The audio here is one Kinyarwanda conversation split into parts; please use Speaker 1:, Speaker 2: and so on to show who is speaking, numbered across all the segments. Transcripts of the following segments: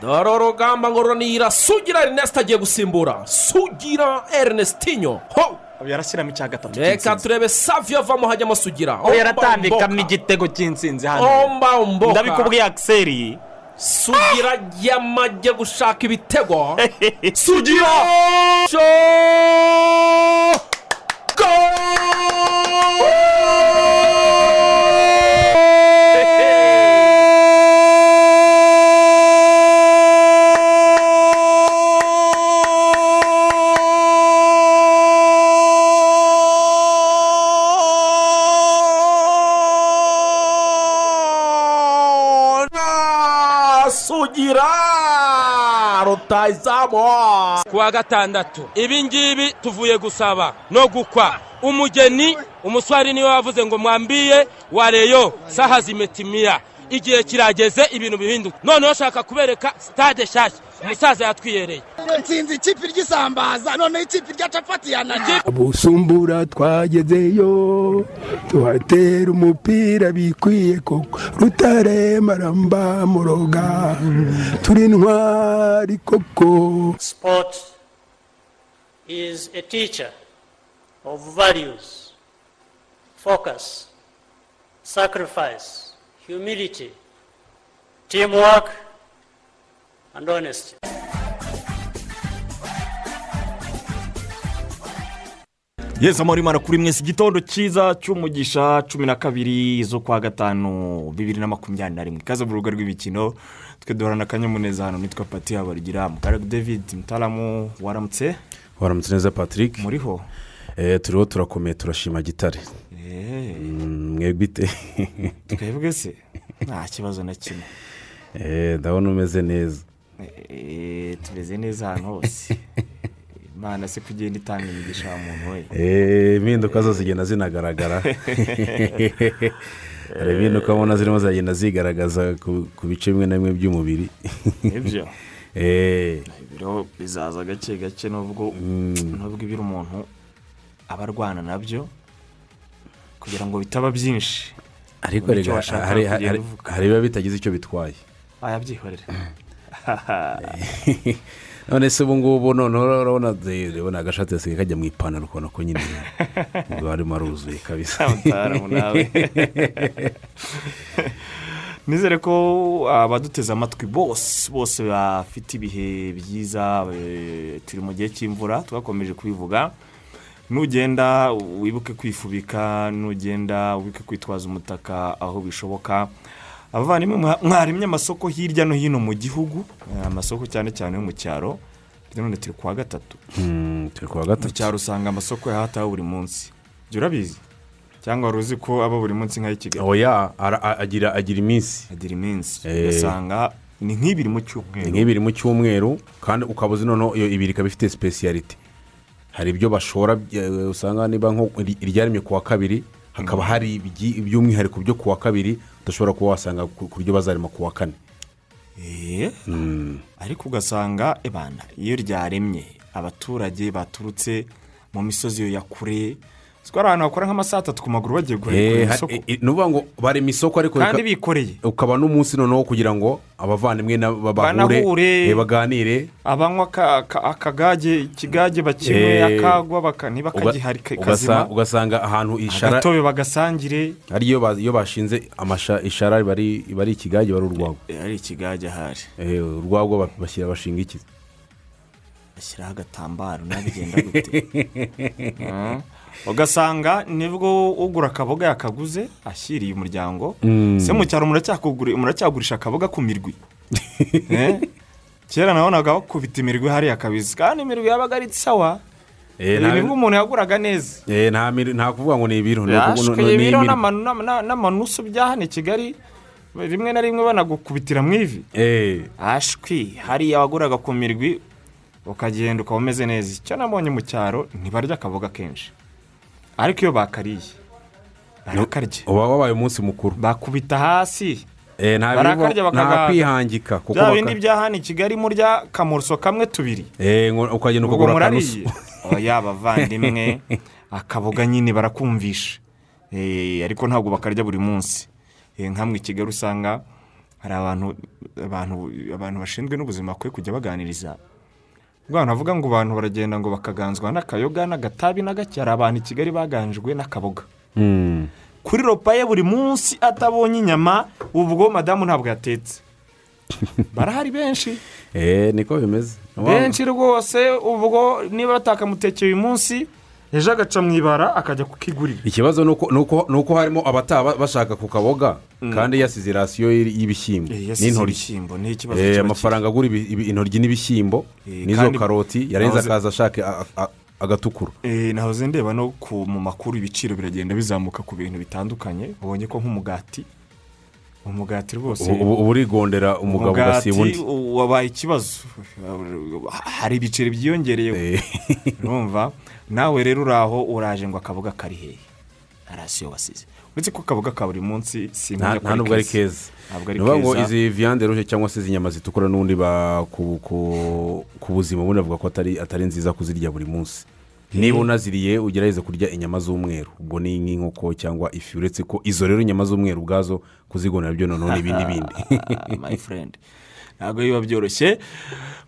Speaker 1: dore urugamba ngo runira sugira erineste agiye gusimbura sugira erinestinyo ho!
Speaker 2: Yarashyiramo icya gatatu
Speaker 1: reka turebe saviyo avamo hajyamo sugira
Speaker 2: yaratambikamo igitego cy'insinzi hano. Ndabikubwiye akiseri
Speaker 1: sugira yamajye gushaka ibitego. Sugira! Rutayizamu
Speaker 3: kuwa gatandatu ibi ngibi tuvuye gusaba no gukwa. Umugeni umuswari ni we wavuze ngo mwambiye wareyo saha zimetimiya igihe kirageze ibintu bihinduka. Noneho ashaka kubereka sitade nshyashya umusaza yatwiyereye.
Speaker 4: Nsinzi ikipe ry'isambaza noneho ikipe rya capati yanajya
Speaker 5: busumbura twagezeyo tuhatera umupira bikwiye koko. Rutare maramba muroga turi ntwari koko.
Speaker 6: Sport is a teacher of values, focus, sacrifice, humility, teamwork, and honesty.
Speaker 2: yesi amahoro imana kuri mwese igitondo cyiza cy'umugisha cumi na kabiri zo kwa gatanu bibiri na makumyabiri na rimwe. Ikaze mu rubuga rw'imikino twe duhorana akanyamuneza hano nitwa pati habarugira mukaragu david mutaramu waramutse?
Speaker 7: Waramutse neza patrick.
Speaker 2: Muriho?
Speaker 7: Eh, turiho turakomeye turashima gitare.
Speaker 2: Eee
Speaker 7: Mm, mwebwe ite?
Speaker 2: Twebwe se? Nta kibazo na kimwe.
Speaker 7: Eh, ndabona umeze neza.
Speaker 2: Eh, tumeze neza ahantu hose. Imana se kugenda itanga imigisha wa muntu we?
Speaker 7: Eh, impinduka zose zigenda zinagaragara. Hari impinduka ubona zirimo ziragenda zigaragaza ku bice bimwe na bimwe by'umubiri.
Speaker 2: Nibyo
Speaker 7: Eh,
Speaker 2: ibiro bizaza gake gake nubwo
Speaker 7: mm,
Speaker 2: nubwo ibiro umuntu aba arwana na byo kugira ngo bitaba byinshi.
Speaker 7: Ariko hari ibiba bitagize icyo bitwaye.
Speaker 2: Wayabyihorera
Speaker 7: none se ubu ngubu noneho urabona urabona agashati gasigaye kajya mu ipantaro ukabona ko nyine. Ngo harimo aruzuye kabisa.
Speaker 2: Nizere ko abaduteze amatwi bose bose bafite ibihe byiza eh, turi mu gihe cy'imvura twakomeje kubivuga. Nugenda wibuke kwifubika nugenda wibuke kwitwaza umutaka aho bishoboka. Abavandimwe mwa- mwarimye amasoko hirya no hino mu gihugu eh, amasoko cyane cyane yo mu cyaro none turi kuwa gatatu.
Speaker 7: Mm, turi kuwa
Speaker 2: mu
Speaker 7: gatatu
Speaker 2: cyaro usanga amasoko yahataho buri munsi. Jya urabizi? Cyangwa wari uzi ko aba buri munsi nk'ay'i kigali?
Speaker 7: Oya a- agira agira iminsi.
Speaker 2: Agira iminsi.
Speaker 7: Eh.
Speaker 2: ugasanga ni nk'ibiri mu
Speaker 7: ni
Speaker 2: cyumweru
Speaker 7: nk'ibiri mu cyumweru kandi ukaba uzi noneho iyo ibiri ikaba ifite sipesiyalite hari ibyo bashora eh, usanga niba nko iryaremye ku wa kabiri hakaba hari ibyi- iby'umwihariko byo ku wa kabiri udashobora kuba wasanga ku buryo bazarema ku wa kane.
Speaker 2: Eh, ariko ugasanga iyo ryaremye abaturage baturutse mu misozi ya kure siko hari ahantu bakora nk'amasaha atatu ku maguru bagiye
Speaker 7: Eh,
Speaker 2: guhekura
Speaker 7: ha-
Speaker 2: isoko.
Speaker 7: eh, eh, ni ukuvuga ngo barema isoko ariko
Speaker 2: kandi bikoreye.
Speaker 7: ukaba n'umunsi noneho kugira ngo abavandimwe bahure eh, baganire.
Speaker 2: Abanywa aka- aka- akagage ikigage bakenwe
Speaker 7: Eh,
Speaker 2: akagwa ntibakagihari kazima.
Speaker 7: ugasanga ahantu ishara
Speaker 2: agatobe bagasangire.
Speaker 7: Ari iyo ba- iyo bashinze amasha- ishara riba ari ari ikigage bari urwagwa.
Speaker 2: Eh, ari ikigage ahari.
Speaker 7: Eh, urwagwa ba- bashyira bashinga iki?
Speaker 2: Bashyiraho agatambaro nabigenda gute? Mm. Ugasanga ni bwo ugura akaboga yakaguze ashyiriye umuryango se mu cyaro muracyagurisha akaboga ku mirwi. Eh? kera nabonaga bakubita imirwi hariya kabisa. Kandi imirwi yabaga ari sawa.
Speaker 7: Eh, ni
Speaker 2: bwo umuntu yaguraga neza.
Speaker 7: Eh, nta kuvuga ngo ni ibiro
Speaker 2: ibiro n'amanusu bya hano i kigali. Rimwe na rimwe banagukubitira mu ivi. Ashwi hariya waguraga ku mirwi ukagenda ukaba umeze neza. Icyo nabonye mu cyaro ntibarya akaboga kenshi. Ariko iyo bakariye barakarya
Speaker 7: uba wabaye umunsi mukuru.
Speaker 2: Bakubita hasi.
Speaker 7: Eh, nta kwihangika kuko
Speaker 2: bya bindi bya hano i kigali murya kamuruso kamwe tubiri.
Speaker 7: Eh, ukagenda
Speaker 2: ubwo
Speaker 7: ukagura akanusu
Speaker 2: oya abavandimwe akaboga nyine barakumvisha Eh, ariko ntabwo bakarya buri munsi. Eh, nkamwe i kigali usanga hari abantu abantu abantu bashinzwe n'ubuzima bakwiye kujya baganiriza ubwo abantu bavuga ngo abantu baragenda ngo bakaganzwa n'akayoga n'agatabi na gake hari abantu i kigali baganjwe n'akaboga.
Speaker 7: Mm.
Speaker 2: kuri ropa ye buri munsi atabonye inyama ubwo madamu ntabwo yatetse. Barahari benshi.
Speaker 7: Eh, niko bimeze.
Speaker 2: Benshi rwose ubwo niba batakamutekeye uyu munsi ejo agaca mu ibara akajya kukigurira.
Speaker 7: Ikibazo ni uko- harimo abataha bashaka ku kaboga kandi yasize rasiyo y'iri- y'ibishyimbo.
Speaker 2: Eh,
Speaker 7: n'intoryi. Eh, amafaranga agura intoryi n'ibishyimbo
Speaker 2: Eh,
Speaker 7: n'izo karoti yarenze akaza ashaka agatukura
Speaker 2: nahoze ndeba no ku mu makuru ibiciro biragenda bizamuka ku bintu bitandukanye ubonye ko nk'umugati umugati rwose.
Speaker 7: Ubu urigondera umugabo ugasiba undi
Speaker 2: wabaye ikibazo. Hari ibiceri byiyongereyeho
Speaker 7: Eh,
Speaker 2: urumva nawe rero uri aho uraje ngo akaboga kari hehe nta rasiyo wasize. Uretse ko akaboga ka buri munsi ko
Speaker 7: nta nubwo ari keza. ni ukuvuga ngo izi viyande ruje cyangwa se izi nyama zitukura n'ubundi ba- ku- buzima ubundi bavuga ko atari nziza kuzirya buri munsi. Niba unaziriye ugerageze kurya inyama z'umweru. Ubwo ni nk'inkoko cyangwa ifi uretse ko izo rero inyama z'umweru ubwazo kuzigondera byo noneho ni ibindi bindi
Speaker 2: ntabwo biba byoroshye.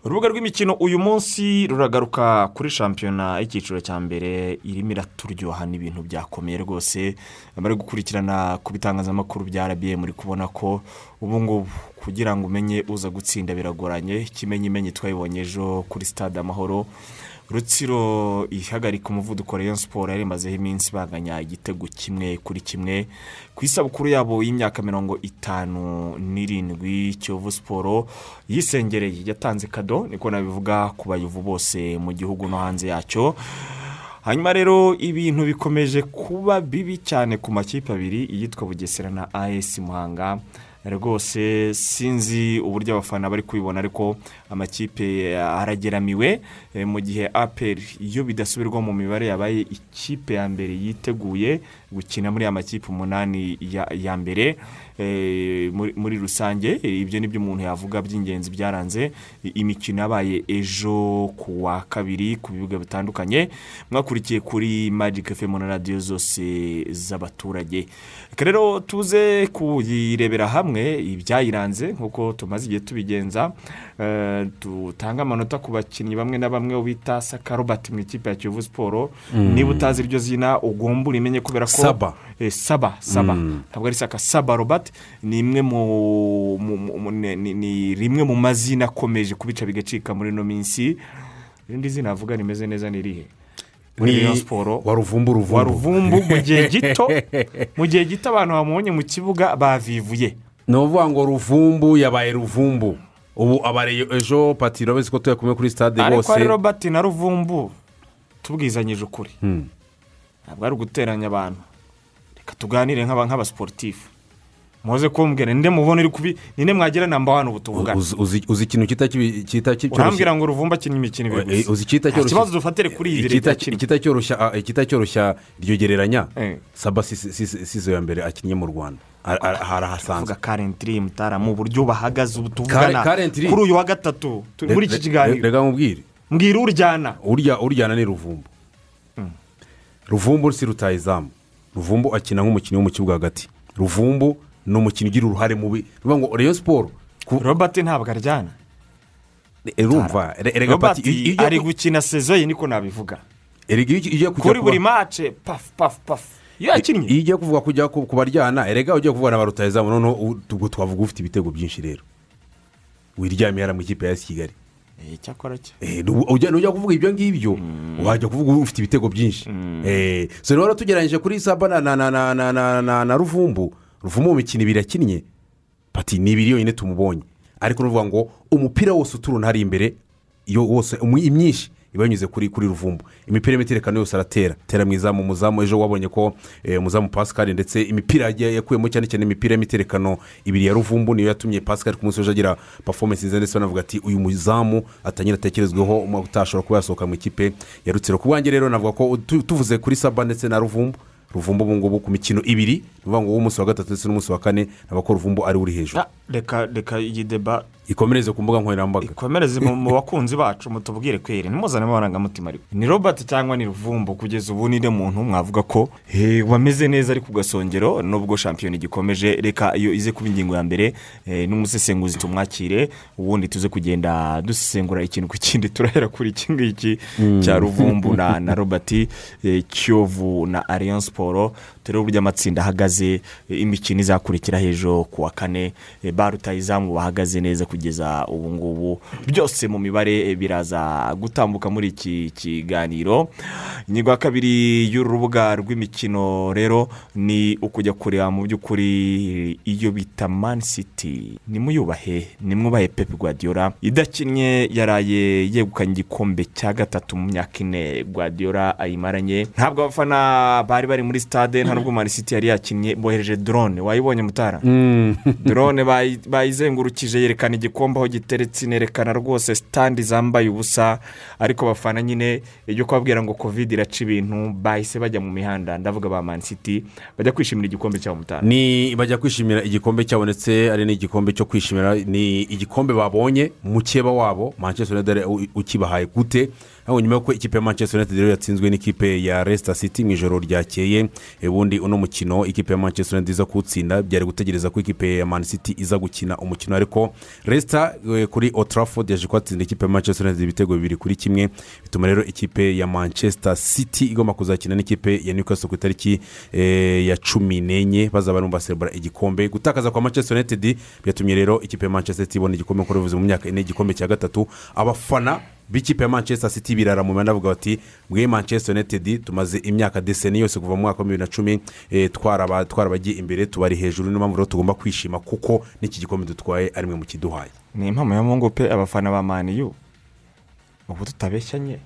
Speaker 2: Urubuga rw'imikino uyu munsi ruragaruka kuri shampiyona y'icyiciro cya mbere. Irimo iraturyoha n'ibintu byakomeye rwose. Bari gukurikirana ku bitangazamakuru bya rba muri kubona ko ubu ngubu kugira ngo umenye uza gutsinda biragoranye. Ikimenyimenyi twabibonye ejo kuri stade amahoro. Rutsiro ihagarika umuvuduko Rayon siporo yari imazeho iminsi banganya igitego kimwe kuri kimwe ku isabukuru yabo y'imyaka mirongo itanu n'irindwi kiyovu siporo yisengereye. Yatanze kado niko nabivuga ku bayovu bose mu gihugu no hanze yacyo. Hanyuma rero ibintu bikomeje kuba bibi cyane ku makipe abiri iyitwa bugesera na as muhanga. Rwose sinzi uburyo abafana bari kubibona ariko amakipe arageramiwe. Eh, mu gihe aperi iyo bidasubirwa mu mibare yabaye ikipe ya mbere yiteguye gukina muri aya makipe umunani ya, ya mbere. Muri, muri rusange Eh, ibyo ni byo umuntu yavuga by'ingenzi byaranze imikino yabaye ejo ku wa kabiri ku bibuga bitandukanye mwakurikiye kuri magic fm na radiyo zose z'abaturage. Reka rero tuze kuyirebera hamwe ibyayiranze nk'uko tumaze igihe tubigenza Eh, dutanga amanota ku bakinnyi bamwe na bamwe bita saka robert mu ikipe ya kiyovu siporo niba utazi iryo zina ugomba urimenye kubera ko
Speaker 7: Saba.
Speaker 2: Eh, saba saba. Ntabwo ari saka saba robert. Ni imwe mu ni- rimwe mu mazina akomeje kubica bigacika muri ino minsi. Irindi zina avuga rimeze neza ni irihe?
Speaker 7: Ni
Speaker 2: siporo
Speaker 7: wa ruvumbu
Speaker 2: mu gihe gito mu gihe gito abantu bamubonye mu kibuga bavivuye.
Speaker 7: Ni ukuvuga ngo ruvumbu yabaye ruvumbu. Ubu abareye ejo pati urabizi ko tuyakumwe kuri stade
Speaker 2: ariko
Speaker 7: bose
Speaker 2: ari robert na ruvumbu tubwizanyije ukuri.
Speaker 7: Hmm.
Speaker 2: ntabwo ari uguteranya abantu. Reka tuganire nk'aba- nk'abasiporutifu muze kumbwira ninde mubona uri kubi? Ninde mwagira namba hano ubu tuvugana
Speaker 7: Uzi- ikintu kita ki-
Speaker 2: urambwira ngo ruvumba akinnye imikino ibiri
Speaker 7: Eh,
Speaker 2: gusa
Speaker 7: uzi icyita
Speaker 2: nta
Speaker 7: cyoroshye?
Speaker 2: kibazo dufatire kuri iyi leta kimwe
Speaker 7: icyita cyoroshya cyoroshya iryo gereranya
Speaker 2: Eh.
Speaker 7: saba si- si- si- sizo ya mbere akinnye mu rwanda. Ara- ara- harahasanzwe.
Speaker 2: Tuvuga karentiri mutara mu buryo bahagaze ubu tuvugana kuri uyu wa gatatu. Tu- muri iki kiganiro.
Speaker 7: reka mubwire
Speaker 2: mbwira uryana.
Speaker 7: Urya uryana ni ruvumbu ruvumbu si rutayizamu ruvumbu akina nk'umukinnyi wo mu kibuga hagati. Ruvumbu ni umukinnyi ugira uruhare mubi. Ni ukuvuga ngo reyo siporo
Speaker 2: robert ntabwo aryana.
Speaker 7: Eh, re- erega
Speaker 2: robert ari gukina sezo ye niko nabivuga. Kuri buri mace pafu pafu pafu iyo yakinnye.
Speaker 7: Iyo ugiye kuvuga kujya ku baryana erega ugiye kuvuga na ba rutayizamu noneho twavuga ufite ibitego byinshi rero. Wiryamiye hariya mu ikipe ya kigali.
Speaker 2: Eh, icyakora cye
Speaker 7: eh, ujya kuvuga ibyo ngibyo mm. wajya kuvuga ufite ibitego byinshi. Mm. Eh, so rero tugeranyije kuri saba na na na na ruvumbu ruvumbu mu mikino ibiri yakinnye pati ni ibiri yonyine tumubonye. Ariko nuvuga ngo umupira wose uturuna hari imbere iyo wose imyinshi. Iba yanyuze kuri kuri ruvumbu. Imipira y'imiterekano yose aratera. Tera mu izamu umuzamu ejo wabonye ko eh, umuzamu pascal ndetse imipira yakuyemo cyane cyane imipira y'imiterekano ibiri ya ruvumbu niyo yatumye pascal ku munsi w'ejo agira performance nziza ndetse banavuga ati uyu muzamu atangira atekerezweho utashobora kuba yasohoka mu ikipe ya rutsiro. Ku bwanjye rero navuga ko tu- tuvuze kuri saba ndetse na ruvumbu. Ruvumbu ubu ngubu ku mikino ibiri ni ukuvuga ngo uw'umunsi wa gatatu ndetse n'umunsi wa kane ko ruvumbu ari uri hejuru.
Speaker 2: Ah, reka reka iyi deba
Speaker 7: ikomereze ku mbuga nkoranyambaga.
Speaker 2: Ikomereze mu bakunzi bacu mutubwire kweri ntimuzane amarangamutima ariko ni robert cyangwa ni ruvumbu kugeza ubu ni muntu mwavuga ko eh, wameze neza ari ku gasongero nubwo shampiyona igikomeje reka iyo ize kuba ingingo ya mbere eh, n'umusesenguzi tumwakire ubundi tuze kugenda dusesengura ikintu ku kindi turahera kuri iki ngiki cya ruvumbu na robert eh, kiyovu na alliance siporo turebe uburyo amatsinda ahagaze imikino izakurikira hejuru ku wa kane eh, ba rutayizamu bahagaze neza kugeza ubu ngubu. Byose mu mibare eh, biraza gutambuka muri iki kiganiro. Ingingo ya kabiri y'uru rubuga rw'imikino rero ni ukujya kureba mu by'ukuri iyo bita mani siti nimuyubahe nimwubahe pepe guardiola. Idakinnye yaraye yegukanye igikombe cya gatatu mu myaka ine. Guardiola ayimaranye. Ntabwo abafana bari bari muri stade nta nubwo mani siti yari yakinnye bohereje drone. Wayibonye mutara? Drone bayi- bayizengurukije yerekana igikombe aho giteretse inerekana rwose sitandi zambaye ubusa. Ariko abafana nyine iyo kubabwira ngo covid iraca ibintu bahise bajya mu mihanda. Ndavuga ba mani siti bajya kwishimira igikombe cyabo mutara.
Speaker 7: Ni bajya kwishimira igikombe cyabonetse ari n'igikombe cyo kwishimira. Ni igikombe babonye mukeba wabo manchester united ukibahaye gute? Aho nyuma y'uko ikipe ya manchester united rero yatsinzwe n'ikipe ya resita city mu ijoro ryakeye ubundi uno mukino ikipe ya manchester united iza kuwutsinda byari gutegereza ko ikipe ya man city iza gukina umukino. Ariko resita kuri otarafodi yaje kuhatsinda ikipe ya manchester united ibitego bibiri kuri kimwe. Bituma rero ikipe ya manchester city igomba kuzakina n'ikipe ya newcastle ku itariki eh, ya cumi n'enye. Bazaba barimo baserebura igikombe. Gutakaza kwa manchester united byatumye rero ikipe ya manchester city ibona igikombe nk'uko bivuze mu myaka ine igikombe cya gatatu. Abafana b'ikipe ya manchester city birara mu mwenda bavuga bati mwe manchester united tumaze imyaka deseni yose kuva mu mwaka wa bibiri na cumi eh, twaraba- twarabagiye imbere tubari hejuru niyo mpamvu rero tugomba kwishima kuko n'iki gikombe dutwaye ari mwe mu kiduhaye
Speaker 2: ni impamo ya mungu pe abafana ba maniyu ubu tutabeshyanye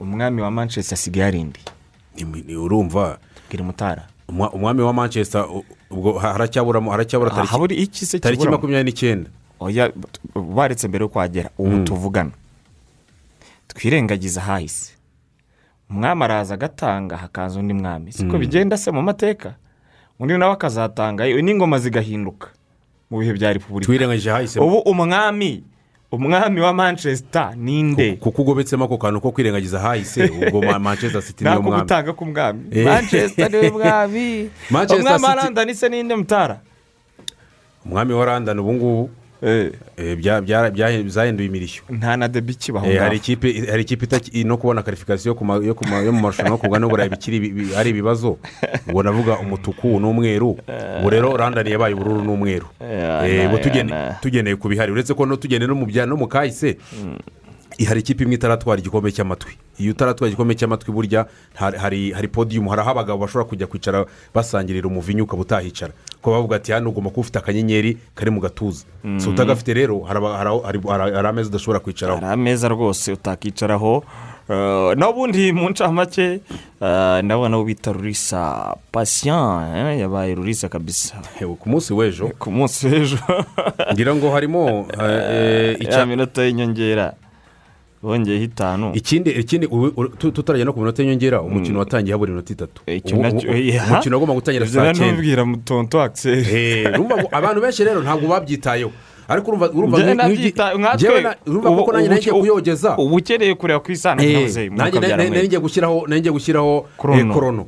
Speaker 2: umwami wa manchester asigaye arindi.
Speaker 7: Urumva?
Speaker 2: Bwira mutara.
Speaker 7: Umwa- umwami wa manchester ubwo ha- haracyabura tariki makumyabiri n'icyenda.
Speaker 2: Oya baretse mbere yo kuhagera ubu tuvugana. Twirengagiza ahahise. Umwami araza agatanga hakaza undi mwami. Siko bigenda se mu mateka? Undi nawe akazatanga n'ingoma zigahinduka mu bihe bya repubulika. Ubu umwami umwami wa manchester ninde
Speaker 7: kuko ugobetsemo ako kantu ko kwirengagiza hahise ubwo ma- manchester city niyo mwami.
Speaker 2: gutanga k'umwami
Speaker 7: Eh.
Speaker 2: manchester ni we mwami.
Speaker 7: Manchester
Speaker 2: umwami wa london se ninde mutara
Speaker 7: umwami wa london ubu eh, bya- bya- bya- zahinduye imirishyo.
Speaker 2: Nta na debi kibaho
Speaker 7: Eh, hari ikipe no kubona karifikasiyo yo mu marushanwa yo kurwana n'uburayi bikiri bi- bi- ari ibibazo. Ubwo navuga umutuku n'umweru. Ubu rero london yabaye ubururu n'umweru. Eh, tugeneye ku bihari. Uretse ko no tugeneye no mu bya no mu kahise. Hari ikipe imwe itaratwara igikombe cy'amatwi. Iyo utaratwara igikombe cy'amatwi burya hari- podiyumu hari aho abagabo bashobora kujya kwicara basangirira umuvinyu ukaba utahicara. Ko bavuga ati hano ugomba kuba ufite akanyenyeri kari mu gatuza. Si utagafite rero hari aho- ameza udashobora kwicaraho.
Speaker 2: Hari ameza rwose utakicaraho. Eh, n'ubundi mu ncamake eh, ndabona uwo bita rurisa pasiyan yabaye rurisa kabisa.
Speaker 7: Ku munsi w'ejo.
Speaker 2: Ku munsi w'ejo.
Speaker 7: Ngira ngo harimo eh, eh,
Speaker 2: ya
Speaker 7: icya-
Speaker 2: minota y'inyongera. Bongeyeho itanu
Speaker 7: ikindi ikindi tutarajya no ku minota y'inyongera umukino watangiye habura iminota itatu.
Speaker 2: Eh, eh,
Speaker 7: umukino wagomba gutangira saa cyenda
Speaker 2: nanubwira mutonto akiseri
Speaker 7: Eh, abantu benshi rero ntabwo babyitayeho. Ariko urumva urumva kuko nanjye nari ngiye kuyogeza.
Speaker 2: uba ukeneye kureba ku ntabuze
Speaker 7: nanjye ngiye gushyiraho nari ngiye gushyiraho
Speaker 2: Korono.
Speaker 7: korono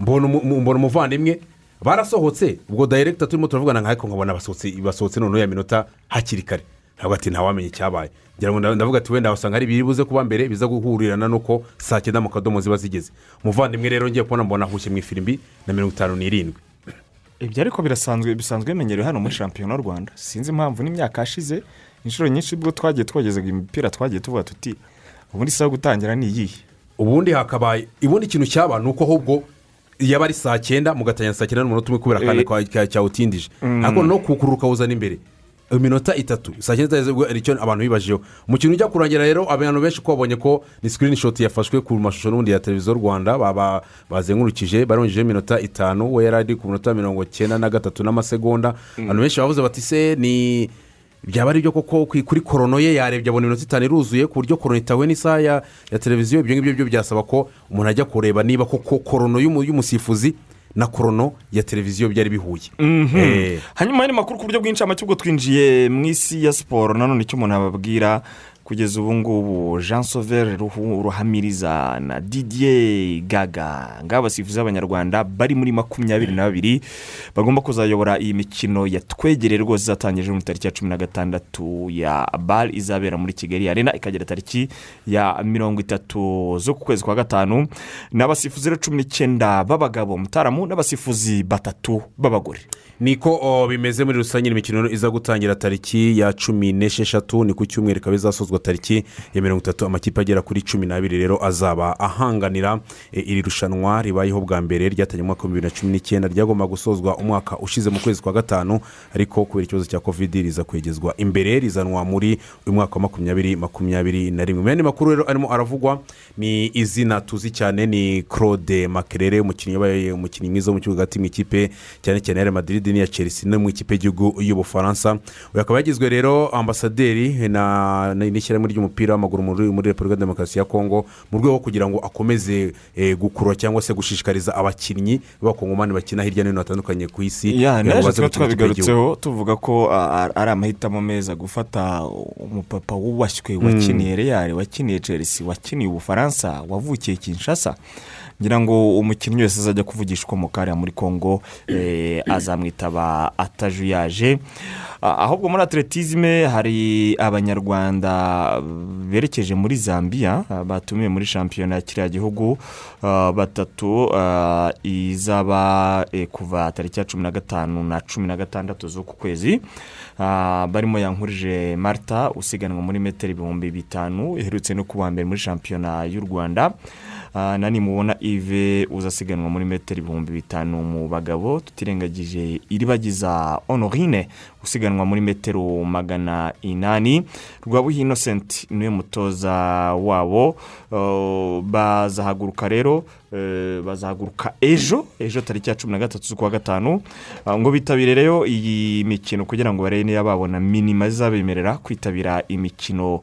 Speaker 7: mbona umu- umu- mbona umuvandimwe. Barasohotse ubwo dayiregita turimo turavugana nka ariko nkabona basohotse basohotse noneho ya minota hakiri kare. Ntabwo ati ntawamenye icyabaye. Ngira ngo nda- ndavuga ati wenda wasanga hari ibiri buze kuba mbere biza guhurirana n'uko saa cyenda mu kadomo ziba zigeze. Umuvandimwe rero ngiye kubona mbona ahushye mu ifirimbi na mirongo itanu n'irindwi.
Speaker 2: Ibyo ariko birasanzwe bisanzwe bimenyerewe hano muri shampiyona y'u rwanda. Sinzi impamvu n'imyaka yashize inshuro nyinshi ubwo twagiye twogezaga imipira twagiye tuvuga tuti ubundi isaha yo gutangira ni iyihe?
Speaker 7: Ubundi hakabaye ubundi ikintu cyaba ni uko ahubwo yaba ari saa cyenda mugatangira saa cyenda n'umunota umwe kubera akandi
Speaker 2: Eh.
Speaker 7: cyawutindije ariko no kukurura ukawuzana imbere. Iminota itatu. Saa cyenda zitageze ubwo ari cyo abantu bibajijeho umukino ujya kurangira rero abantu benshi ko babonye ko ni sikirini shoti yafashwe ku mashusho n'ubundi ya televiziyo rwanda bazengurukije barongejeho iminota itanu we yari ari ku minota mirongo cyenda na gatatu n'amasegonda. Abantu benshi bavuze bati se ni byaba ari byo koko ku- kuri korono ye yarebye abona iminota itanu iruzuye ku buryo korono itahuye n'isaha ya, televiziyo ibyo ngibyo byo byasaba ko umuntu ajya kureba niba koko korono y'umu- y'umusifuzi na korono ya televiziyo byari bihuye. Eh,
Speaker 2: hanyuma hari makuru ku buryo bw'incamake ubwo twinjiye mu isi ya siporo nanone icyo umuntu ababwira kugeza ubu ngubu jean sauveur ruhamiriza na didier gaga. Ngaba abasifuzi b'abanyarwanda bari muri makumyabiri na babiri bagomba kuzayobora iyi mikino yatwegereye rwose izatangije mu tariki ya cumi na gatandatu ya bal izabera muri kigali arena ikagera tariki ya mirongo itatu zo ku kwezi kwa gatanu. N'abasifuzi rero cumi n'icyenda b'abagabo mutaramu n'abasifuzi batatu b'abagore.
Speaker 7: Niko o, bimeze muri rusange imikino iza gutangira tariki ya cumi n'esheshatu ni ku cyumweru ikaba izasozwa tariki ya mirongo itatu amakipe agera kuri cumi n'abiri rero azaba ahanganira e, iri rushanwa ribayeho bwa mbere ryatangiye mu mwaka w'ibihumbi bibiri na cumi n'icyenda ryagomba gusozwa umwaka ushize mu kwezi kwa gatanu ariko kubera ikibazo cya kovidi riza kwegezwa imbere rizanwa muri uyu mwaka wa makumyabiri makumyabiri na rimwe. Mu yandi makuru rero arimo aravugwa ni izina tuzi cyane ni claude makerere umukinnyi wabaye umukinnyi mwiza wo mu kibuga hagati mu ikipe cyane cyane ya Madrid n'iya chelsea no mu ikipe y'igihugu y'ubufaransa. Uyu akaba yagizwe rero ambasaderi na- n'ishyirahamwe ry'umupira w'amaguru muri repubulika ya demokarasi ya kongo mu rwego rwo kugira ngo akomeze eh, gukurura cyangwa se gushishikariza abakinnyi b'abakongomani bakina hirya no hino hatandukanye ku isi.
Speaker 2: Naje tuba twabigarutseho tuvuga ko ari amahitamo meza gufata umupapa wubashywe wakiniye reyari wakiniye chelsea wakiniye ubufaransa wavukiye kinshasa. Ngira ngo umukinnyi wese azajya kuvugishwa mu kariya muri congo eh, azamwitaba atajuyaje A- ahubwo muri atletisme hari abanyarwanda berekeje muri zambia ah, batumiwe muri shampiyona ya kiriya gihugu ah, batatu ah, izaba eh, kuva tariki ya cumi na gatanu na cumi na gatandatu z'uku kwezi. Ah, barimo yankurije marta usiganwa muri metero ibihumbi bitanu iherutse no kuba mbere muri shampiyona y'u rwanda. Ah, na nimubona ive uzasiganwa muri metero ibihumbi bitanu mu bagabo tutirengagije iribagiza honorine usiganwa muri metero magana inani. Rwabuhi innocent ni we mutoza wabo. Uh, bazahaguruka rero eh, bazahaguruka ejo ejo tariki ya cumi na gatatu z'ukwa gatanu. Ah, ngo bitabire rero iyi mikino kugira ngo barebe niba babona minima izabemerera kwitabira imikino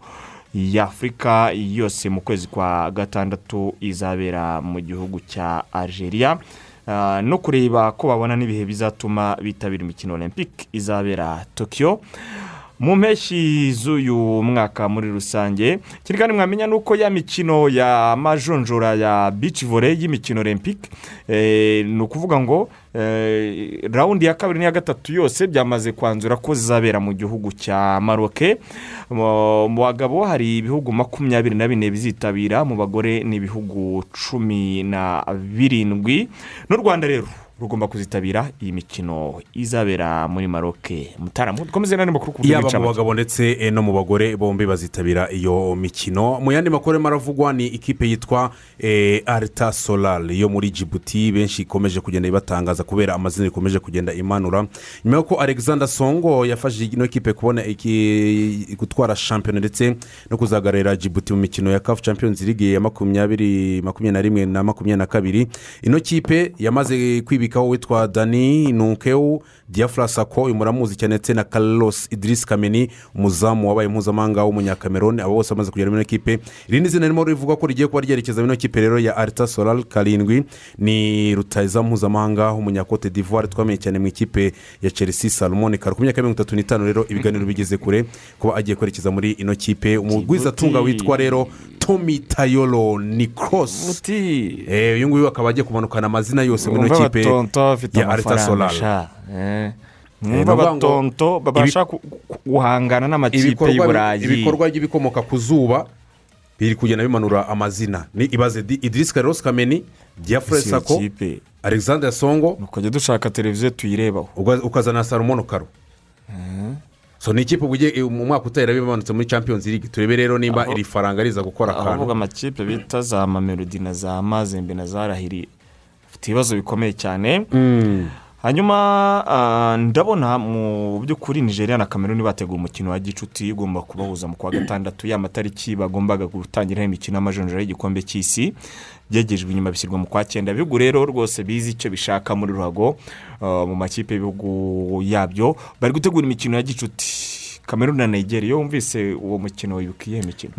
Speaker 2: y'afurika yose mu kwezi kwa gatandatu izabera mu gihugu cya algeria. Ah, no kureba ko babona n'ibihe bizatuma bitabira imikino olympique izabera tokiyo mu mpeshyi z'uyu mwaka muri rusange ikindi kandi mwamenya ni uko ya mikino ya majonjora ya bici vore y'imikino olympique eh, ni ukuvuga ngo eh, rawundi ya kabiri n'iya gatatu yose byamaze kwanzura ko zizabera mu gihugu cya maroke mu bagabo hari ibihugu makumyabiri na bine bizitabira mu bagore ni ibihugu cumi na birindwi. N'u rwanda rero rugomba kuzitabira iyi mikino izabera muri maroke mutaramu dukomeze n'andi makuru ku buryo
Speaker 7: yaba mu bagabo ndetse eh, no mu bagore bombi bazitabira iyo mikino. Mu yandi makuru arimo aravugwa ni ikipe yitwa eh, arita solari yo muri jibuti benshi ikomeje kugenda ibatangaza kubera amazina ikomeje kugenda imanura. Nyuma y'uko alexander songo yafashije ino kipe kubona iki- gutwara shampiyona ndetse no kuzagarurira jibuti mu mikino ya kafu champions league ya makumyabiri makumyabiri na rimwe na makumyabiri na kabiri ino kipe yamaze kwibikaho witwa dani nukewu diafra sako uyu muramuzi cyane ndetse na carlos idirisi kameni umuzamu wabaye mpuzamahanga w'umunyakameroni abo bose bamaze kugera muri kipe. Irindi zina ririmo rivuga ko rigiye kuba ryerekeza muri kipe rero ya arita solari karindwi. Ni rutayizamu mpuzamahanga w'umunyakote d'ivoire twamenye cyane mu ikipe ya chelsea salomoni kare ku myaka mirongo itatu n'itanu rero ibiganiro bigeze kure kuba agiye kwerekeza muri ino kipe. Umugwizatunga witwa rero tomi tayoro nikorosi
Speaker 2: muti.
Speaker 7: Eh, uyu nguyu akaba agiye kumanukana amazina yose muri ino kipe ya Arita Solari.
Speaker 2: Eh.
Speaker 7: ni ngo
Speaker 2: abatonto babasha guhangana n'amakipe
Speaker 7: ibikorwa
Speaker 2: y'iburayi
Speaker 7: ibikorwa by'ibikomoka ku zuba biri kugenda bimanura amazina. Ni ibaze Di- idirisi karosi kameni diafure sako alexander songo.
Speaker 2: Ukajya dushaka televiziyo tuyirebaho
Speaker 7: ukazana salomono karo so ni ikipe ugiye mu mwaka utahera bimanutse muri champions league. Turebe rero nimba iri faranga riza gukora akantu.
Speaker 2: amakipe bita za mamelodi na za mazembe na za rahiri bafite ibibazo bikomeye cyane. Hanyuma ah, ndabona mu by'ukuri nigeria na cameroon bategura umukino wa gicuti ugomba kubahuza mu kwa gatandatu. Ya matariki bagombaga gutangiraho imikino y'amajonjora y'igikombe cy'isi. Byegejwe inyuma bishyirwa mu kwa cyenda. Ibihugu rero rwose bizi icyo bishaka muri ruhago ah, mu makipe y'ibihugu yabyo. Bari gutegura imikino ya gicuti. Kameruni na nigeria iyo wumvise uwo mukino wibuka iyihe mikino?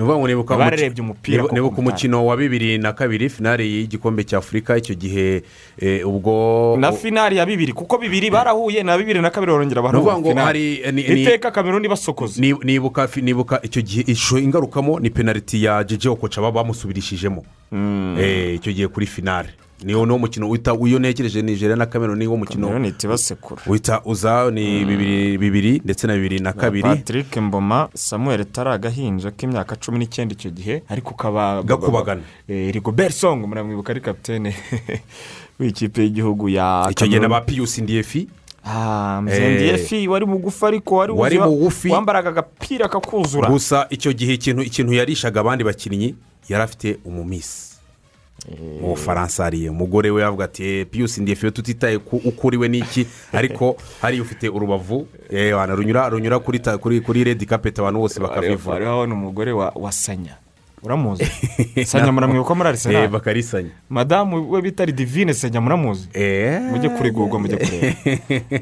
Speaker 7: Umuki-
Speaker 2: umupira
Speaker 7: nibuka umukino wa bibiri na kabiri finale y'igikombe cya afurika icyo gihe eh, ubwo
Speaker 2: na finali ya bibiri kuko bibiri barahuye na bibiri na kabiri barongera
Speaker 7: ni- ni-
Speaker 2: iteka kameruni basokoza
Speaker 7: ni- nibuka nibuka icyo gihe ishusho ingarukamo ni penaliti ya jeje okoca bamusubirishijemo. Eh, icyo gihe kuri finale. Niwo niwo mukino uhita iyo ntekereje nigeria na kameruni niwo mukino uhita uza ni bibiri bibiri ndetse na bibiri na kabiri.
Speaker 2: Patrick mboma samuel tari agahinja k'imyaka cumi n'icyenda icyo gihe ariko ukaba
Speaker 7: Gakubagana.
Speaker 2: Eh, rigobert song muramwibuka ari kapitene w'ikipe y'igihugu ya
Speaker 7: icyo gihe na ba piyusi ndiyefi
Speaker 2: Ah, mzendiyefi wari mugufi ariko wari
Speaker 7: mugufi.
Speaker 2: wambaraga agapira kakuzura.
Speaker 7: Gusa icyo gihe ikintu ikintu yarishaga abandi bakinnyi yari afite umumisi. Mu bufaransa hariya umugore we yavuga ati "Eh, piyusi ndiyefi tutitaye ku uko uriwe n'iki ariko hariya ufite urubavu eh, runyura kuri redi kapeti abantu bose bakabivura
Speaker 2: hariho n'umugore wa sanya uramuzi sanya muramwibuka muri
Speaker 7: Eh,
Speaker 2: arisenali
Speaker 7: bakarisanya
Speaker 2: madamu we bita divine sanya muramuzi
Speaker 7: Eh,
Speaker 2: mujye kuri google mujye kureba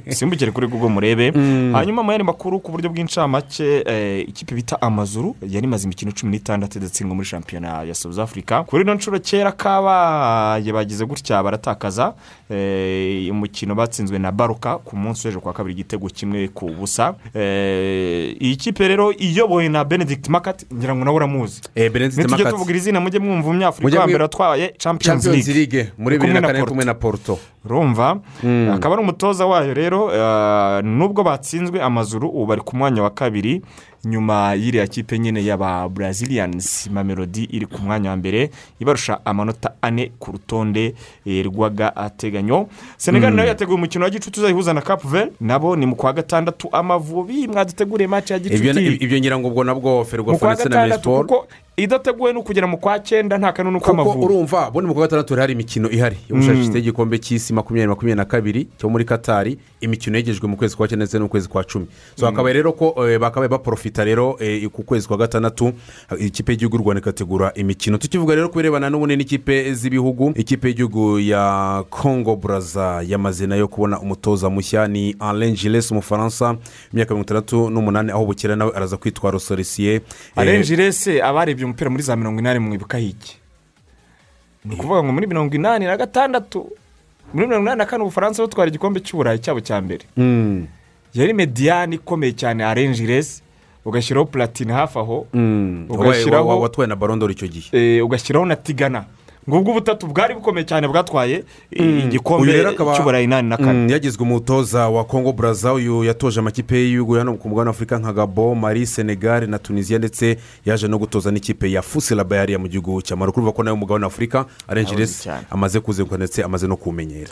Speaker 2: simbukire kuri google murebe. Hanyuma mu yandi makuru ku buryo bw'incamake eh, ikipe bita amazuru yari imaze imikino cumi n'itandatu idatsindwa muri shampiyona ya south africa. Kuri ino nshuro kera kabaye bagize gutya baratakaza eh, umukino batsinzwe na baruka ku munsi w'ejo kwa kabiri igitego kimwe ku busa. Eh, iyi kipe rero iyobowe na benedict makati ngira ngo nawe uramuzi.
Speaker 7: Eh, Benedict
Speaker 2: nitujye
Speaker 7: Makati.
Speaker 2: tuvugira izina mujye mwumva umunyafurika wa mbere watwaye champions league.
Speaker 7: Muri bibiri na kane kumwe na poruto
Speaker 2: urumva akaba ari umutoza wayo rero eh, nubwo batsinzwe amazuru ubu bari ku mwanya wa kabiri. Nyuma y'iriya kipe nyine y'aba brazilians mamelodi iri ku mwanya wa mbere ibarusha amanota ane ku rutonde eh, rw'agateganyo senegal na yo yateguye umukino wa gicuti uzayihuza na verde. Nabo ni mu kwa gatandatu amavubi. Mwaduteguriye match ya gicuti
Speaker 7: ibyo ngira ngo ubwo nabwo ferwafa ndetse na
Speaker 2: kuko idateguwe ni ukugera mu kwa cyenda nta kanunu
Speaker 7: kuko
Speaker 2: k'amavubi
Speaker 7: urumva ubundi mu kwa gatandatu hari imikino ihari. Yo gushakisha igikombe cy'isi makumyabiri makumyabiri na kabiri cyo muri katari imikino yegejwe mu kwezi kwa cyenda ndetse no mu kwezi kwa cumi. So hakabaye rero ko eh, bakabaye baporofita rero eh, ku kwezi kwa gatandatu eh, ikipe y'igihugu rwanda ikategura imikino. Tukivuga rero ku birebana n'ubundi n'ikipe z'ibihugu ikipe y'igihugu ya congo buraza yamaze na yo kubona umutoza mushya ni alain gilles umufaransa imyaka mirongo itandatu n'umunani aho bukera nawe araza kwitwa rosorisiye
Speaker 2: arenji rese abarebye umupira muri za mirongo inani mwibuka iki ni ukuvuga ngo muri mirongo inani na gatandatu muri mirongo inani na kane ubufaransa butwara igikombe cy'uburayi cyabo cya mbere. Yari mediyani ikomeye cyane arenji rese ugashyiraho pulatine hafi aho ugashyiraho
Speaker 7: watwaye na barondoro icyo gihe.
Speaker 2: Eh, ugashyiraho na tigana. Ngubwo ubutatu bwari bukomeye cyane bwatwaye eh, igikombe cy'uburayi inani na kane.
Speaker 7: Mm, yagizwe umutoza wa congo buraza uyu yatoje amakipe y'ibihugu hano ku mugabane w'afurika nka gabo mari senegal na tunisiya ndetse yaje no gutoza n'ikipe ya fusila bayariya mu gihugu cya maroc. Urumva ko nawe umugabane w'afurika arenjiresi
Speaker 2: cyane.
Speaker 7: amaze kuzenguka ndetse amaze no kuwumenyera.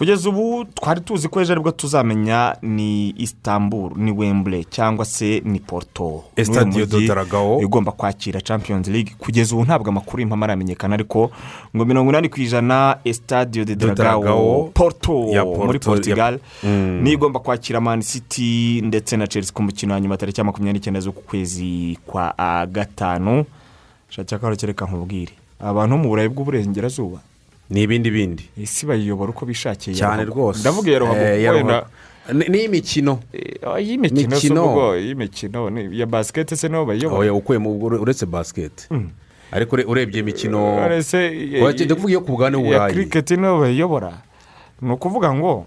Speaker 2: Kugeza ubu twari tuzi ko ejo ari bwo tuzamenya ni istanbul ni wembure cyangwa se ni porto
Speaker 7: Estadio
Speaker 2: N'uyu mujyi
Speaker 7: do Dragao.
Speaker 2: igomba kwakira champions league kugeza ubu ntabwo amakuru y'impamo aramenyekana ariko ngo mirongo inani ku ijana estadio de
Speaker 7: Do
Speaker 2: dragao
Speaker 7: Dragao.
Speaker 2: porto
Speaker 7: Ya Porto,
Speaker 2: muri portugal
Speaker 7: ya- Mm.
Speaker 2: niyo igomba kwakira man city ndetse na chelsea ku mukino wa nyuma tariki ya makumyabiri n'icyenda z'uku kwezi kwa ah, gatanu shakira akaro kereka nkubwire abantu mu burayi bw'uburengerazuba
Speaker 7: ni ibindi bindi
Speaker 2: isi bayiyobora uko bishakiye
Speaker 7: cyane rwose.
Speaker 2: Ndavuga ruhago
Speaker 7: Eh, ya
Speaker 2: wenda
Speaker 7: Ruhago. Ni- ni imikino.
Speaker 2: Eh, iy'imikino si
Speaker 7: Mikino.
Speaker 2: ubwo iy'imikino ni- iya basiketi se nibo bayiyobora
Speaker 7: ukuyemo ure- uretse basiketi ariko ure- urebye imikino kuvuga iyo ku bugabane
Speaker 2: iya
Speaker 7: w'uburayi
Speaker 2: kiriketi nibo bayiyobora ni ukuvuga ngo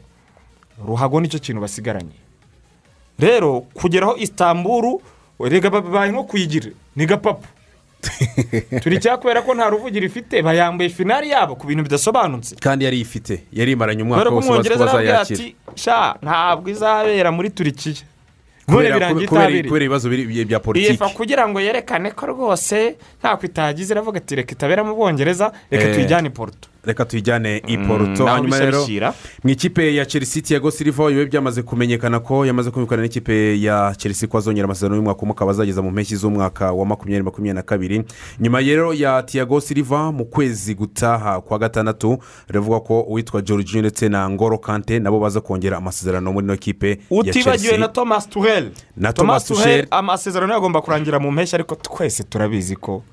Speaker 2: ruhago ni cyo kintu basigaranye. Rero kugeraho isitamburu rega babaye nko kuyigira ni gapapu. turi cya kubera ko nta ruvugira ifite bayambuye finari yabo ku bintu bidasobanutse.
Speaker 7: Kandi yari ifite. Yari imaranye umwaka wose bazayakira.
Speaker 2: ati sha ntabwo izabera muri turikiya
Speaker 7: kubera ibibazo biri- bya politiki.
Speaker 2: Kugira ngo yerekane ko rwose ntako itagize iravuga ati reka itabera mu bwongereza reka
Speaker 7: Eh,
Speaker 2: tuyijyane poruto
Speaker 7: reka tuyijyane i poruto
Speaker 2: naho
Speaker 7: hanyuma rero mu ikipe ya chelsea tiago silva biba byamaze kumenyekana ko yamaze kumvikana n'ikipe ya chelsea ko azongera amasezerano y'umwaka umwe akaba azageza mu mpeshyi z'umwaka wa makumyabiri makumyabiri na kabiri. Nyuma rero ya tiago silva mu kwezi gutaha kwa gatandatu biravuga ko uwitwa george ndetse na ngoro kante nabo baza kongera amasezerano muri ino kipe ya
Speaker 2: utibagiwe
Speaker 7: chelsea
Speaker 2: na thomas tuhel
Speaker 7: Na
Speaker 2: thomas tuhel amasezerano agomba kurangira mu mpeshyi ariko twese turabizi ko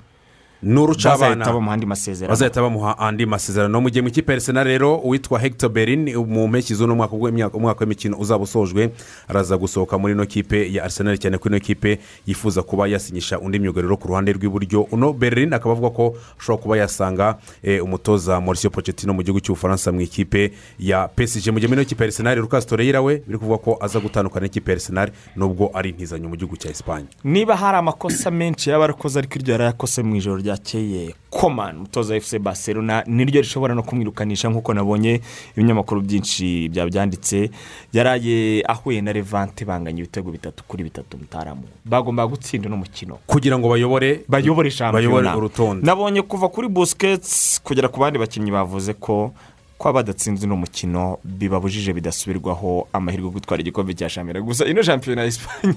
Speaker 2: andi masezerano.
Speaker 7: Bazahita bamuha andi masezerano. Mu gihe mu ikipe ya rero uwitwa hector berin mu mpeshyi z'uno mwaka umwaka w'imikino uzaba usojwe araza gusohoka muri ino kipe ya Arsenal cyane ko ino kipe yifuza kuba yasinyisha undi myugariro ku ruhande rw'iburyo. Uno berin akaba avuga ko ashobora kuba yasanga eh, umutoza Mauricio Pochettino mu gihugu cy'ubufaransa mu ikipe ya PSG mu gihe muri ino kipe ya Arsenal Lucas Torreira we biri kuvuga ko aza gutandukana n'ikipe ya Arsenal nubwo ari intizanyo mu gihugu cya Espagne.
Speaker 2: Niba hari amakosa menshi yaba arakoze ariko iryo yari yakose mu ijoro ryakeye komani umutoza efuse barcelona niryo rishobora no kumwirukanisha nk'uko nabonye ibinyamakuru byinshi byabyanditse yaraye ahuye na levante banganya ibitego bitatu kuri bitatu mutaramu. Bagombaga gutsinda uno mukino.
Speaker 7: Kugira ngo bayobore
Speaker 2: bayobore
Speaker 7: bayobore
Speaker 2: shampiyona
Speaker 7: urutonde.
Speaker 2: Nabonye kuva kuri busiketsi kugera ku bandi bakinnyi bavuze ko kuba badatsinze uno mukino bibabujije bidasubirwaho amahirwe yo gutwara igikombe cya shampiyona gusa ino shampiyona ya esipanye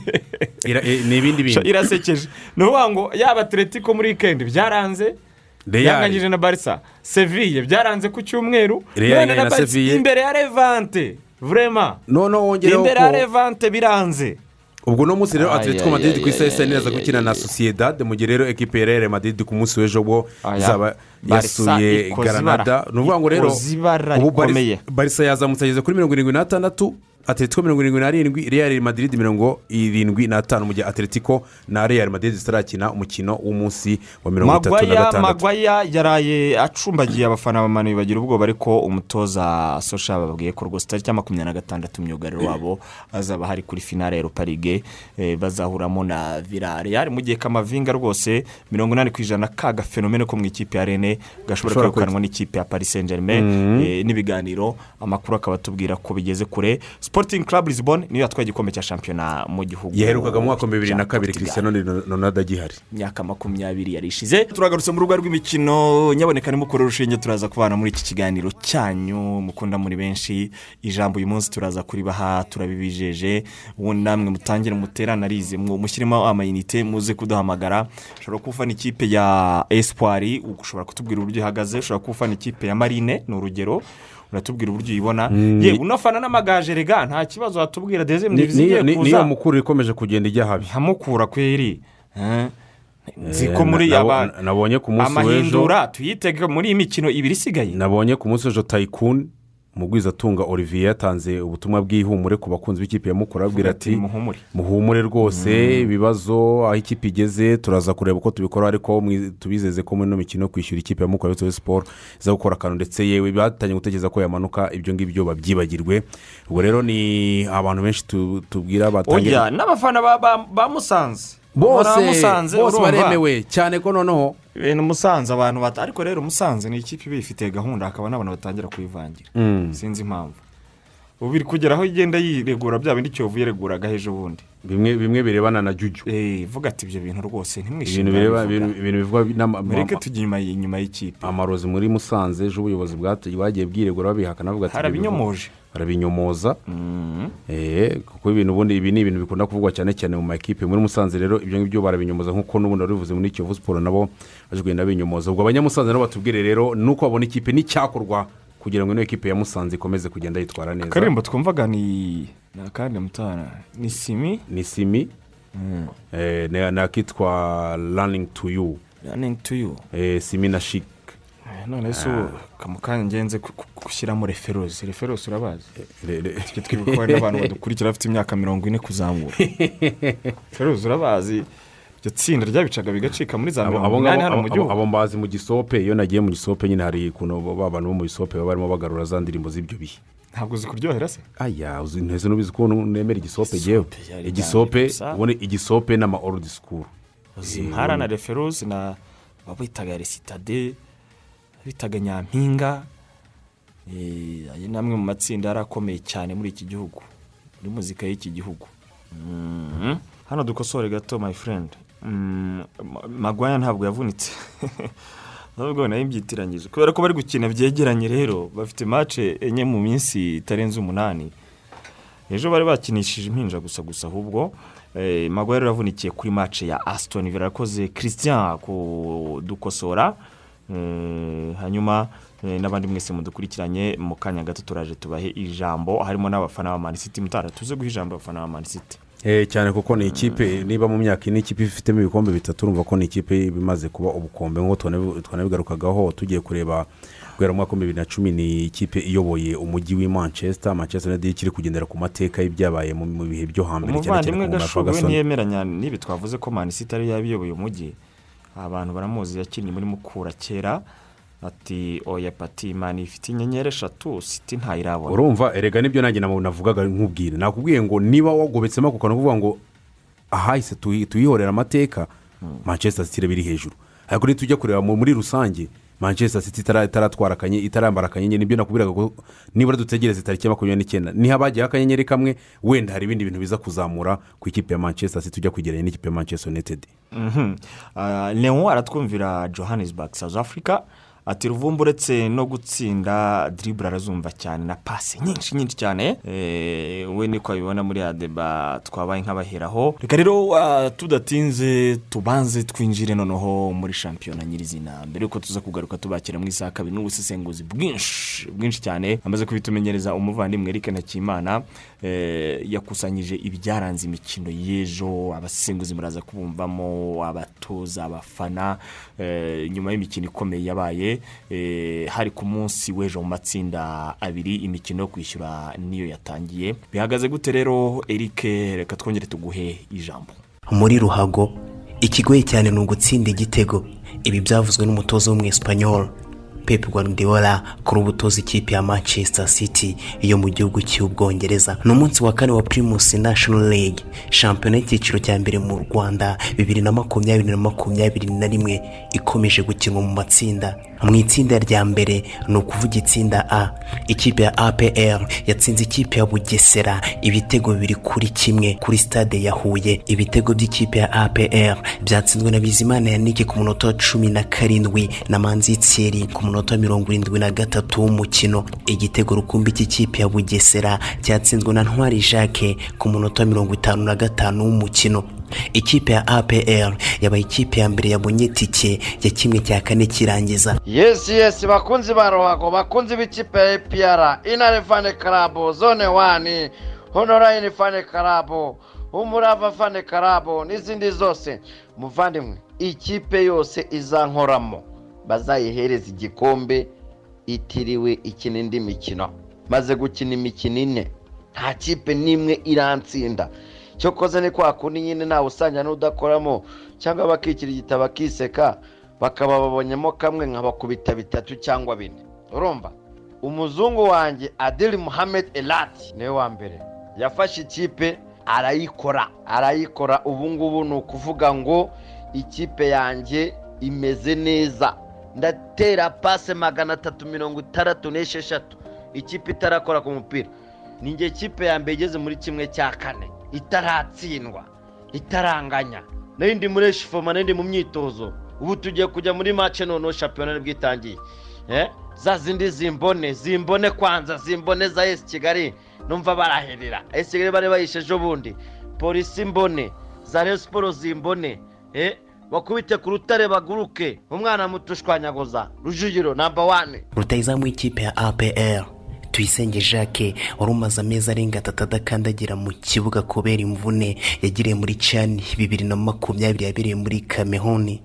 Speaker 7: Ira- eh, ni ibindi bintu.
Speaker 2: irasekeje. Ni ukuvuga ngo yaba atletico muri wikendi byaranze yanganyije na barisa seville byaranze ku cyumweru. Imbere ya levante vurema
Speaker 7: noneho wongereho
Speaker 2: imbere ya
Speaker 7: ko
Speaker 2: levante biranze.
Speaker 7: Ubwo uno munsi rero atletico madrid ku isaha isa neza gukina na
Speaker 2: ay.
Speaker 7: sociedad. Mu gihe rero ekipe ya real madrid ku munsi w'ejo bwo izaba yasuye
Speaker 2: ibara.
Speaker 7: ni ukuvuga ngo rero ubu barisa yazamutse ageze kuri mirongo irindwi n'atandatu. Atletico mirongo irindwi n'arindwi real madrid mirongo irindwi n'atanu mu gihe atletico na real madrid zitarakina umukino w'umunsi wa mirongo itatu na gatandatu.
Speaker 2: Magwaya yaraye acumbagiye abafana ba mani bagira ubwoba ariko umutoza sosha bababwiye ko rwose tariki ya makumyabiri na gatandatu myugariro wabo azaba hari kuri finale ya europa ligue eh, bazahuramo na virare mu gihe kamavinga rwose mirongo inani ku ijana ka gafenomene ko mu ikipe ya rene gashobora kwegukanwa n'ikipe ya paris saint germain eh, n'ibiganiro amakuru akaba atubwira ko bigeze kure. Sporting club lisbon niyo yatwaye igikombe cya shampiyona mu gihugu
Speaker 7: yaherukaga mu mwaka wa bibiri na kabiri cristiano ronaldo agihari.
Speaker 2: Imyaka makumyabiri yarishize. Turagarutse mu rubuga rw'imikino nyaboneka nimukora urushinge turaza kubana muri iki kiganiro cyanyu. Mukunda muri benshi. Ijambo uyu munsi turaza kuribaha turabibijeje. Ubundi namwe mutangire muterane arize. Mushyiremo amayinite muze kuduhamagara. Ushobora kuba ikipe ya espoir. Ushobora kutubwira uburyo ihagaze. Ushobora kuba ufana ikipe ya marine ni urugero. Uratubwira uburyo uyibona. Yewe unafana n'amagaje rega nta kibazo watubwira. Deze
Speaker 7: Ni-
Speaker 2: mdivizi
Speaker 7: niyo
Speaker 2: igiye kuza.
Speaker 7: niyo mukuru ikomeje kugenda ijya habi.
Speaker 2: Nkamukura kweri Eh, nzi
Speaker 7: Eh,
Speaker 2: ko muri
Speaker 7: na-
Speaker 2: aba
Speaker 7: nabo- nabonye ku munsi w'ejo.
Speaker 2: amahindura tuyitega muri iyi mikino ibiri isigaye.
Speaker 7: Nabonye ku munsi w'ejo tayikuni umugwizatunga olivier yatanze ubutumwa bw'ihumure ku bakunzi b'ikipe ya mukura abwira ati
Speaker 2: muhumure.
Speaker 7: Rwose ibibazo aho ikipe igeze turaza kureba uko tubikora ariko tubizeze ko muri ino mikino kwishyura ikipe ya mukura bitewe siporo iza gukora akantu. Ndetse yewe batangiye gutekereza ko yamanuka ibyo ngibyo babyibagirwe. Ubwo rero ni abantu benshi tu- tubwira batangiye
Speaker 2: oya n'abafana ba- ba- ba musanze.
Speaker 7: Bose bose baremewe cyane ko noneho.
Speaker 2: Ibintu musanze abantu bata ariko rero musanze ni ikipe iba ifite gahunda hakaba n'abantu batangira kuyivangira. Sinzi impamvu. Ubu biri kugera aho igenda yiregura bya bindi cyovu yireguraga ejo bundi
Speaker 7: bimwe bimwe birebana na juju.
Speaker 2: Eh, vuga ati ibyo bintu rwose ntimwishime
Speaker 7: ibintu bivugwa n'ama-
Speaker 2: mureke tujya inyuma y'ikipe.
Speaker 7: Amarozi muri musanze ejo ubuyobozi bagiye bwiregura babihakana bavuga ati
Speaker 2: harabinyomoje.
Speaker 7: Barabinyomoza Eh, kuko ibintu ubundi ibi ni ibintu bikunda kuvugwa cyane cyane mu makipe muri musanze rero ibyo ngibyo barabinyomoza nk'uko n'ubundi bivuze muri kiyovu siporo nabo baje kugenda binyomoza. Ubwo abanyamusanze nabo batubwire rero nuko babona ikipe n'icyakorwa kugira ngo ino ekipe ya musanze ikomeze kugenda yitwara neza
Speaker 2: akarimbo twumvaga ni akandi mutara ni simi
Speaker 7: ni simi eh, ni akitwa running to you
Speaker 2: running to you
Speaker 7: eh, simi na shik
Speaker 2: none se ubu kamukanya ngenze gushyiramo referosi referosi urabazi twibuka ko hari n'abantu badukurikira bafite imyaka mirongo ine kuzamura referosi urabazi iryo tsinda ryabicaga bigacika muri za mirongo
Speaker 7: abo
Speaker 2: inani hano mu gihugu.
Speaker 7: abo mbazi mu gisope iyo nagiye mu gisope nyine hari ukuntu ba bantu bo mu gisope baba barimo bagarura za ndirimbo z'ibyo bihe.
Speaker 2: Ntabwo zikuryohera se?
Speaker 7: Aya uzi ntese n'ubizi ko nemera igisope ngewe
Speaker 2: Igisope yari
Speaker 7: igisope n'ama orudi sikuru
Speaker 2: zimpara na referosi na babitaga resitade bitaga nyampinga Eh, ayo ni amwe mu matsinda yari akomeye cyane muri iki gihugu muri muzika y'iki gihugu. Mhm. hano dukosore gato my friend. Magwaya ntabwo yavunitse. Nubwo na yo mbyitiranyije kubera ko bari gukina byegeranye rero bafite mace enye mu minsi itarenze umunani. Ejo bari bakinishije impinja gusa gusa ahubwo eh, magwaya rero yavunikiye kuri mace ya asitoni vila yakoze christian kudukosora. Eh, hanyuma eh, n'abandi mwese mudukurikiranye mu kanya gato turaje tubahe ijambo. Harimo n'abafana ba manisiti mutara tuze guha ijambo abafana ba manisiti
Speaker 7: cyane kuko ni ikipe niba mu myaka ine ikipe ifitemo ibikombe bitatu urumva ko ni ikipe imaze kuba ubukombe. Nk'uko twanabi- twanabigarukagaho tugiye kureba guhera mu mwaka w'ibihumbi bibiri na cumi ni ikipe iyoboye umujyi w'i manchester. Manchester united ikiri kugendera ku mateka y'ibyabaye mu bihe byo hambere cyane cyane ku
Speaker 2: we
Speaker 7: Ferguson.
Speaker 2: ntiyemeranya n'ibi twavuze ko mani sita ariyo yabiyoboye umujyi. Abantu baramuzi yakinnye muri mukura kera. Ati oya pati mani ifite inyenyeri eshatu siti ntayirabona.
Speaker 7: Urumva erega ni byo nanjye navugaga nkubwire. Nakubwiye ngo niba wagobetsemo ako kantu kuvuga ngo ahahise tuyi- tuyihorera amateka. Manchester city iraba iri hejuru. Ariko nitujya kureba mu- muri rusange manchester city itara- itaratwara akanyenyeri itarambara akanyenyeri ni byo nakubwiraga ko nibura dutegereze tariki ya makumyabiri n'icyenda. Niho habagiyeho akanyenyeri kamwe wenda hari ibindi bintu biza kuzamura ku ikipe ya manchester city ujya kwegeranya n'ikipe ya manchester united.
Speaker 2: Mhm. Ah, leon aratwumvira johannesburg south africa. Ati ruvumbu uretse no gutsinda diribure arazumva cyane na pasi nyinshi nyinshi cyane. Eh, we niko abibona muri ya deba twabaye nk'abaheraho. Reka rero tudatinze tubanze twinjire noneho muri shampiyona nyirizina. Mbere yuko tuza kugaruka tubakira mu isaha kabiri n'ubusesenguzi bwinshi bwinshi cyane. Amaze kubitumenyereza umuvandimwe eric ntakimana eh, yakusanyije ibyaranze imikino y'ejo. Abasesenguzi muraza kubumvamo abatoza abafana eh, nyuma y'imikino ikomeye yabaye. Eh, hari ku munsi w'ejo mu matsinda abiri imikino yo kwishyura niyo yatangiye. Bihagaze gute rero eric? Reka twongere tuguhe ijambo.
Speaker 8: Muri ruhago ikigoye cyane ni ugutsinda igitego. Ibi byavuzwe n'umutoza w'umwesipanyol pep guardiola kuri ubu utoza ikipe ya manchester city yo mu gihugu cy'ubwongereza. Ni umunsi wa kane wa primus national league. Shampiyona y'icyiciro cya mbere mu rwanda bibiri na makumyabiri na makumyabiri na rimwe ikomeje gukinwa mu matsinda. Mu itsinda rya mbere ni ukuvuga itsinda a. Ikipe ya apr yatsinze ikipe ya bugesera. Ibitego bibiri kuri kimwe kuri stade ya huye. Ibitego by'ikipe ya apr byatsinzwe na bizimana yanike ku munota wa cumi na karindwi na manzi thierry ku munota wa mirongo irindwi na gatatu w'umukino. Igitego rukumbi cy'ikipe ya bugesera cyatsinzwe na ntwari jacques ku munota mirongo itanu na gatanu w'umukino. Ikipe ya apr yabaye ikipe ya mbere yabonye tike ya kimwe cya kane kirangiza.
Speaker 4: Yesi yesi bakunzi ba ruhago bakunzi b'ikipe ya epr inare fane karabo zone wani honorayini fane karabo umurava fane karabo n'izindi zose. Muvandimwe ikipe yose izankoramo. Bazayihereza igikombe itiriwe ikina indi mikino. Maze gukina imikino ine nta kipe n'imwe irantsinda. Cyokoze ni kwa kundi nyine nawe usanga n'udakoramo cyangwa bakikira igitabo bakiseka bakaba babonyemo kamwe nkabakubita bitatu cyangwa bine. Urumva? Umuzungu wanjye adiri muhammed elati ni we wa mbere. Yafashe ikipe arayikora. Arayikora. Ubu ngubu ni ukuvuga ngo ikipe yanjye imeze neza. Ndatera pase magana atatu mirongo itandatu n'esheshatu. Ikipe itarakora ku mupira. Ni njye kipe ya mbere igeze muri kimwe cya kane. Itaratsindwa. Itaranganya. Nayo ndi muri eshifoma na yo ndi mu myitozo. Ubu tugiye kujya muri mace noneho shampiyona ni bwo itangiye. Eh, za zindi zimbone. Zimbone kwanza zimbone za esi kigali. Numva baraherera. Esi kigali bari bayishe ejo bundi. Polisi mbone. Za siporo zimbone. Eh, bakubite ku rutare baguruke. Umwana muto ushwanyaguza. Rujugiro namba wane
Speaker 8: rutayizamu w'ikipe ya apr tuyisenge jacques wari umaze amezi arenga atatu adakandagira mu kibuga kubera imvune yagiriye muri cani bibiri na makumyabiri yabereye muri kamehoni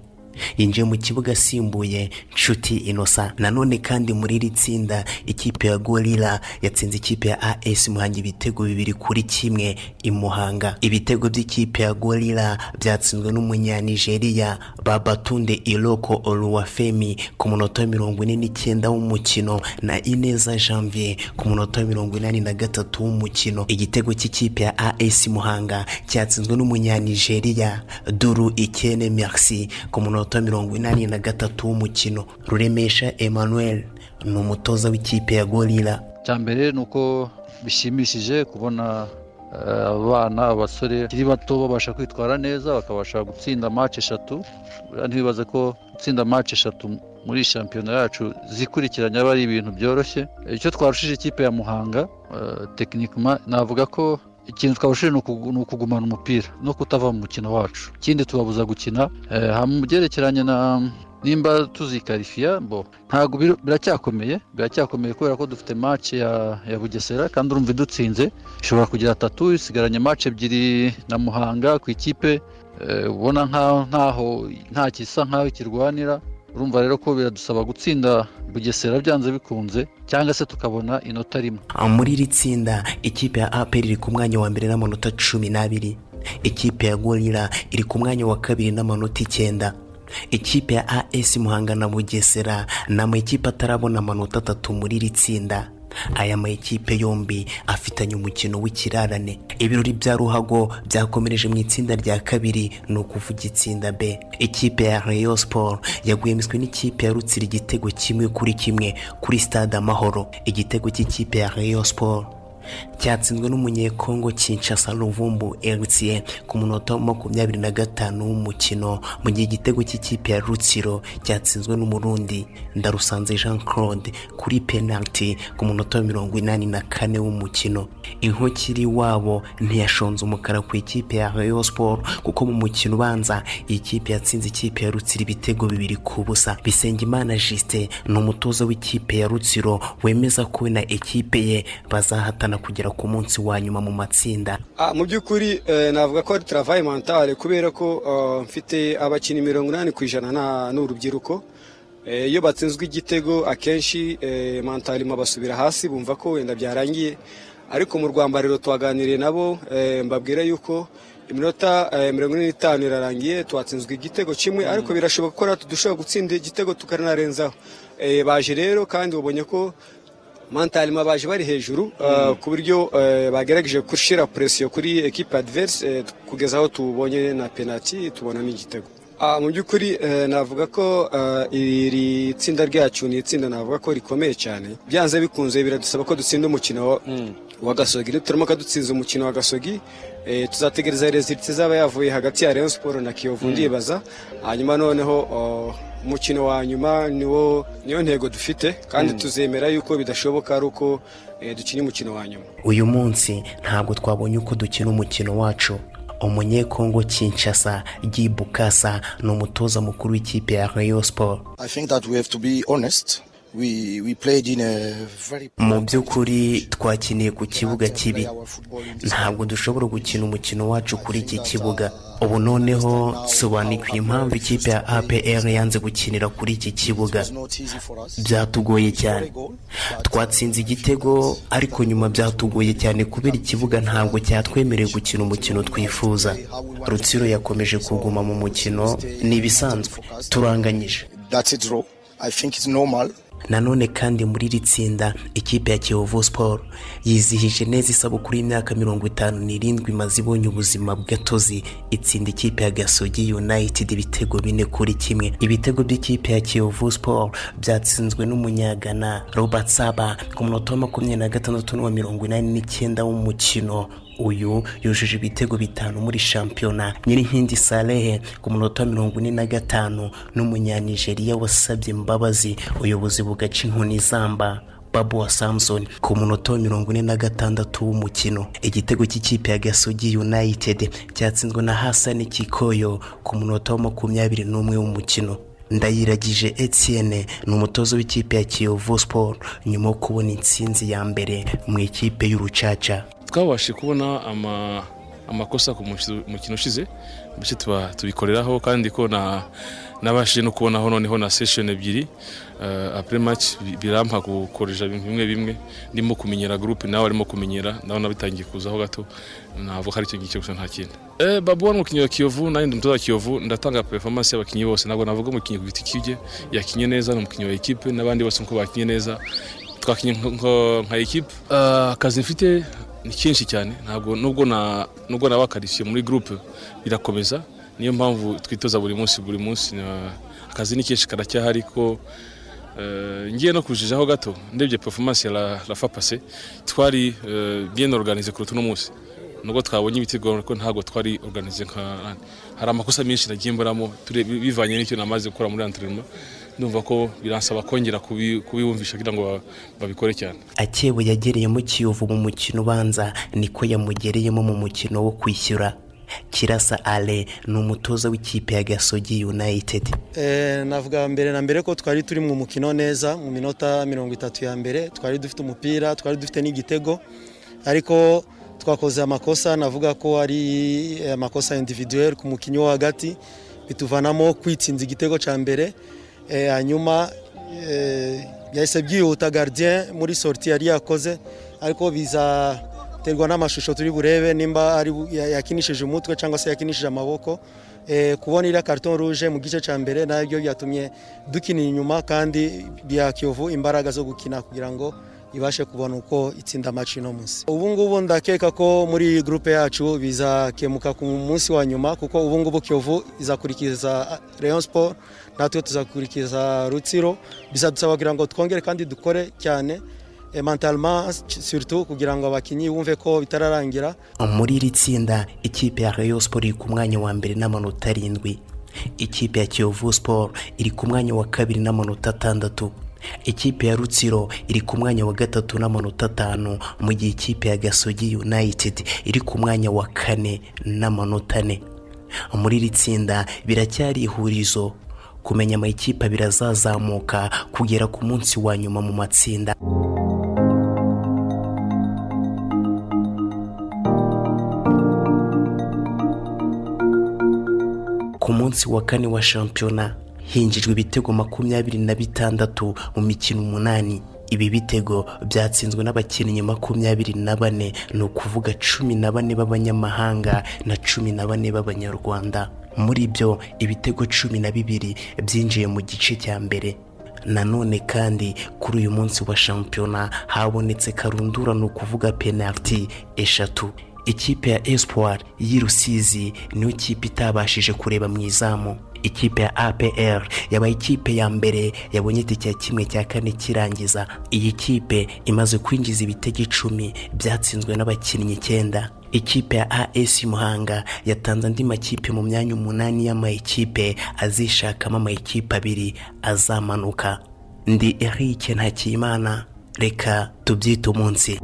Speaker 8: yinjiye mu kibuga asimbuye nshuti inosa. Nanone kandi muri iri tsinda ikipe ya gorira yatsinze ikipe ya as muhanga ibitego bibiri kuri kimwe i muhanga. Ibitego by'ikipe ya gorira byatsinzwe n'umunyanigeriya babatunde iroko oluwafemi ku munota wa mirongo ine n'icyenda w'umukino na ineza janvier ku munota wa mirongo inani na gatatu w'umukino. Igitego cy'ikipe ya as muhanga cyatsinzwe n'umunyanigeriya duru ikene merci ku munota wa mirongo inani na gatatu w'umukino. Ruremesha emmanuel ni umutoza w'ikipe ya gorira
Speaker 9: icya mbere ni uko bishimishije kubona eh, abana abasore bakiri bato babasha kwitwara neza bakabasha gutsinda match eshatu. Ntibibaze ko gutsinda match eshatu muri shampiyona yacu zikurikiranya aba ari ibintu byoroshye. Icyo twarushije ikipe ya muhanga eh, tekinikima navuga ko ikintu twarushije ni ukugu- ni ukugumana umupira no kutava mu mukino wacu. Ikindi tubabuza gukina eh, mu byerekeranye na nimba tuzikarifiya bo ntabwo bir- biracyakomeye biracyakomeye kubera ko dufite match ya, bugesera kandi urumva idutsinze. Ishobora kugira atatu isigaranye match ebyiri na muhanga ku ikipe eh, ubona nkaho nta gisa nkaho kirwanira. Urumva rero ko biradusaba gutsinda bugesera byanze bikunze cyangwa se tukabona inota rimwe.
Speaker 8: Muri iri tsinda ikipe ya apr iri ku mwanya wa mbere n'amanota cumi n'abiri. Ikipe ya gorira iri ku mwanya wa kabiri n'amanota icyenda. Ikipe ya as muhanga na bugesera ni amakipe atarabona amanota atatu muri iri tsinda. Aya makipe yombi afitanye umukino w'ikirarane. Ibirori bya ruhago byakomereje mu itsinda rya kabiri ni ukuvuga itsinda b. Ikipe ya rayon sport yaguyemiswe n'ikipe ya rutsira igitego kimwe kuri kimwe kuri stade amahoro. Igitego cy'ikipe ya rayon sport cyatsinzwe n'umunyekongo kinshasa ruvumbu eritiye ku munota wa makumyabiri na gatanu w'umukino mu gihe igitego cy'ikipe ya rutsiro cyatsinzwe n'umurundi ndarusanze jean claude kuri penaliti ku munota wa mirongo inani na kane w'umukino. Inkokiri wabo ntiyashonze umukara ku ikipe ya rayon sport kuko mu mukino ubanza iyi kipe yatsinze ikipe ya rutsiro ibitego bibiri ku busa. Bisengimana justin ni umutoza w'ikipe ya rutsiro wemeza ko na ekipe ye bazahatana kugera ku munsi wa nyuma mu matsinda.
Speaker 10: Ah, mu by'ukuri eh, navuga ko ari travail mentale kubera ko ah, mfite abakinnyi mirongo inani ku ijana na- ni urubyiruko Eh, iyo batsinzwe igitego akenshi eh, mentalima basubira hasi bumva ko wenda byarangiye. Ariko mu rwambariro twaganiriye nabo mbabwira yuko iminota mirongo ine n'itanu irarangiye twatsinzwe igitego kimwe. Ariko birashoboka ko natwe dushobora gutsinda igitego tukanarenzaho. Eh, baje rero kandi ubonye ko mentalima baje bari hejuru uh, ku buryo uh, bagerageje gushyira presiyo kuri ekipe adverse uh, kugeza aho tubonye na penalty tubona n'igitego. Ah, mu by'ukuri eh, navuga ko iri tsinda ryacu ni itsinda navuga ko rikomeye cyane. Byanze bikunze biradusaba ko dutsinda umukino wa- wa gasogi. Turimo kadutsinze umukino wa gasogi eh, tuzategereza results izaba yavuye hagati ya Rayon Sport na Kiyovu
Speaker 11: Mm.
Speaker 10: ndibaza. Hanyuma noneho oh, umukino wa nyuma niwo niyo ntego dufite kandi
Speaker 8: Mm.
Speaker 10: tuzemera yuko bidashoboka ari uko eh, dukina umukino wa nyuma.
Speaker 8: Uyu munsi ntabwo twabonye uko dukina umukino wacu. Umunyekongo kinshasa Guy bukasa ni umutoza mukuru w'ikipe ya rayon sport Mu by'ukuri twakiniye ku kibuga kibi. Ntabwo dushobora gukina umukino wacu kuri iki kibuga. Ubu noneho sobanukiwe impamvu ikipe ya apr yanze gukinira kuri iki kibuga. Byatugoye cyane. Twatsinze igitego ariko nyuma byatugoye cyane kubera ikibuga ntabwo cyatwemereye gukina umukino twifuza. Rutsiro yakomeje kuguma mu mukino ni ibisanzwe turanganyije. Nanone kandi muri iri tsinda ikipe ya kiyovu sport yizihije neza isabukuru y'imyaka mirongo itanu n'irindwi imaze ibonye ubuzima bw'atozi. Itsinda ikipe ya gasogi united ibitego bine kuri kimwe. Ibitego by'ikipe ya kiyovu sport byatsinzwe n'umunyagana robert saba ku munota wa makumyabiri na gatandatu n'uwa mirongo inani n'icyenda w'umukino. Uyu yujuje ibitego bitanu muri shampiyona nyirinkindi salehe ku munota mirongo ine na gatanu n'umunyanigeriya wasabye imbabazi ubuyobozi bugaca inkoni zamba babu wa samson ku munota wa mirongo ine na gatandatu w'umukino. Igitego cy'ikipe ya gasogi united cyatsinzwe na hasani kikoyo ku munota wa makumyabiri n'umwe w'umukino. Ndayiragije etienne ni umutoza w'ikipe ya kiyovu sport. Nyuma yo kubona intsinzi ya mbere mu ikipe y'urucaca.
Speaker 12: Twabashe kubona ama- amakosa ku muki- mukino ushize bityo tubikoreraho kandi ko na nabashije no kubonaho noneho na session ebyiri après match bi- birampa gukoresha ibintu bimwe bimwe ndimo kumenyera groupe nawe arimo kumenyera ndabona bitangiye kuzaho gato navuga ko ari icyo ngicyo gusa nta kindi. Eh babu wari umukinnyi wa kiyovu nanjye ndi umutoza wa kiyovu ndatanga performance y'abakinnyi bose ntabwo navuga umukinnyi ku giti kibye yakinnye neza ni umukinnyi wa ekipe n'abandi bose uko bakinnye neza twakinnye nka ekipe Ah, akazi mfite ni kenshi cyane ntabwo nubwo na nubwo nabakarishye muri groupe birakomeza niyo mpamvu twitoza buri munsi buri munsi akazi ni kenshi karacyahari ko eh, ngiye no kujijaho gato. Ndebye performance ya la, la fa passé. Twari eh, bien organisé kuruta uno munsi. Nubwo twabonye ibitego ariko ntabwo twari organize nka hari amakosa menshi nagiye mburamo ture- bivanye n'icyo namaze gukora muri entraînement. Ndumva ko biransaba kongera kubi- kubibumvisha kugira ngo ba- babikore cyane.
Speaker 8: Akebo yagereyemo kiyovu mu mukino ubanza niko yamugereyemo mu mukino wo kwishyura. Kirasa ale ni umutoza w'ikipe ya gasogi united.
Speaker 13: Eh, navuga mbere na mbere ko twari turi mu mukino neza mu minota mirongo itatu ya mbere twari dufite umupira twari dufite n'igitego ariko twakoze amakosa navuga ko ari eh, amakosa individuel ku mukinnyi wo hagati bituvanamo kwitsinza igitego cya mbere Eh, hanyuma yahise byihuta gardien muri sorti yari yakoze ariko bizaterwa n'amashusho turi burebe nimba yakinishije umutwe cyangwa se yakinishije amaboko. Eh, kubona iriya karton rouge mu gice cya mbere na byo byatumye dukina inyuma kandi biha kiyovu imbaraga zo gukina kugira ngo ibashe kubona uko itsinda match ino munsi. Ubu ngubu ndakeka ko muri groupe yacu bizakemuka ku munsi wa nyuma kuko ubu ngubu kiyovu izakurikiza Rayon Sport natwe tuzakurikiza Rutsiro. Bizadusaba kugira ngo twongere kandi dukore cyane kugira ngo ko bitararangira.
Speaker 8: Muri iri tsinda ikipe ya rayon sport iri ku mwanya wa mbere n'amanota arindwi. Ikipe ya kiyovu sport iri ku mwanya wa kabiri n'amanota atandatu. Ikipe ya rutsiro iri ku mwanya wa gatatu n'amanota atanu mu gihe ikipe ya gasogi united iri ku mwanya wa kane n'amanota ane. Muri iri tsinda biracyari ihurizo. Kumenya amakipe abiri azazamuka kugera ku munsi wa nyuma mu matsinda. Munsi wa kane wa shampiyona hinjijwe ibitego makumyabiri na bitandatu mu mikino umunani. Ibi bitego byatsinzwe n'abakinnyi makumyabiri na bane ni ukuvuga cumi na bane b'abanyamahanga na cumi na bane b'abanyarwanda. Muri byo ibitego cumi na bibiri byinjiye mu gice cya mbere. Nanone kandi kuri uyu munsi wa shampiyona habonetse karundura ni ukuvuga penaliti eshatu. Ikipe ya espoir y'i rusizi niyo kipe itabashije kureba mu izamu. Ikipe ya apr yabaye ikipe ya mbere yabonye itike ya kimwe cya kane kirangiza. Iyi kipe imaze kwinjiza ibitego icumi byatsinzwe n'abakinnyi icyenda. Ikipe ya as muhanga yatanze andi makipe mu myanya umunani y'amayikipe azishakamo amayikipe abiri azamanuka. Ndi eric ntakiyimana reka tubyite umunsi.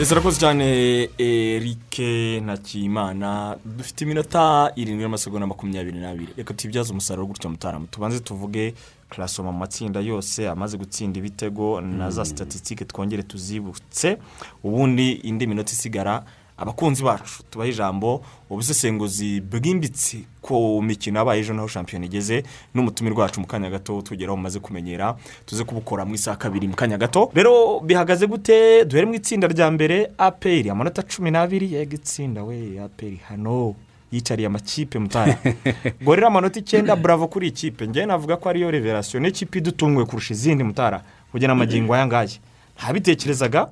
Speaker 2: Ese urakoze cyane erike ntakimana dufite iminota irindwi n'amasegonda makumyabiri n'abiri. Reka tubibyaze umusaruro gutya mutarama tubanze tuvuge karasoma mu matsinda yose amaze gutsinda ibitego na za sitatistike twongere tuzibutse. Ubundi indi minota isigara abakunzi bacu. Tubaha ijambo ubusesenguzi bwimbitse ku mikino yabaye ejo naho shampiyona igeze n'umutumirwa wacu mu kanya gato tugeraho mumaze kumenyera tuze kubukora mu isaha kabiri mu kanya gato. Rero bihagaze gute? Duhere mu itsinda rya mbere aperi amanota cumi n'abiri yega itsinda we aperi hano. Yicariye amakipe mutara ngo rero amanota icyenda buravo kuri iyi kipe. Ngewe navuga ko ariyo reverasiyo. N'ikipe idutunguye kurusha izindi mutara. Kugena amagingo aya ngaya ntabitekerezaga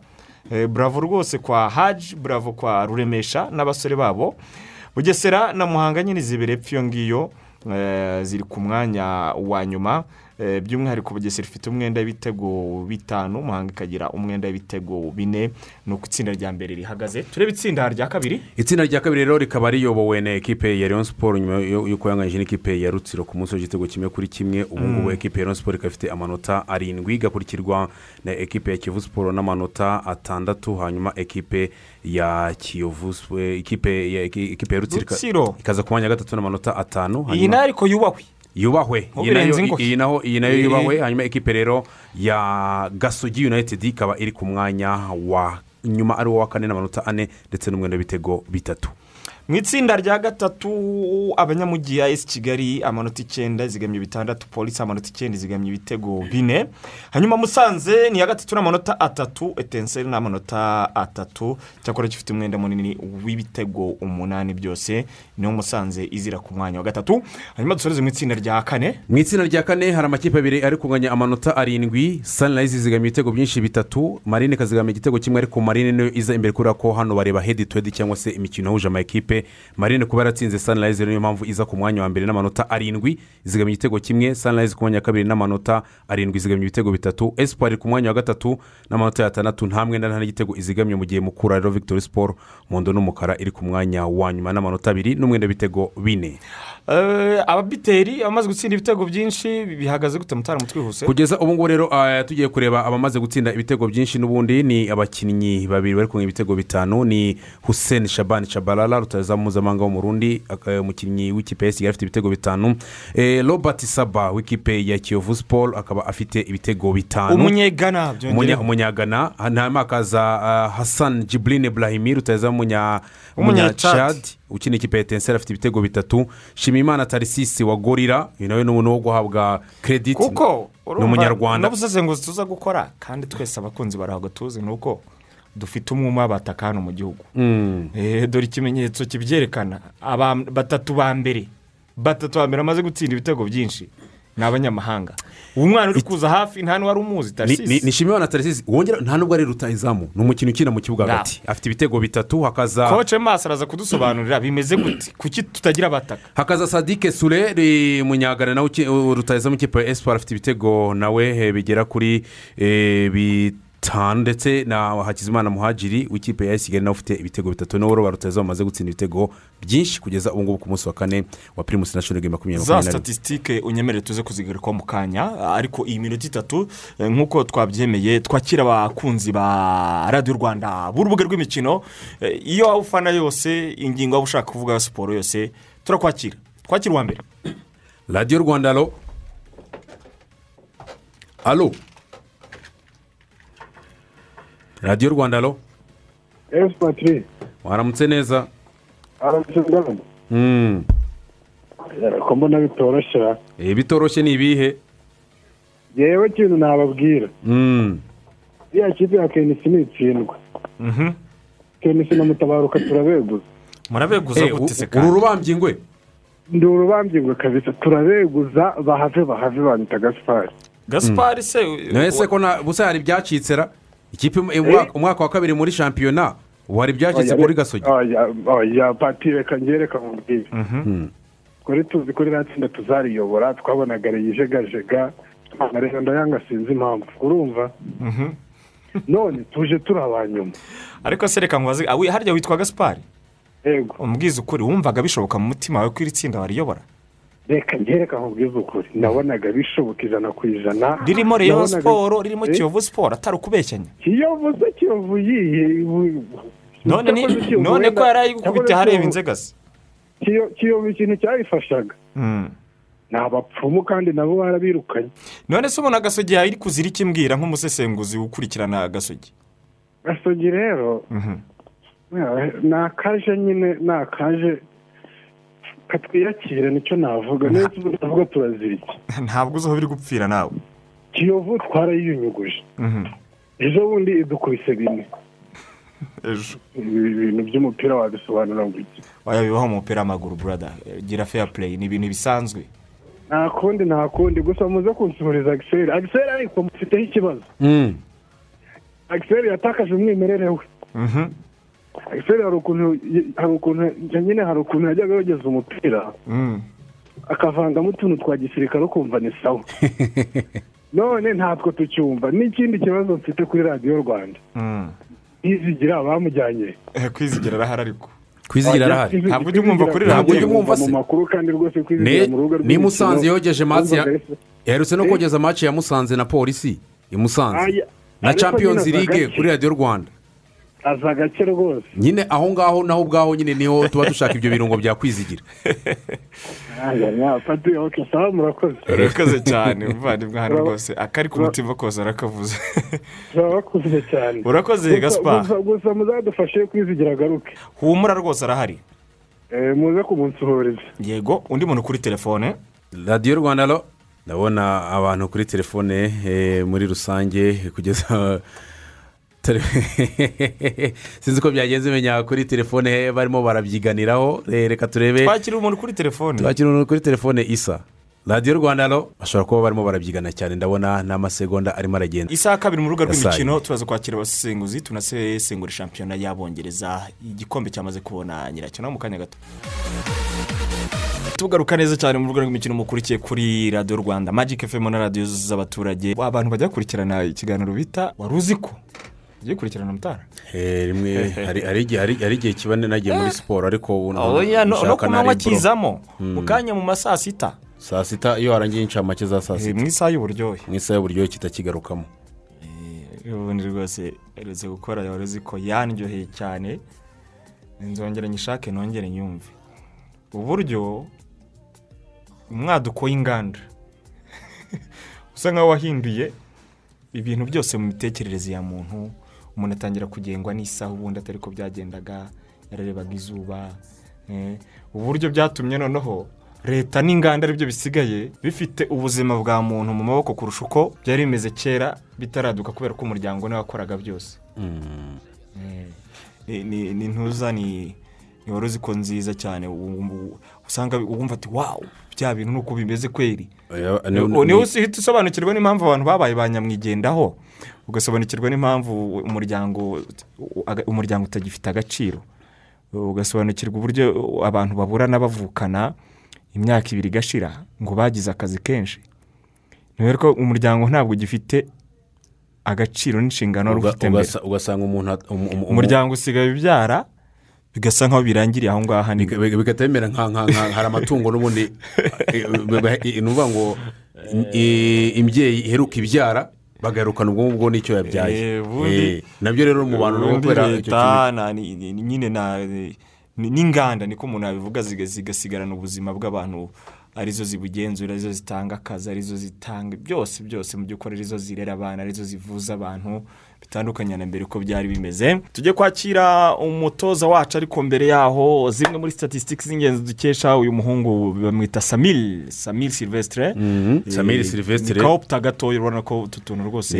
Speaker 2: buravo rwose kwa haji buravo kwa ruremesha n'abasore babo. Bugesera na muhanga nyine zibere epfo iyo ngiyo eh, ziri ku mwanya wa nyuma. Eh, by'umwihariko bugesera ifite umwenda w'ibitego bitanu muhanga ikagira umwenda w'ibitego bine. Ni uko itsinda rya mbere rihagaze. Turebe itsinda rya kabiri.
Speaker 7: Itsinda rya kabiri rero rikaba riyobowe na ekipe ya leon siporo nyuma y'uko yanganyije n'ikipe ya rutsiro ku munsi w'igitego kimwe kuri kimwe. Ubu ngubu
Speaker 2: Mm.
Speaker 7: ekipe ya leon siporo ikaba ifite amanota arindwi igakurikirwa na ekipe ya kivu siporo n'amanota atandatu. Hanyuma ekipe ya kiyovu Sp- ikipe ya ekipe ya rutsiro ika-
Speaker 2: Rutsiro.
Speaker 7: ikaza ku mwanya wa gatatu n'amanota atanu.
Speaker 2: Iyi
Speaker 7: na
Speaker 2: yo ariko yubahwe
Speaker 7: yubahwe iyi naho iyi na
Speaker 2: yo
Speaker 7: yubahwe hanyuma ekipe rero ya gasogi united ikaba iri ku mwanya wa nyuma ari wo wa kane n'amanota ane ndetse n'umwenda w'ibitego bitatu.
Speaker 2: Mu itsinda rya gatatu abanyamugi ya esi kigali amanota icyenda zigamye bitandatu polisi amanota icyenda zigamye ibitego bine. Hanyuma musanze ni iya gatatu n'amanota atatu etenseri ni amanota atatu. Cyakora gifite umwenda munini w'ibitego umunani byose. Niho musanze izira ku mwanya wa gatatu. Hanyuma dusoreze mu itsinda rya kane.
Speaker 7: Mu itsinda rya kane hari amakipe abiri ari kunganya amanota arindwi. Sanirayizi zigamye ibitego byinshi bitatu. Marine ikazigamya igitego kimwe ariko marine niyo iza imbere kubera ko hano bareba hedi tu hedi cyangwa se imikino yahuje amakipe marine kuba yaratsinze sanirayizi niyo mpamvu iza ku mwanya wa mbere n'amanota arindwi zigamye igitego kimwe sanirayizi ku mwanya wa kabiri n'amanota arindwi zigamye ibitego bitatu esipari ku mwanya wa gatatu n'amanota atandatu nta mwenda nta n'igitego izigamye mu gihe mukura rero victoire siporo muhondo n'umukara iri ku mwanya wa nyuma n'amanota abiri n'umwenda w'ibitego bine.
Speaker 2: Eh, ababiteri abamaze gutsinda ibitego byinshi bihagaze gute? Mutara mutwihuse.
Speaker 7: Kugeza ubu ngubu rero ah, tugiye kureba abamaze gutsinda ibitego byinshi n'ubundi ni abakinnyi babiri bari kumwe ibitego bitanu ni hussein shabani shabalala abdallah rutazamu mpuzamahanga w'umurundi aka- umukinnyi w'ikipe ya kigali afite ibitego bitanu. Eh, robert saba w'ikipe ya kiyovu siporo akaba afite ibitego bitanu.
Speaker 2: Umunyegana byongereho
Speaker 7: umunyagana hanyuma hakaza ah, hassan jiburine burahimi rutazamu umunya
Speaker 2: Umunya-Chad.
Speaker 7: umunyacad ukina ikipe ya etenseri afite ibitego bitatu. Shimimana tarisisi wa gorira uyu nawe ni umuntu wo guhabwa kerediti ni umunyarwanda.
Speaker 2: n'ubusesenguzi tuza gukora kandi twese abakunzi barahabwa tuzi ni uko dufite umwuma w'abataka hano mu gihugu.
Speaker 7: Mm.
Speaker 2: Eh, dore ikimenyetso kibyerekana. Batatu ba mbere. Batatu ba mbere bamaze gutsinda ibitego byinshi. Ni abanyamahanga. Uwo mwana uri kuza hafi nta n'uwari umuzi tarisisi
Speaker 7: ni shimimana tarisisi wongera nta nubwo ari rutayizamu ni umukinnyi ukina mu kibuga hagati. Afite ibitego bitatu hakaza
Speaker 2: koce maso araza kudusobanurira bimeze gute? Kuki tutagira abataka?
Speaker 7: Hakaza sadike sure ri- munyagana nawe rutayizamu ikipe ya esiporo afite ibitego nawe eh, bigera kuri eh, bitanu ndetse na hakizimana muhajiri w'ikipe ya kigali nawe ufite ibitego bitatu. Nawe roba rutayizamu bamaze gutsinda ibitego byinshi kugeza ubu ngubu ku munsi wa kane wa pirimusi nashono game makumyabiri
Speaker 2: za
Speaker 7: makumyabiri na rimwe
Speaker 2: statisitike unyemerere tuze kuzigarukaho mu kanya ariko iyi minota itatu eh, nk'uko twabyemeye twakira abakunzi ba radiyo rwanda b'urubuga rw'imikino. Eh, iyo waba ufana yose ingingo waba ushaka kuvuga siporo yose turakwakira. Twakira uwa mbere.
Speaker 7: Radiyo rwanda alo alo radiyo rwanda alo
Speaker 5: esi patiri
Speaker 7: waramutse neza
Speaker 5: aramutse ndabona
Speaker 7: Mm.
Speaker 5: ko mbona bitoroshye
Speaker 7: Eh, bitoroshye ni ibihe?
Speaker 5: Yewe ikintu nababwira.
Speaker 7: Mm.
Speaker 5: iriya kipe ya kenisi nitsindwa kenisi na mutabaruka turabeguza.
Speaker 2: Murabeguza
Speaker 7: Eh,
Speaker 2: gute se
Speaker 7: uru
Speaker 2: kandi?
Speaker 7: rubambye ngwe
Speaker 5: ndi urubambye kabisa. Turabeguza bahave bahave banyita gasipari
Speaker 2: gasipari se
Speaker 7: nawe se ko na busa hari ibyacitse ra ikipe mu- umwaka- wa kabiri muri shampiyona hari ibyacitse kuri gasogi
Speaker 5: pati reka njye reka mubwire
Speaker 7: Mm.
Speaker 5: twari tuzi ko ririya tsinda tuzariyobora twabonaga yijegajega na rero ndayanga sinzi impamvu. Urumva? None tuje turi abanyuma
Speaker 2: ariko se reka nkubaze awi- harya witwa gasipari
Speaker 5: yego.
Speaker 2: Umbwiza ukuri wumvaga bishoboka mu mutima wawe ko iri tsinda wariyobora?
Speaker 5: Reka njye reka nkubwize ukuri nabonaga bishoboka ijana ku ijana
Speaker 2: ririmo reyo
Speaker 5: Nabonaga-
Speaker 2: siporo ririmo
Speaker 5: Eh?
Speaker 2: kiyovu siporo atari ukubeshyanya
Speaker 5: kiyovu se kiyovu yihe? Bu-
Speaker 2: none ko yari ari gukubita
Speaker 5: cyakoze
Speaker 2: hareba
Speaker 5: Kiyovu-
Speaker 2: inzega se?
Speaker 5: Kiyo- kiyovu ikintu cyayifashaga
Speaker 2: Mm.
Speaker 5: ni abapfumu kandi nabo barabirukanye.
Speaker 2: None se ubona agasogi yawe iri kuzira ikimbwira nk'umusesenguzi ukurikirana agasogi?
Speaker 5: Gasogi rero ni akaje nyine ni akaje katwiyakire ni cyo navuga. Neza ubu ndavuga turazira iki?
Speaker 2: Ntabwo uzi aho biri gupfira nawe.
Speaker 5: Kiyovu twarayiyunyuguje. Ejo bundi idukubise bine.
Speaker 2: Ejo.
Speaker 5: Ibi bintu by'umupira wabisobanura ngo iki?
Speaker 2: Waya bibaho mu mupira w'amaguru burada gira feya pureyi ni ibintu bisanzwe.
Speaker 5: Nta kundi nta kundi. Gusa muze kunsuhuriza agiseri agiseri ariko mufiteho ikibazo.
Speaker 7: Mm.
Speaker 5: agiseri yatakaje umwimerere we. Agiseri hari ukuntu hari ukuntu nyine hari ukuntu yajyaga yogeza umupira akavangamo utuntu twa gisirikare ukumva ni sawa. None ntabwo tucyumva n'ikindi kibazo mfite kuri radiyo rwanda. Izigira bamujyanye.
Speaker 2: Kwizigira arahari ariko
Speaker 7: kwizigira arahari?
Speaker 2: ntabwo ujya umwumva kuri
Speaker 7: Ntabwo ujya
Speaker 2: radiyo
Speaker 7: umwumva se.
Speaker 5: mu makuru kandi rwose kwizigira mu
Speaker 7: ni musanze yogeje matsi yaherutse no
Speaker 5: Eh?
Speaker 7: kogeza match ya musanze na polisi i musanze. Na champions league kuri radiyo rwanda.
Speaker 5: Aza gake rwose.
Speaker 7: Nyine aho ngaho naho ubwaho nyine ni ho tuba dushaka ibyo birungo bya kwizigira.
Speaker 5: Aya nyafati oke sawa murakoze.
Speaker 2: Urakoze cyane umuvandimwe hano rwose akari ku mutima kose arakavuze.
Speaker 5: Turabakuze cyane.
Speaker 2: Urakoze, Gaspard.
Speaker 5: gusa- muzadufashe kwizigira agaruke.
Speaker 2: Humura rwose arahari.
Speaker 5: Eh, muze kumunsuhuriza
Speaker 2: yego undi muntu kuri telefone?
Speaker 7: Radiyo rwanda ro ndabona abantu kuri telefone eh, muri rusange kugeza sinzi ko byagenze menya kuri telefone eh, barimo barabyiganiraho. Eh, reka turebe.
Speaker 2: Twakira umuntu kuri telefone.
Speaker 7: Twakira umuntu kuri telefone isa radiyo rwanda ro bashobora kuba barimo barabyigana cyane. Ndabona n'amasegonda arimo aragenda.
Speaker 2: Isaha kabiri mu rubuga rw'imikino. Turaza kwakira abasesenguzi tunasesengura shampiyona y'abongereza. Igikombe cyamaze kubona nyiracyo. Nawe mu kanya gato. Tugaruka neza cyane mu rubuga rw'imikino mukurikiye kuri radiyo rwanda. Magic fm na radiyo z'abaturage. Abantu bajya gukurikirana ikiganiro bita wari uzi ko ugiye gukurikirana mutara
Speaker 7: Eh, rimwe hari igihe kiba nagiye muri siporo ariko ubu
Speaker 2: oya no no ku manywa kizamo mu kanya mu ma saa sita.
Speaker 7: Saa sita iyo warangiye incamake za saa
Speaker 2: Eh,
Speaker 7: sita.
Speaker 2: mu isaha y'uburyohe.
Speaker 7: Mu isaha y'uburyohe kitakigarukamo.
Speaker 2: Ubundi rwose uretse gukora wari uzi ko yandyoheye cyane. Nzongera nyishake nongere nyumve. Uburyo umwaduko w'inganda. Usa nkaho wahinduye ibintu byose mu mitekerereze ya muntu. Umuntu atangira kugengwa n'isaha ubundi atari ko byagendaga yararebaga izuba eh, uburyo byatumye noneho leta n'inganda ari byo bisigaye bifite ubuzima bwa muntu mu maboko kurusha uko byari bimeze kera bitaraduka kubera ko umuryango ni we wakoraga byose. Eh, ni- ntuza ni wari uzi ko nziza cyane. Usanga wumva ati wawu bya bintu ni uko bimeze kweri.
Speaker 7: Ni-
Speaker 2: ni we
Speaker 7: ni-
Speaker 2: uhita usobanukirwa n'impamvu abantu babaye ba nyamwigendaho. Ugasobanukirwa n'impamvu umuryango umuryango utagifite agaciro. Ugasobanukirwa uburyo abantu baburana bavukana imyaka ibiri igashira ngo bagize akazi kenshi. Ni ko umuryango ntabwo ugifite agaciro n'inshingano wari
Speaker 7: Uga-
Speaker 2: ufite mbere.
Speaker 7: ugasa- ugasanga umuntu at- umu- umu-
Speaker 2: umuryango usigaye ubyara bigasa nkaho birangiriye aho ngaho
Speaker 7: bigahita bimera nka hari amatungo n'ubundi ni ukuvuga ngo imbyeyi iheruka ibyara bagarukana ubwo ngubwo n'icyo yabyaye.
Speaker 2: Eh,
Speaker 7: Eh, na byo rero mu bantu no kubera icyo kintu
Speaker 2: nyine n'inganda niko umuntu yabivuga ziga- zigasigarana ubuzima bw'abantu ari zo zibugenzura ari zo zitanga akazi ari zo zitanga byose byose mu by'ukuri ari zo zirera abana ari zo zivuza abantu. Bitandukanye na mbere uko byari bimeze. Tujye kwakira umutoza wacu ariko mbere yaho zimwe muri statisitiki z'ingenzi dukesha uyu muhungu bamwita samil samil silvestre.
Speaker 7: Samir
Speaker 2: Eh,
Speaker 7: Silvestre.
Speaker 2: ni kawuputa gatoya urabona ko utu tuntu rwose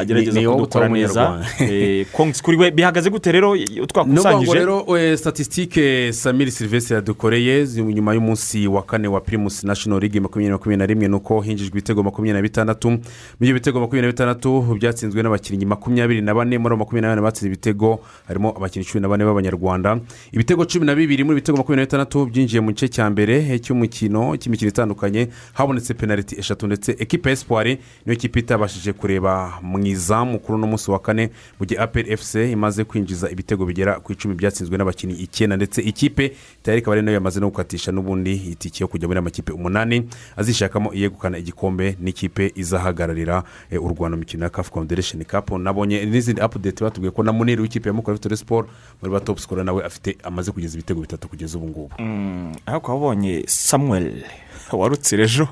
Speaker 2: agerageza kudukora neza. Eh, kuri we bihagaze gute rero? Twakusanyije.
Speaker 7: Rero statisitike samiri silvestre yadukoreye nyuma y'umunsi wa kane wa primus national league makumyabiri makumyabiri na rimwe ni uko hinjijwe ibitego makumyabiri na bitandatu. Muri ibyo bitego makumyabiri na bitandatu byatsinzwe n'abakinnyi makumyabiri na bane muri abo makumyabiri na bane batsinze ibitego harimo abakinnyi cumi na bane b'abanyarwanda. Ibitego cumi na bibiri muri ibitego makumyabiri na bitandatu byinjiye mu gice cya mbere eh, cy'umukino cy'imikino itandukanye. Habonetse penaliti eshatu ndetse ekipa espoir niyo kipe itabashije kureba mu izamu kuri uno munsi wa kane mu gihe apel fc imaze kwinjiza ibitego bigera ku icumi byatsinzwe n'abakinnyi icyenda. Ndetse ikipe tayari ikaba ari na yo yamaze no gukatisha n'ubundi itike yo kujya muri amakipe umunani. Azishakamo iyegukana igikombe n'ikipe izahagararira eh, u rwanda mu mikino ya kafu confederation cup. Nabonye n'izindi apudeti batubwiye ko na muniri w'ikipe ya mukora victory sport muri ba top scorer nawe afite amaze kugeza ibitego bitatu kugeza ubu ngubu.
Speaker 2: Mm, ariko wabonye samuel warutsire ejo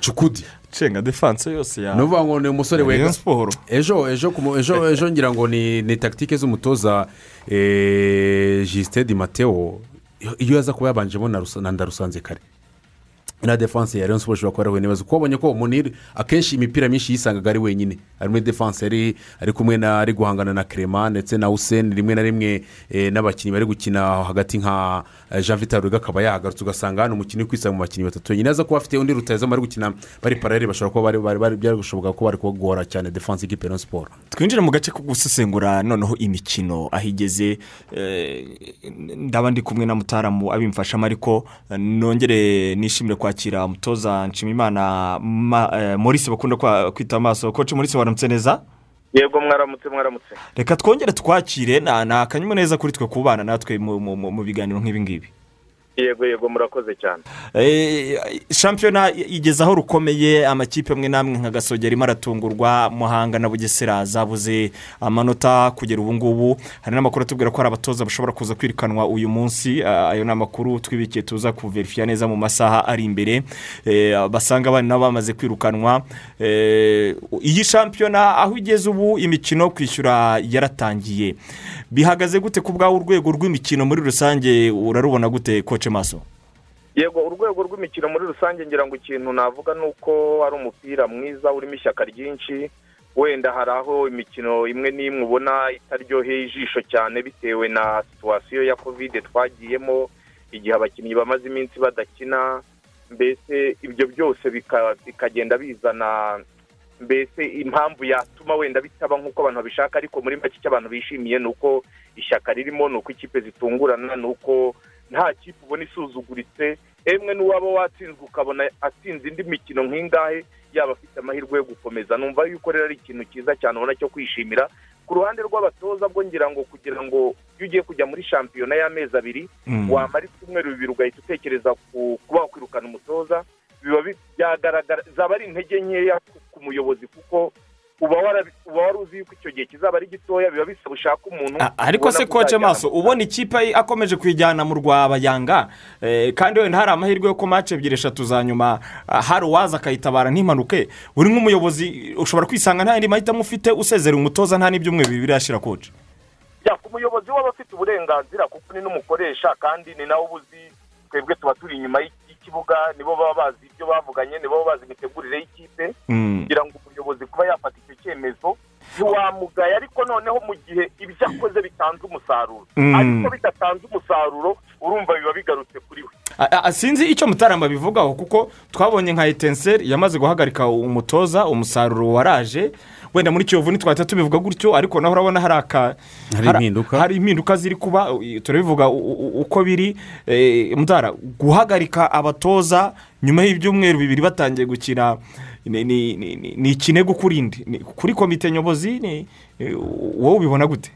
Speaker 7: cukudi
Speaker 2: cenga defanse yose ya
Speaker 7: ni ukuvuga ngo ni umusore wega
Speaker 2: Sport.
Speaker 7: ejo ejo ku mu- ejo ejo ngira ngo ni tagitike z'umutoza eh, jisite di mateo iyo- yaza kuba yabanjemo na ndarusanze kare. Na defanse ya Rayon Sport ishobora kuba yarahuye n'ibibazo kuko wabonye ko muniri akenshi imipira myinshi yisangaga ari wenyine. Ari muri defanse ari kumwe na ari guhangana na kerema ndetse na useni rimwe na rimwe eh, n'abakinnyi bari gukina hagati nka eh, jean vital ruga akaba yahagarutse. Ugasanga hano umukinnyi uri kwisanga mu bakinnyi batatu wenyine. Aza kuba afite undi rutayizamu bari gukina bari paralele bashobora kuba bari bari bari byari gushoboka ko bari kubagora cyane defanse y'ikipe ya Rayon Sport.
Speaker 2: Twinjire mu gace ko gusesengura noneho imikino. Aho igeze eh, ndaba ndi kumwe na mutaramu abimfashamo ariko nongere nishimire kwakira umutoza nshimimana Ma- eh, maurice bakunda kwita amaso koci maurice waramutse neza?
Speaker 14: Yego mwaramutse mwaramutse.
Speaker 2: Reka twongere twakire na- ni akanyamuneza kuri twe kubana natwe mu biganiro nk'ibi ngibi.
Speaker 14: Yego yego murakoze cyane.
Speaker 2: Eh, shampiyona igeze aho rukomeye amakipe amwe n'amwe nka gasogi arimo aratungurwa muhanga na bugesera zabuze amanota kugera ubu ngubu. Hari n'amakuru atubwira ko hari abatoza bashobora kuza kwirukanwa uyu munsi. Ah, ayo ni amakuru twibikiye tuza kuverifiya neza mu masaha ari imbere. Eh, basanga abana bamaze kwirukanwa. Eh, iyi shampiyona aho igeze ubu imikino kwishyura yaratangiye. Bihagaze gute ku bwawe urwego rw'imikino muri rusange urarubona gute koce maso.
Speaker 14: Yego urwego rw'imikino muri rusange ngira ngo ikintu navuga ni uko ari umupira mwiza urimo ishyaka ryinshi wenda hari aho imikino imwe n'imwe ubona itaryoheye ijisho cyane bitewe na situwasiyo ya kovide twagiyemo igihe abakinnyi bamaze iminsi badakina mbese ibyo byose bika- bikagenda bizana mbese impamvu yatuma wenda bitaba nk'uko abantu babishaka ariko muri make icyo abantu bishimiye ni uko ishyaka ririmo ni uko ikipe zitungurana ni uko nta kipe ubona isuzuguritse emwe n'uwaba watsinzwe ukabona atsinze indi mikino nk'ingahe yaba afite amahirwe yo gukomeza numva yuko rero ari ikintu cyiza cyane ubona cyo kwishimira ku ruhande rw'abatoza bwo ngira ngo kugira ngo iyo ugiye kujya muri shampiyona y'amezi abiri
Speaker 15: Mm.
Speaker 14: wamara icyumweru bibiri ugahita utekereza ku kuba wakwirukana umutoza biba bi- byagaragara zaba ari intege nkeya ku muyobozi kuko uba wari uzi yuko icyo gihe kizaba ari gitoya biba bisaba ushaka umuntu
Speaker 2: ariko se
Speaker 14: ko
Speaker 2: koce
Speaker 14: uzajyana
Speaker 2: maso ubona ikipe akomeje kuyijyana mu rwabayanga eh, kandi wenda hari amahirwe yo ko mace ebyiri eshatu za nyuma ah, hari uwaza akayitabara ntimpanuke uri nk'umuyobozi ushobora kwisanga nta yandi mahitamo ufite usezera umutoza nta n'ibyumweru bibiri birashira koce
Speaker 14: ku muyobozi waba afite uburenganzira kuko ni n'umukoresha kandi ni nawe uba uzi twebwe tuba turi inyuma y'iki- y'ikibuga nibo baba bazi ibyo bavuganye nibo baba bazi imitegurire y'ikipe
Speaker 2: Mm.
Speaker 14: kugira ngo umuyobozi kuba yafata icyo cyemezo ntiwamugaye ariko noneho mu gihe ibyo akoze bitanze umusaruro
Speaker 2: Mm.
Speaker 14: ariko bidatanze umusaruro urumva biba bigarutse kuri we
Speaker 2: sinzi icyo mutarama bivugaho kuko twabonye nka etenseri yamaze guhagarika umutoza umusaruro waraje wenda muri kiyovu ntitwahita tubivuga gutyo ariko naho urabona hari aka
Speaker 7: Hari impinduka.
Speaker 2: ziri kuba turabivuga uko biri. Eh, mutara guhagarika abatoza nyuma y'ibyumweru bibiri batangiye gukina ni- ikinego kuri indi Ni- kuri komite nyobozi wowe ubibona gute?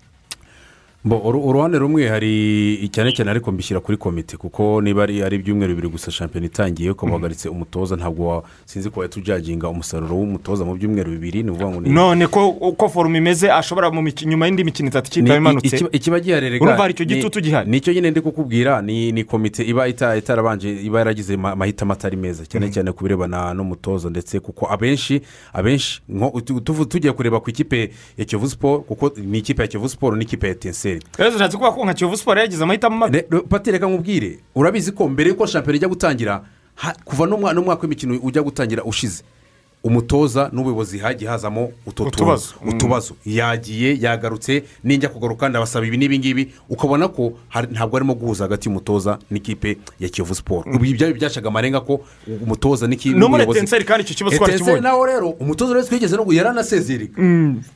Speaker 7: Uruhande rumwe hari cyane cyane ariko mbishyira kuri komite kuko niba ari ibyumweru bibiri gusa shampiyona itangiye ukaba wahagaritse umutoza ntabwo sinzi ko wahita ujaginga umusaruro w'umutoza mu byumweru bibiri ni ukuvuga ngo
Speaker 2: none ko uko forume imeze ashobora nyuma y'indi mikino itatu iba imanutse
Speaker 7: ikiba- ikiba gihari rega.
Speaker 2: Urumva hari icyo
Speaker 7: ni-
Speaker 2: gitutu gihari?
Speaker 7: ni cyo nyine ndi kukubwira ni komite iba ita- itarabanje iba yaragize ma- amahitamo atari meza cyane cyane ku birebana n'umutoza ndetse kuko abenshi abenshi tugiye kureba ku ikipe ya kiyovu siporo kuko ni ikipe ya kiyovu siporo n'ikipe ya etenseri
Speaker 2: rero ushatse kuvuga ko nka kiyovu siporo yagize amahitamo mabi
Speaker 7: pati reka nkubwire. Urabizi ko mbere y'uko shampiyona ijya gutangira kuva n'umwa- n'umwaka w'imikino ujya gutangira ushize? Umutoza n'ubuyobozi hagiye hazamo
Speaker 2: Utubazo. Mm.
Speaker 7: utubazo. Yagiye yagarutse ninjya kugaruka ndabasaba ibi n'ibi ngibi ukabona ko ntabwo arimo guhuza hagati y'umutoza n'ikipe ya kiyovu siporo ubu ibyari byacaga amarenga ko umutoza n'ikipe n'ubuyobozi-
Speaker 2: etenseri kandi icyo kibazo twarakibonye
Speaker 7: naho rero umutoza rero twigeze no yaranasezereye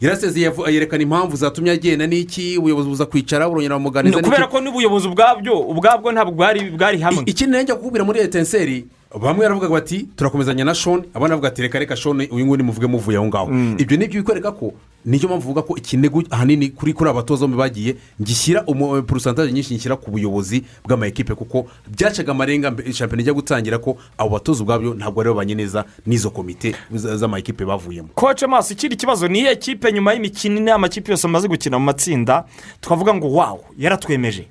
Speaker 7: yarasezeye yavu- yerekana impamvu zatumye agenda n'iki ubuyobozi buza kwicara burongera bamuganiza
Speaker 2: No, kubera ko n'ubuyobozi ubwabyo ubwabwo ntabwo bwari hamwe.
Speaker 7: Ikindi njya kukubwira muri etenseri bamwe baravuga bati turakomezanya na shoni abandi bavuga ati reka reka shoni uyu nguyu nimuvuge muvuye aho ngaho. Ibyo ni byo bikwereka ko ni cyo mpamvu uvuga ko ikinego ahanini kuri kuri abatoza bombi bagiye ngishyira umu- porosantaje nyinshi ngishyira ku buyobozi bw'amakipe kuko byacaga amarenga shampiyona ijya gutangira ko abo batoza ubwabyo ntabwo bari babanye neza n'izo komite z- z'amakipe bavuyemo.
Speaker 2: Koce maso ikindi kibazo ni iyihe kipe nyuma y'imikino ine amakipe yose amaze gukina mu matsinda twavuga ngo wawu yaratwemeje.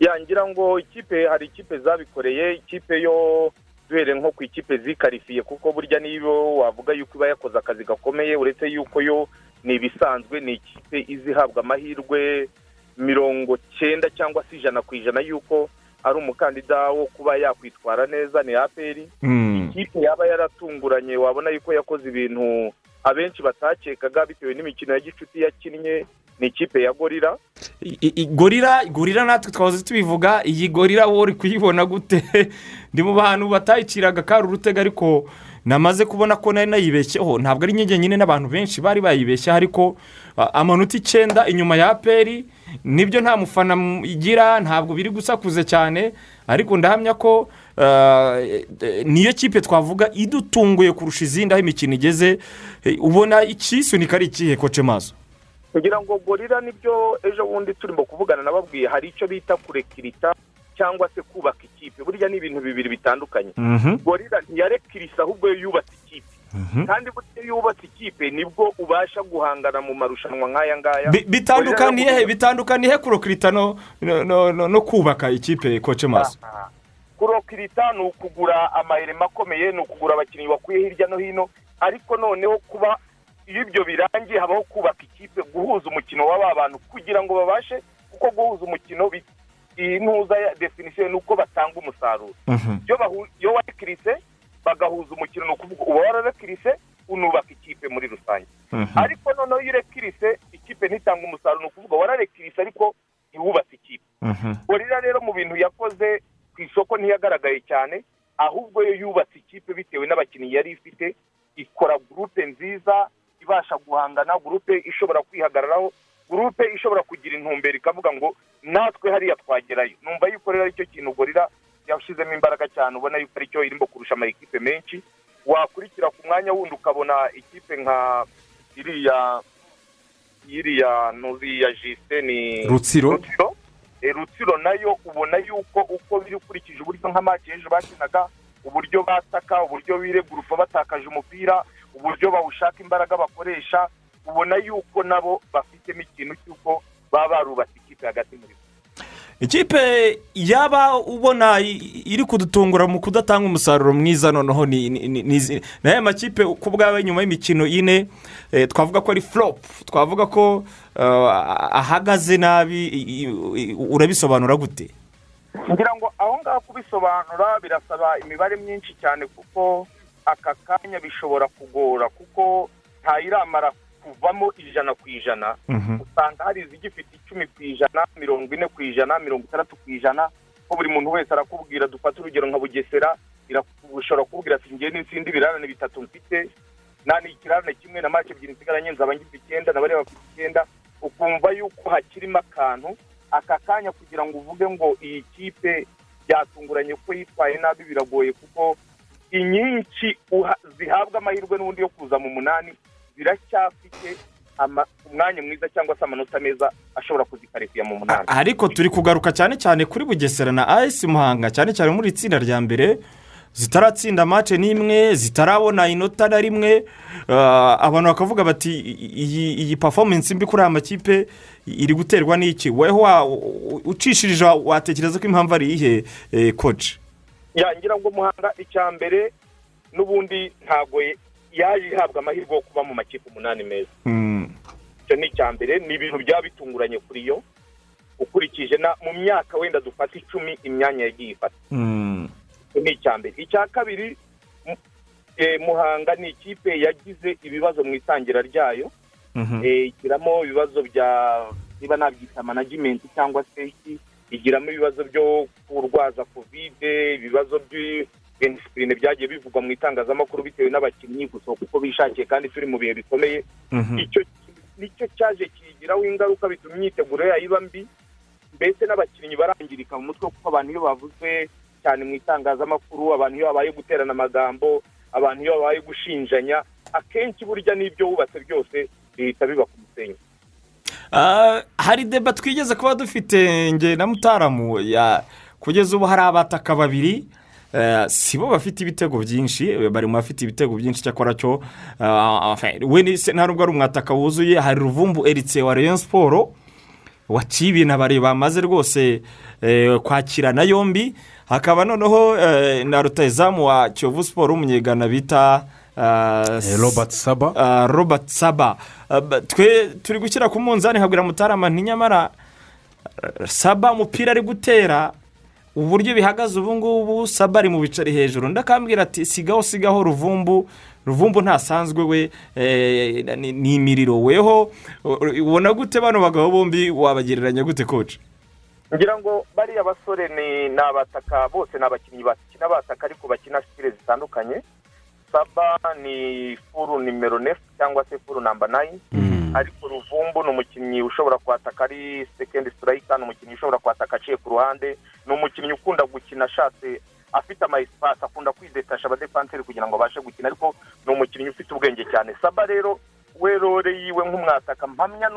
Speaker 14: Yangira ngo ikipe hari ikipe zabikoreye ikipe yo duhere nko ku ikipe zikarifiye kuko burya niyo wavuga yuko iba yakoze akazi gakomeye uretse yuko yo ni ibisanzwe ni ikipe izihabwa amahirwe mirongo cyenda cyangwa se ijana ku ijana yuko ari umukandida wo kuba yakwitwara neza ni aperi ikipe yaba yaratunguranye wabona yuko yakoze ibintu abenshi batakekaga bitewe n'imikino ya gicuti yakinnye ni ikipe ya gorira
Speaker 2: gorira gorira natwe twahoze tubivuga iyi gorira wowe uri kuyibona gute? Ndi mu bantu batayiciraga kari urutega ariko namaze kubona ko nari nayibeshyeho. Ntabwo ari nyine nyine n'abantu benshi bari bayibeshyeho ariko amanota icyenda inyuma ya aperi ni byo nta mufana igira ntabwo biri gusakuze cyane ariko ndahamya ko niyo kipe twavuga idutunguye kurusha izindi aho imikino igeze. Ubona ikisunika ari ikihe koce maso?
Speaker 14: Kugira ngo gorira ni byo ejo bundi turimo kuvugana nababwiye. Hari icyo bita kurekirita cyangwa se kubaka ikipe. Burya ni ibintu bibiri bitandukanye.
Speaker 2: Mhm.
Speaker 14: gorira ntiyarekirisa ahubwo yo yubatse ikipe. Kandi burya iyo yubatse ikipe ni bwo ubasha guhangana mu marushanwa nk'aya ngaya.
Speaker 2: Bi- bitandukaniye he bitandukaniye he kurokirita no kubaka ikipe koce maso
Speaker 14: kurokirita ni ukugura amayirema akomeye ni ukugura abakinnyi bakuye hirya no hino. Ariko noneho kuba iyo ibyo birangiye habaho kubaka ikipe guhuza umukino w'aba bantu kugira ngo babashe kuko guhuza umukino bi- iyi ntuza ya definisiyo ni uko batanga umusaruro. Bahu- iyo warekirise bagahuza umukino ni ukuvuga uba wararekirise unubaka ikipe muri rusange. Ariko noneho iyo urekirise ikipe ntitanga umusaruro ni ukuvuga wararekirise ariko ntiwubatse ikipe. Gorira rero mu bintu yakoze ku isoko ntiyagaragaye cyane ahubwo yo yubatse ikipe bitewe n'abakinnyi yari ifite ikora gurupe nziza ibasha guhangana gurupe ishobora kwihagararaho gurupe ishobora kugira intumbero ikavuga ngo natwe hariya twagerayo. Numva yuko rero ari cyo kintu gorira yashyizemo imbaraga cyane ubona yuko ari cyo irimo kurusha amakipe menshi. Wakurikira ku mwanya wundi ukabona ikipe nka iriya iriya nturiya jisite ni
Speaker 7: Rutsiro.
Speaker 14: Eh, rutsiro na yo ubona yuko uko biri ukurikije uburyo nka match ejo bakinaga uburyo bataka uburyo biregurufa batakaje umupira uburyo bawushaka imbaraga bakoresha ubona yuko nabo bafitemo ikintu cy'uko baba barubatse ikipe hagati muri bo.
Speaker 2: Ikipe yaba ubona iri kudutungura mu kudatanga umusaruro mwiza noneho ni aya makipe ku bwawe nyuma y'imikino ine eh, twavuga ko ari flop twavuga ko eh, ahagaze nabi urabisobanura gute?
Speaker 14: Ngira ngo aho ngaho kubisobanura birasaba imibare myinshi cyane kuko aka kanya bishobora kugora kuko ntayiramara kuvamo ijana ku ijana. Usanga hari izigifite icumi ku ijana mirongo ine ku ijana mirongo itandatu ku ijana ko buri muntu wese arakubwira dufate urugero nka bugesera ushobora kubwira ati ngewe n'izindi birarane bitatu mfite nta n'ikirarane kimwe na make ebyiri nsigaranye nzaba ngifite icyenda na bariya bafite icyenda. Ukumva yuko hakirimo akantu aka kanya kugira ngo uvuge ngo iyi kipe byatunguranye ko yitwaye nabi biragoye kuko inyinshi zihabwa amahirwe n'ubundi yo kuza mu munani ziracyafite umwanya mwiza cyangwa se amanota meza ashobora kuzikarifiya mu munani.
Speaker 2: Ariko turi kugaruka cyane cyane kuri bugesera na ayesi muhanga cyane cyane muri iri tsinda rya mbere zitaratsinda mace n'imwe zitarabona inota na rimwe abantu bakavuga bati "I- iyi pafomensi mbi kuri aya makipe iri guterwa n'iki? Weho ucishirije watekereza ko impamvu ari iyihe koci
Speaker 14: yangira ngo muhanga icya mbere n'ubundi ntabwo yaje ihabwa amahirwe yo kuba mu makipe umunani meza. Icyo ni icya mbere ni ibintu byaba bitunguranye kuri yo ukurikije na mu myaka wenda dufata icumi imyanya yagiye ifata. Icyo ni icya mbere. Icya kabiri eh, muhanga ni ikipe yagize ibibazo mu itangira ryayo. Eh, igiramo ibibazo bya niba nabyita managimenti cyangwa se igiramo ibibazo byo kurwaza kovide ibibazo by'indisipurine byagiye bivugwa mu itangazamakuru bitewe n'abakinnyi gusohoka uko bishakiye kandi turi mu bihe bikomeye. Icyo ni cyo cyaje kiyigiraho ingaruka bituma imyiteguro yayo iba mbi mbese n'abakinnyi barangirika mu mutwe kuko abantu iyo bavuzwe cyane mu itangazamakuru abantu iyo babaye guterana amagambo abantu iyo babaye gushinjanya akenshi burya n'ibyo wubatse byose bihita biba ku musenyi.
Speaker 2: Hari deba twigeze kuba dufite nge na mutaramu kugeza ubu hari abataka babiri eh, si bo bafite ibitego byinshi eh, bari mu bafite ibitego byinshi cyakora cyo ah, enfin, we ni se nta nubwo ari umwataka wuzuye hari ruvumbu eritse wa rayon siporo waciye ibintu abari bamaze rwose eh, kwakirana yombi hakaba noneho eh, na rutayizamu wa kiyovu siporo w'umunyegana bita ah,
Speaker 7: robert saba.
Speaker 2: Ah, robert saba. Ba- twe turi gushyira ku munzani nkabwira mutarama nyamara ah, saba umupira ari gutera uburyo bihagaze ubu ngubu saba ari mu bicari hejuru. Ndakambwira ati sigaho sigaho ruvumbu. Ruvumbu ntasanzwe we eh, ni imiriro weho. Ubona gute bano bagabo bombi wabagereranya gute koci
Speaker 14: ngira ngo bariya basore ni ni abataka bose ni abakinnyi bakina bataka ariko bakina sitire zitandukanye. Saba ni furu nimero nefu cyangwa se furu namba nayini ariko ruvumbu ni umukinnyi ushobora kwataka ari sekendi sitirayika ni umukinnyi ushobora kwataka aciye ku ruhande. Ni umukinnyi ukunda gukina ashatse afite amayisipasi akunda kwidetasha abadefanseri kugira ngo abashe gukina. Ariko ni umukinnyi ufite ubwenge cyane. Saba rero we rore yiwe nk'umwataka mpamya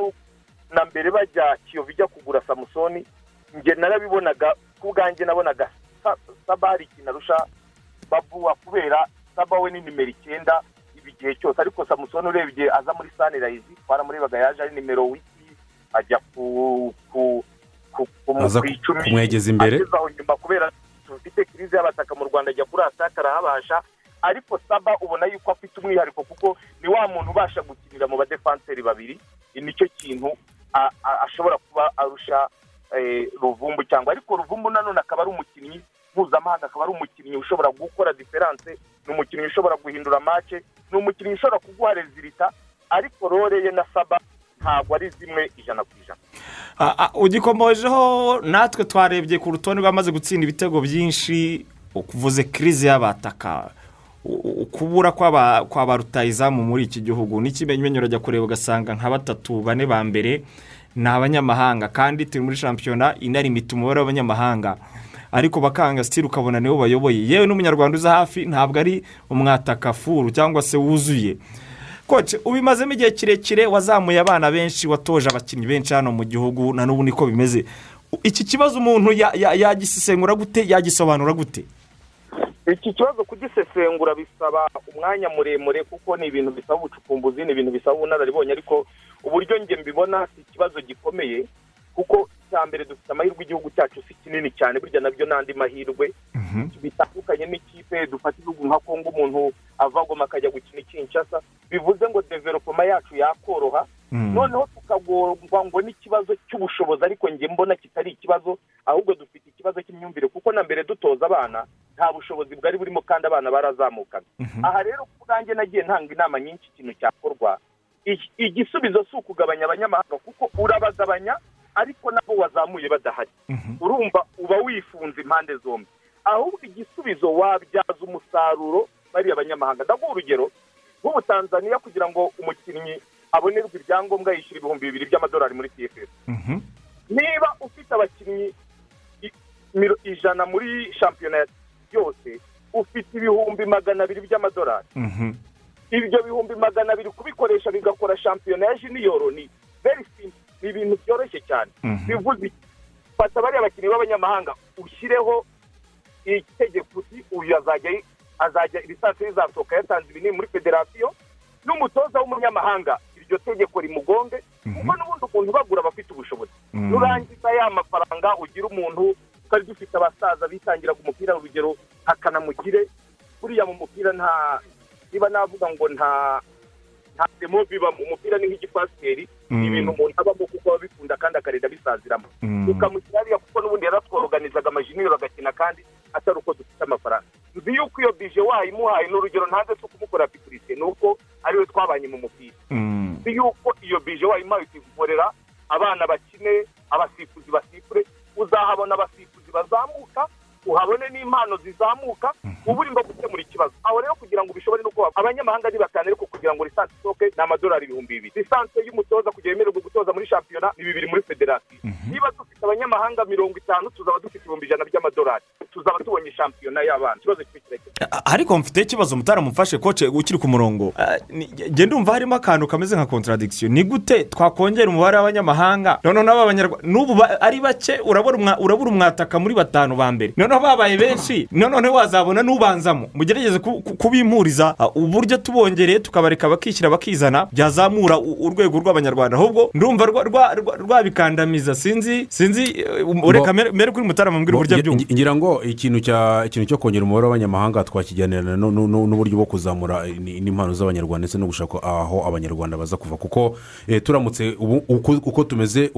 Speaker 14: na mbere bajya kiyovu ijya kugura samusoni njye narabibonaga ku bwanjye nabonaga Sa- saba hari ikintu arusha bavuga kubera saba we ni nimero icyenda iba igihe cyose. Ariko samusoni urebye aza muri sanirayizi twaramurebaga yaje ari nimero wiki? Ajya ku icumi.
Speaker 7: kumwegeza imbere.
Speaker 14: ageze aho nyuma kubera dufite kirize y'abataka mu rwanda ajya kuri ataka arahabasha ariko saba ubona yuko afite umwihariko kuko ni wa muntu ubasha gukinira mu badefanseri babiri. Ni ni cyo kintu ashobora kuba arusha eh, ruvumbu cyangwa. Ariko ruvumbu nanone akaba ari umukinnyi mpuzamahanga akaba ari umukinnyi ushobora gukora diferanse ni umukinnyi ushobora guhindura mace ni umukinnyi ushobora kuguha rezilita ariko rore ye na saba ntabwo ari zimwe ijana ku ijana.
Speaker 2: Ugikomojeho natwe twarebye ku rutonde rwamaze gutsinda ibitego byinshi ukuvuze kirize y'abataka. Ukubura kwa ba rutayizamu muri iki gihugu n'ikimenyamenyo urajya kureba ugasanga nka batatu bane ba mbere ni abanyamahanga. Kandi turi muri shampiyona inarimita umubare w'abanyamahanga ariko bakanga sitiri ukabona nibo bayoboye. Yewe n'umunyarwanda uza hafi ntabwo ari umwataka furu cyangwa se wuzuye. Koce ubimazemo igihe kirekire wazamuye abana benshi watoje abakinnyi benshi hano mu gihugu na n'ubu niko bimeze. Iki kibazo umuntu ya- ya- yagisesengura gute yagisobanura gute?
Speaker 14: Iki kibazo kugisesengura bisaba umwanya muremure kuko ni ibintu bisaba ubucukumbuzi ni ibintu bisaba ubunararibonye ariko uburyo njye mbibona si ikibazo gikomeye kuko icya mbere dufite amahirwe igihugu cyacu si kinini cyane burya na byo n'andi mahirwe. Bitandukanye n'ikipe dufata ibihugu nka kongo umuntu ava goma akajya gukina ikinshasa bivuze ngo developoma yacu yakoroha. Noneho tukagorwa ngo n'ikibazo cy'ubushobozi ariko njye mbona kitari ikibazo ahubwo dufite ikibazo cy'imyumvire kuko na mbere dutoza abana nta bushobozi bwari burimo kandi abana barazamukaga aha rero ku bwanjye nagiye ntanga inama nyinshi ikintu cyakorwa. Igisubizo si ukugabanya abanyamahanga kuko urabagabanya ariko nabo wazamuye badahari. Urumva uba wifunze impande zombi. Ahubwo igisubizo wabyaza umusaruro bariya banyamahanga. Ndaguha urugero nk'ubu tanzania kugira ngo umukinnyi abonerwe ibyangombwa yishyura ibihumbi bibiri by'amadolari muri tff niba ufite abakinnyi ijana muri shampiyona yose ufite ibihumbi magana abiri by'amadolari. Ibyo bihumbi magana abiri kubikoresha bigakora shampiyona ya jiniyoro ni very simple. Ni ibintu byoroshye cyane. Bivuze iki? fata bariya bakinnyi b'abanyamahanga ushyireho itegeko uti uyu azajya azajya lisansi ye izasohoka yatanze ibinini muri federasiyo n'umutoza w'umunyamahanga. Iryo tegeko rimugonge kuko n'ubundi ukuntu bagura abafite ubushobozi. Nurangiza ya mafaranga ugira umuntu twari dufite abasaza bitangiraga umupira urugero nka kanamugire buriya mu mupira nta niba navuga ngo nta nta demo biba mu mupira ni nk'igipasiteri. Ni ibintu umuntu abamo kuko aba abikunda kandi akarinda bisaziramo
Speaker 2: Mm.
Speaker 14: ukamushyira hariya kuko n'ubundi yaratworoganizaga amajiniro agakina kandi atari uko dufite amafaranga. Nzi yuko iyo bije wayimuhaye ni urugero ntaze si ukumukorera pikurite ni uko ari we twabanye mu mupira. Nzi yuko iyo bije wayimuhaye ukikorera abana bakine abasifuzi basifure uzahabona abasifuzi bazamuka uhabone n'impano zizamuka uba urimo gukemura ikibazo. Aho rero kugira ngo ubishobore no kuba abanyamahanga ni batanu ariko kugira ngo lisansi isohoke ni amadolari ibihumbi bibiri. Lisansi y'umutoza kugira yemererwe gutoza muri shampiyona ni bibiri muri federasiyo niba dufite abanyamahanga mirongo itanu tuzaba dufite ibihumbi ijana by'amadolari. Tuzaba tubonye shampiyona y'abana ikibazo kiba kirekire
Speaker 2: ariko mfite ikibazo mutaramufashe koce ukiri ku murongo. Njye ndumva harimo akantu kameze nka contradiction. Ni gute twakongera umubare w'abanyamahanga? Noneho n'aba banyarwanda n'ubu ari bake urabura umwataka muri batanu ba mbere. Noneho babaye benshi. Noneho wazabona n'ubanzamo mugerageze ku- ku- kubimpuriza ah, uburyo tubongereye tukabareka bakishyira bakizana byazamura urwego rw'abanyarwanda. Ahubwo ndumva rwa- rwa- rwa- rwabikandamiza. Sinzi sinzi eh, um- reka mere mere kuri mutarama mbwira uburyo abyumva
Speaker 7: Ngi- ngira ngo ikintu cyo kongera umubare w'abanyamahanga twakijyanirana n'uburyo bwo kuzamura ni- n'impano z'abanyarwanda ndetse no gushaka aho abanyarwanda baza kuva. Kuko eh, turamutse uko tumeze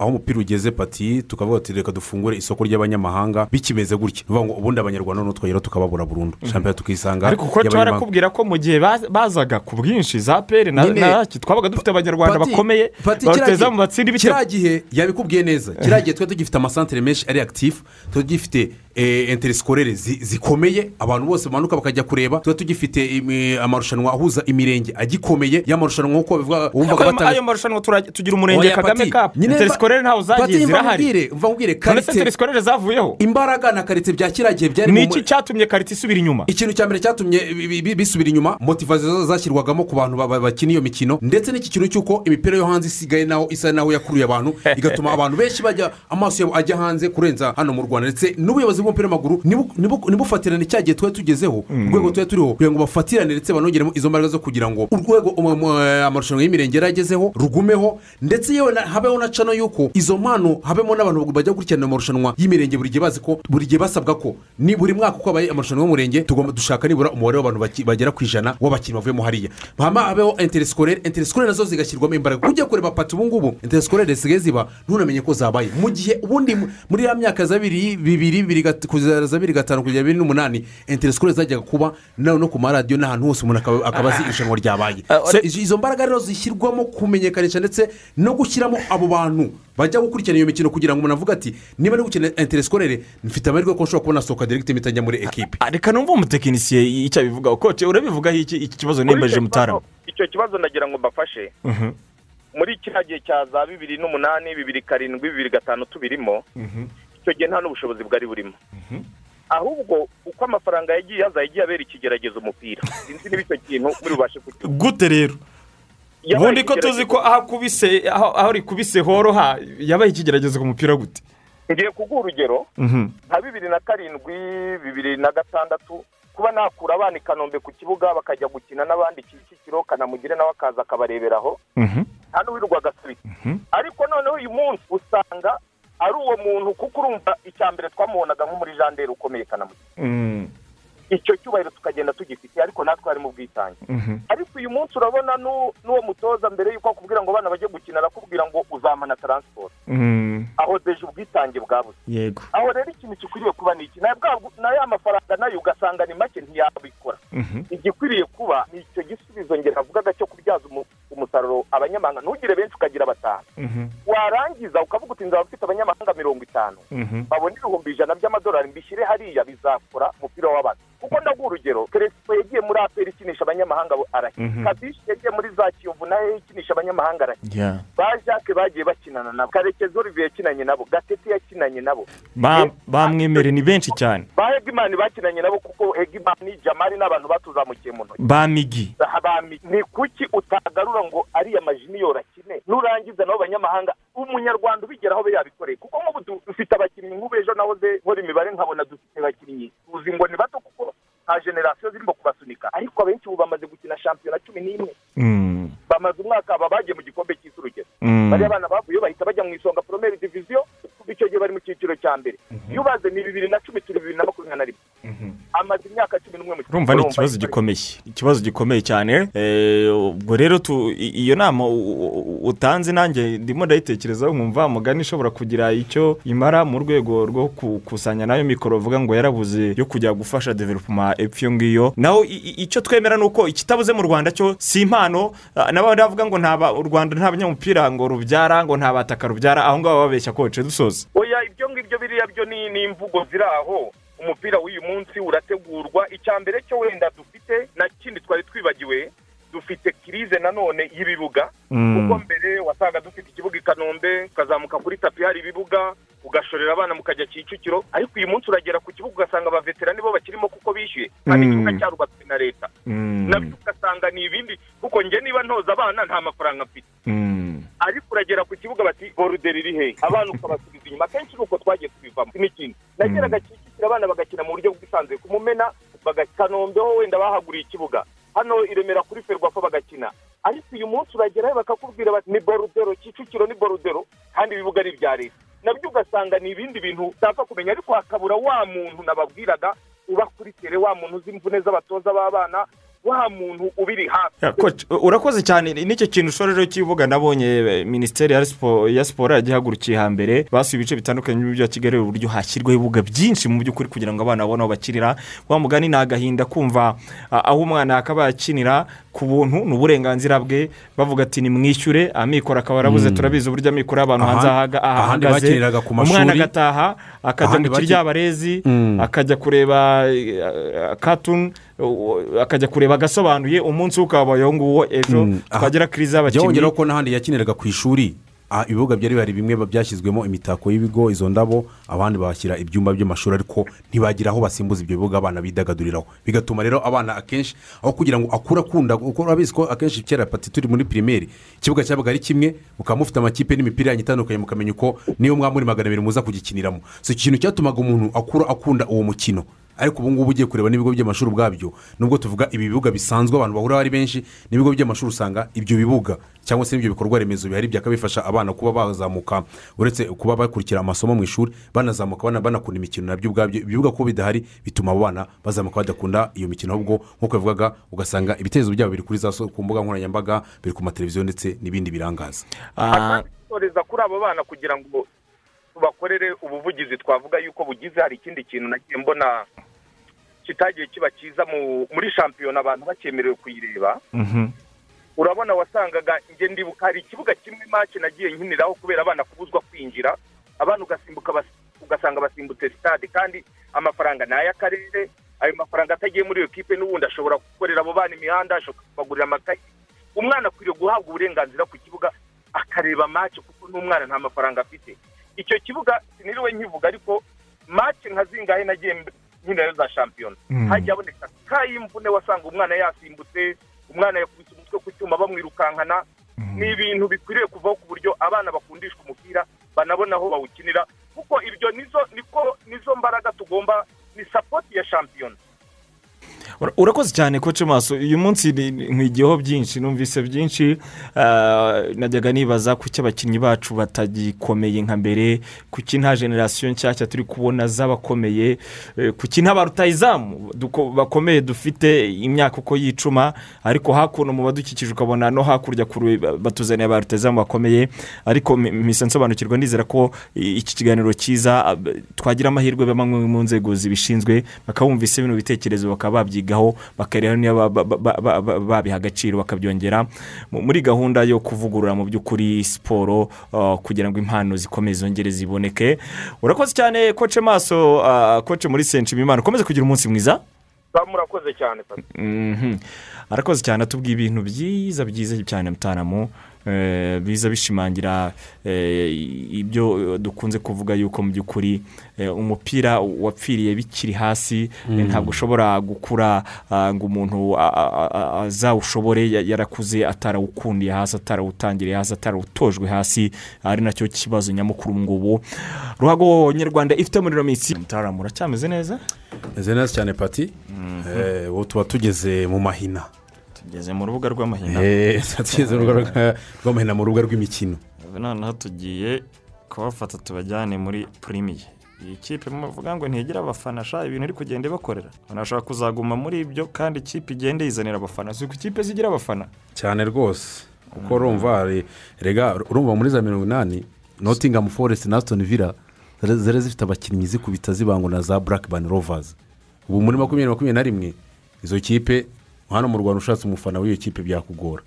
Speaker 7: aho umupira ugeze pati tukavuga ati reka dufungure isoko ry'abanyamahanga bikimeze gutya. Ukuvuga ngo ubundi abanyarwanda noneho twagera tukababura burundu. Shampiyona tukisanga
Speaker 2: ariko ko
Speaker 7: y'abanyamahanga.
Speaker 2: barakubwira ko mu gihe baz- bazaga ku bwinshi za peri na raki twabaga dufite abanyarwanda bakomeye bateza mu matsinda ibitego
Speaker 7: kiriya gihe yabikubwiye neza. Kiriya gihe twari tugifite amasantere menshi ari akitifu tugifite enteresikorere zikomeye abantu bose bamanuka bakajya kureba twari tugifite imi- amarushanwa ahuza imirenge agikomeye y'amarushanwa nk'uko bivuga wumvaga batanga
Speaker 2: ayo marushanwa tugira umurenge kagame kapu
Speaker 7: nyine
Speaker 2: interesikorere ntaho
Speaker 7: Pati,
Speaker 2: zagiye
Speaker 7: mva
Speaker 2: zirahari
Speaker 7: nkubwire, mva nkubwire
Speaker 2: none se
Speaker 7: karite
Speaker 2: interesikorere zavuyeho?
Speaker 7: Imbaraga na karite bya kiriya gihe byari
Speaker 2: ni iki cyatumye karite isubira inyuma?
Speaker 7: Ikintu cya mbere cyatumye bi- bi- bisubira inyuma motivasiyo zashyirwagamo ku bantu ba- ba- bakina iyo mikino ndetse n'iki kintu cy'uko imipira yo hanze isigaye naho isa naho yakuruye abantu igatuma abantu benshi bajya amaso yabo ajya hanze kurenza hano mu rwanda ndetse n'ubuyobozi bw'umupira w'amaguru nibufatirane cya gihe twari tugezeho urwego twari turiho kugira ngo bafatirane ndetse banongeremo izo mbaraga zo kugira ngo urwego um- um- amarushanwa y'imirenge yari agezeho rugumeho ndetse yewe habeho na cano y'uko izo mpano habemo n'abantu bajya gukurikirana amarushanwa y'imirenge buri gihe bazi ko buri gihe basabwa ko ni buri mwaka uko habaye amarushanwa y'umurenge tugomba dushaka nibura umubare w'abantu bagera ku ijana w'abakinnyi bavuyemo hariya. Hama habeho interesikorere interesikorere na zo zigashyirwamo imbaraga. Ujya kureba pati ubu ngubu interesikorere zisigaye ziba ntunamenye ko zabaye. Mu gihe ubundi mu- muri ya myaka bibiri bibiri bibiri kugeza za bibiri gatanu kugera bibiri n'umunani. Interesikorere zajyaga kuba nawe no ku maradiyo n'ahantu hose umuntu akaba azi irushanwa ryabaye. So, izo izo mbaraga rero zishyirwamo kumenyekanisha ndetse no gushyiramo abo bantu bajya gukurikirana iyo mikino kugira ngo umuntu avuge ati niba ari gukina interesikorere mfite amahirwe ko nshobora kubona soka direkiti mitajya muri ekipi
Speaker 2: reka numva umutekinisiye icyo abivugaho. Koce urabivugaho iki kibazo nimbaje mutarama
Speaker 14: icyo kibazo nagira ngo mbafashe. Muri kiriya gihe cya za bibiri n'umunani bibiri karindwi bibiri gatanu tubirimo icyo gihe nta n'ubushobozi bwari burimo. Ahubwo uko amafaranga yagiye yaza yagiye abera ikigeragezo umupira. Sinzi niba icyo kintu muri bubashe kucyumva
Speaker 2: gute rero? Ubundi ko tuzi ko aho akubise aho rikubise horoha yabaye ikigeragezo ku mupira gute?
Speaker 14: Ngiye kuguha urugero.
Speaker 2: Mhm.
Speaker 14: nka bibiri na karindwi bibiri na gatandatu kuba nakura abana i kanombe ku kibuga bakajya gukina n'abandi kicukiro kanamugire nawe akaza akabareberaho nta n'uwirirwa agasubika ariko noneho uyu munsi usanga ari uwo muntu kuko urumva icya mbere twamubonaga nko muri jandere ukomeye kanamugire icyo cyubahiro tukagenda tugifite ariko natwe hari mu bwitange. Ariko uyu munsi urabona n'u- n'uwo mutoza mbere y'uko akubwira ngo abana bajye gukina arakubwira ngo uzamana taransiporo aho deje ubwitange bwabuze
Speaker 2: yego.
Speaker 14: Aho rero ikintu gikwiriye kuba ni iki? Na ya mafaranga na yo ugasanga ni make ntiyabikora. Igikwiriye kuba ni icyo gisubizo ngera navugaga cyo kubyaza umu- umusaruro abanyamahanga. Ntugire benshi ukagira batanu. Warangiza ukavuga uti nzaba mfite abanyamahanga mirongo itanu. Babona ibihumbi ijana by'amadolari mbishyire hariya bizakora umupira w'abantu kuko ndaguha urugero keresipo yagiye muri aperi ikinisha abanyamahanga arakina
Speaker 2: Mhm.
Speaker 14: kabishi yagiye muri za kiyovu na yo ikinisha abanyamahanga
Speaker 2: Yeah.
Speaker 14: ba jacques bagiye bakinana nabo. Karekezi olivier yakinanye nabo. Gatete yakinanye nabo.
Speaker 2: Ba- bamwemere ni benshi cyane.
Speaker 14: Ba hegimani bakinanye nabo kuko hegimani jamari n'abantu batuzamukiye mu ntoki.
Speaker 2: Ba migi.
Speaker 14: Ni kuki utagarura ngo ariya majiniyoro akine? Nurangiza nabo banyamahanga. Umunyarwanda ubigeraho be yabikoreye. Kuko nk'ubu du- dufite abakinnyi nk'ubu ejo nahoze nkora imibare nkabona dufite abakinnyi. Tuzi ngo ni bato kuko nta generasiyo zirimo kubasunika. Ariko abenshi ubu bamaze gukina shampiyona cumi n'imwe. Bamaze umwaka aba bagiye mu gikombe cy'isi urugero
Speaker 2: Mm.
Speaker 14: bariya bana bavuye bahita bajya mu isonga poromeri diviziyo icyo gihe bari mu cyiciro cya mbere. Iyo ubaze ni bibiri na cumi turi bibiri na makumyabiri na rimwe. Amaze imyaka cumi n'umwe mu
Speaker 2: urumva ni ikibazo gikomeye. Ikibazo gikomeye cyane. Eh, ubwo rero iyo nama utanze nanjye ndimo ndayitekerezaho nkumva mugani ishobora kugira icyo imara mu rwego rwo gukusanya na yo mikoro uvuga ngo yarabuze yo kujya gufasha developuma epfo iyo ngiyo. Naho icyo twemera ni uko ikitabuze mu rwanda cyo si impano. Ah, n'abandi bavuga ngo nta ba- u rwanda nta banyamupira ngo rubyara ngo nta bataka rubyara. Aho ngaho babeshya koce dusoza
Speaker 14: oya ibyo ngibyo biriya byo ni ni imvugo ziri aho. Umupira w'uyu munsi urategurwa. Icya mbere cyo wenda dufite na kindi twari twibagiwe dufite kirize nanone y'ibibuga.
Speaker 2: Mm.
Speaker 14: kuko mbere wasanga dufite ikibuga i kanombe ukazamuka kuri tapi hari ibibuga ugashorera abana mukajya kicukiro. Ariko uyu munsi uragera ku kibuga ugasanga abaveterani bo bakirimo kuko bishyuye. Kandi
Speaker 2: Mm.
Speaker 14: ikibuga cyarubatswe na leta.
Speaker 2: Mm.
Speaker 14: na byo ugasanga ni ibindi kuko njye niba ntoza abana nta mafaranga mfite. Ariko uragera ku kibuga bati boruderi iri hehe abana ukabasubiza inyuma. Akenshi ni uko twagiye tubivamo. N'ikindi nageraga kicukiro abana bagakina mu buryo bwisanzuye. Ku mumena baganombeho wenda bahaguriye ikibuga. Hano i remera kuri ferwafa bagakina. Ariko uyu munsi uragerayo bakakubwira bati ni borudero kicukiro ni borudero kandi ibibuga ari ibya leta. Nabyo ugasanga ni ibindi bintu utapfa kumenya. Ariko hakabura wa muntu nababwiraga uba kuri tere wa muntu uzi imvune z'abatoza b'abana wa muntu ubiri hafi.
Speaker 2: Ya, coach, urakoze cyane. N'icyo kintu ushobora rero kivuga. Nabonye eh, minisiteri ya siporo ya siporo yagihagurukiye hambere. Basuye ibice bitandukanye by'umujyi wa kigali uburyo hashyirwaho ibibuga byinshi mu by'ukuri kugira ngo abana babone aho bakirira. Wa mugani ni agahinda kumva ah, aho umwana yakaba yakinira ku buntu ni uburenganzira bwe. Bavuga ati nimwishyure amikoro akaba arabuze
Speaker 7: Mm.
Speaker 2: turabizi uburyo amikoro y'abantu hanze ahaga-
Speaker 7: ahandi
Speaker 2: ahagaze umwana agataha akajya mu kiryabarezi
Speaker 7: Mm.
Speaker 2: akajya kureba eh, katuni uh, akajya kureba agasobanuye umunsi ukabayeho nguwo ejo.
Speaker 7: Mm. Aha.
Speaker 2: twagira kiriza y'abakinnyi
Speaker 7: byongeraho ko n'ahandi yakiniraga ku ishuri. Ah, ibibuga byari bihari bimwe byashyizwemo imitako y'ibigo izo ndabo. Abandi bashyira ibyumba by'amashuri ariko ntibagira aho basimbuza ibyo bibuga abana bidagaduriraho. Bigatuma rero abana akenshi aho kugira ngo akure akunda kuko urabizi ko akenshi kera pati turi muri pirimeri ikibuga cyabaga ari kimwe mukaba mufite amakipe n'imipira yanyu itandukanye mukamenya uko niyo mwaba muri magana abiri muza kugikiniramo si ikintu cyatumaga umuntu akura akunda uwo mukino. Ariko ubu ngubu ugiye kureba n'ibigo by'amashuri ubwabyo nubwo tuvuga ibi bibuga bisanzwe abantu bahura ari benshi n'ibigo by'amashuri usanga ibyo bibuga cyangwa se n'ibyo bikorwa remezo bihari byakabifasha abana kuba bazamuka uretse kuba bakurikira amasomo mu ishuri banazamuka bana- banakunda imikino na byo ubwabyo. Ibibuga kuko bidahari bituma abo bana bazamuka badakunda iyo mikino ahubwo nk'uko bivugaga ugasanga ibitekerezo byabo biri kuri za so- ku mbuga nkoranyambaga biri ku mateleviziyo ndetse n'ibindi birangaza.
Speaker 14: Gusoreza kuri abo bana kugira ngo tubakorere ubuvugizi twavuga yuko bugize hari ikindi kintu nagiye mbona kitagiye kiba cyiza mu- muri shampiyona abantu bakemerewe kuyireba. Urabona wasangaga njye ndibuka hari ikibuga kimwe make nagiye nkiniraho kubera abana kubuzwa kwinjira. Abana ugasimbuka ugasanga basimbutse sitade kandi amafaranga ni ay'akarere ayo mafaranga atagiye muri iyo kipe n'ubundi ashobora gukorera abo bana imihanda ashobora kubagurira amakayi. Umwana akwiriye guhabwa uburenganzira ku kibuga akareba mace kuko n'umwana nta mafaranga afite. Icyo kibuga siniriwe nkivuga ariko mace nka zingahe nagiye nkinayo za shampiyona
Speaker 15: Mm.
Speaker 14: hajya haboneka kayimvune wasanga umwana yasimbutse umwana yakubise umutwe ku cyuma bamwirukankana. Ni ibintu bikwiriye kuvaho ku buryo abana bakundishwa umupira banabona aho bawukinira. Kuko ibyo nizo niko nizo mbaraga tugomba ni sapoti ya shampiyona
Speaker 2: urakoze cyane koce maso. Uyu munsi nkwigiyeho byinshi numvise byinshi ah, najyaga nibaza kuki abakinnyi bacu batagikomeye nka mbere kuki nta generasiyo nshyashya turi kubona z'abakomeye eh, kuki nta ba rutayizamu duko- bakomeye dufite imyaka uko yicuma ariko hakuno mu badukikije ukabona no hakurya kure ba- batuzaniye ba rutayizamu bakomeye ariko mpise nsobanukirwa ndizera ko iki kiganiro cyiza twagira amahirwe bamwe mu nzego zibishinzwe bakabumvise bino bitekerezo bakaba babyigaho bakareba niba ba- ba- ba- ba- ba- babiha agaciro bakabyongera. Mu- muri gahunda yo kuvugurura mu by'ukuri siporo ah, kugira ngo impano zikomeze zongere ziboneke. Urakoze cyane koce maso koce muri senshi imana ukomeze kugira umunsi mwiza.
Speaker 14: Murakoze cyane
Speaker 2: Mhm. arakoze cyane atubwiye ibintu byiza byiza cyane mutaramu. Biza bishimangira eh, ibyo dukunze kuvuga yuko mu by'ukuri eh, umupira wapfiriye bikiri hasi eh,
Speaker 7: Mm.
Speaker 2: ntabwo ushobora gukura ah, ngo umuntu azawushobore ya- yarakuze atarawukundiye hasi atarawutangiriye hasi atarawutojwe hasi ari na cyo kibazo nyamukuru ubu. Ngubu ruhago nyarwanda ifite muri minsi mutaramu uracyameze neza?
Speaker 7: Meze neza cyane pati. Eh, ubu tuba tugeze mu mahina.
Speaker 2: Tugeze mu rubuga rw'amahina.
Speaker 7: Eh, tugeze mu rubuga rwa- rw'amahina mu rubuga rw'imikino.
Speaker 2: Noneho tugiye kubafata tubajyane muri purimiye iyi kipe muvuga ngo ntigire abafana sha ibintu iri kugenda ibakorera banashobora kuzaguma muri ibyo kandi ikipe igenda yizanira abafana. Si uko ikipe zigira abafana?
Speaker 7: Cyane rwose. Kuko urumva rega urumva muri za mirongo inani notingamu forest na asitoni vila zari zifite abakinnyi zikubita zibangwa na za burake bani rovazi ubu muri makumyabiri makumyabiri na rimwe izo kipe hano mu rwanda ushatse umufana w'iyo kipe byakugora.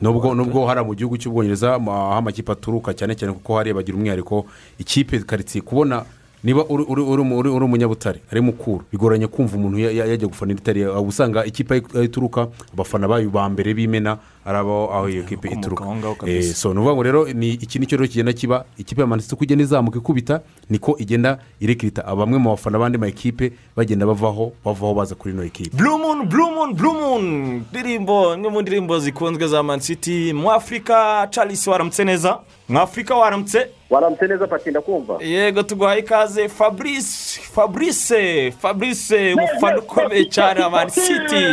Speaker 7: Nubwo nubwo hari mu gihugu cy'ubwongereza aho amakipe aturuka cyane cyane kuko hariya bagira umwihariko ikipe karitsiye kubona niba uri uri- uri umu- uri- uri umunyabutare ari mukuru bigoranye kumva umuntu ya- ya- yajya gufana itari uba usanga ikipe aho ituruka abafana bayo ba mbere b'imena ari abo aho iyo kipe ituruka. Eh, so ni ukuvuga ngo rero ni iki ni cyo rero kigenda kiba ikipe ya manisiti uko igenda izamuka ikubita niko igenda irekirita bamwe mu bafana b'andi makipe bagenda bavaho bavaho baza kuri ino ekipe
Speaker 2: blue moon blue moon blue moon! Ndirimbo imwe mu ndirimbo zikunzwe za man city mu afurika charles waramutse neza mu afurika waramutse.
Speaker 15: Waramutse neza pati ndakumva.
Speaker 2: Yego tuguhaye ikaze. Fabrice fabrice fabrice umufana ukomeye cyane wa man city.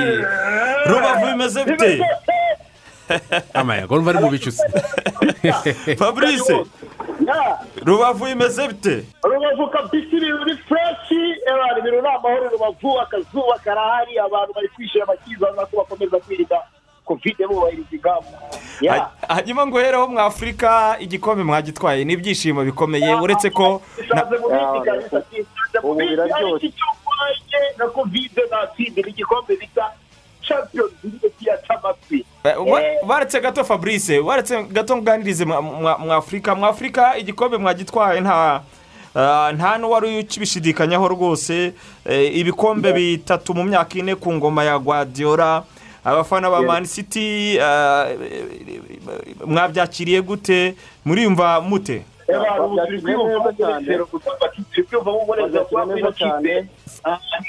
Speaker 2: Rubavu bimeze bite?
Speaker 7: Amayaga ari mu bicuzi
Speaker 2: fabrice rubavu bimeze bite?
Speaker 15: Rubavu kabisi ibintu ni fureshi ibintu ni amahoro rubavu akazuba karahari abantu bari kwishima bakizana ko bakomeza kwirinda kovide bubahiriza ingamba
Speaker 2: Ha- hanyuma ngo hereho mu afurika igikombe mwagitwaye ni ibyishimo bikomeye uretse ko
Speaker 15: icyo urwaye na kovide natsindira igikombe bita tamafi
Speaker 2: Eh, gato fabrice waretse gato nganirize mwa- mwa mwa afurika mwa afurika igikombe mwagitwaye nta ah, nta n'uwari ukibishidikanyaho rwose. Eh, ibikombe bitatu mu myaka ine ku ngoma ya guardiola. Abafana ba mani city ah, mwabyakiriye gute? Muriyumva mute?
Speaker 15: Abantu turi kwiyumva umunezero kuba ino kipe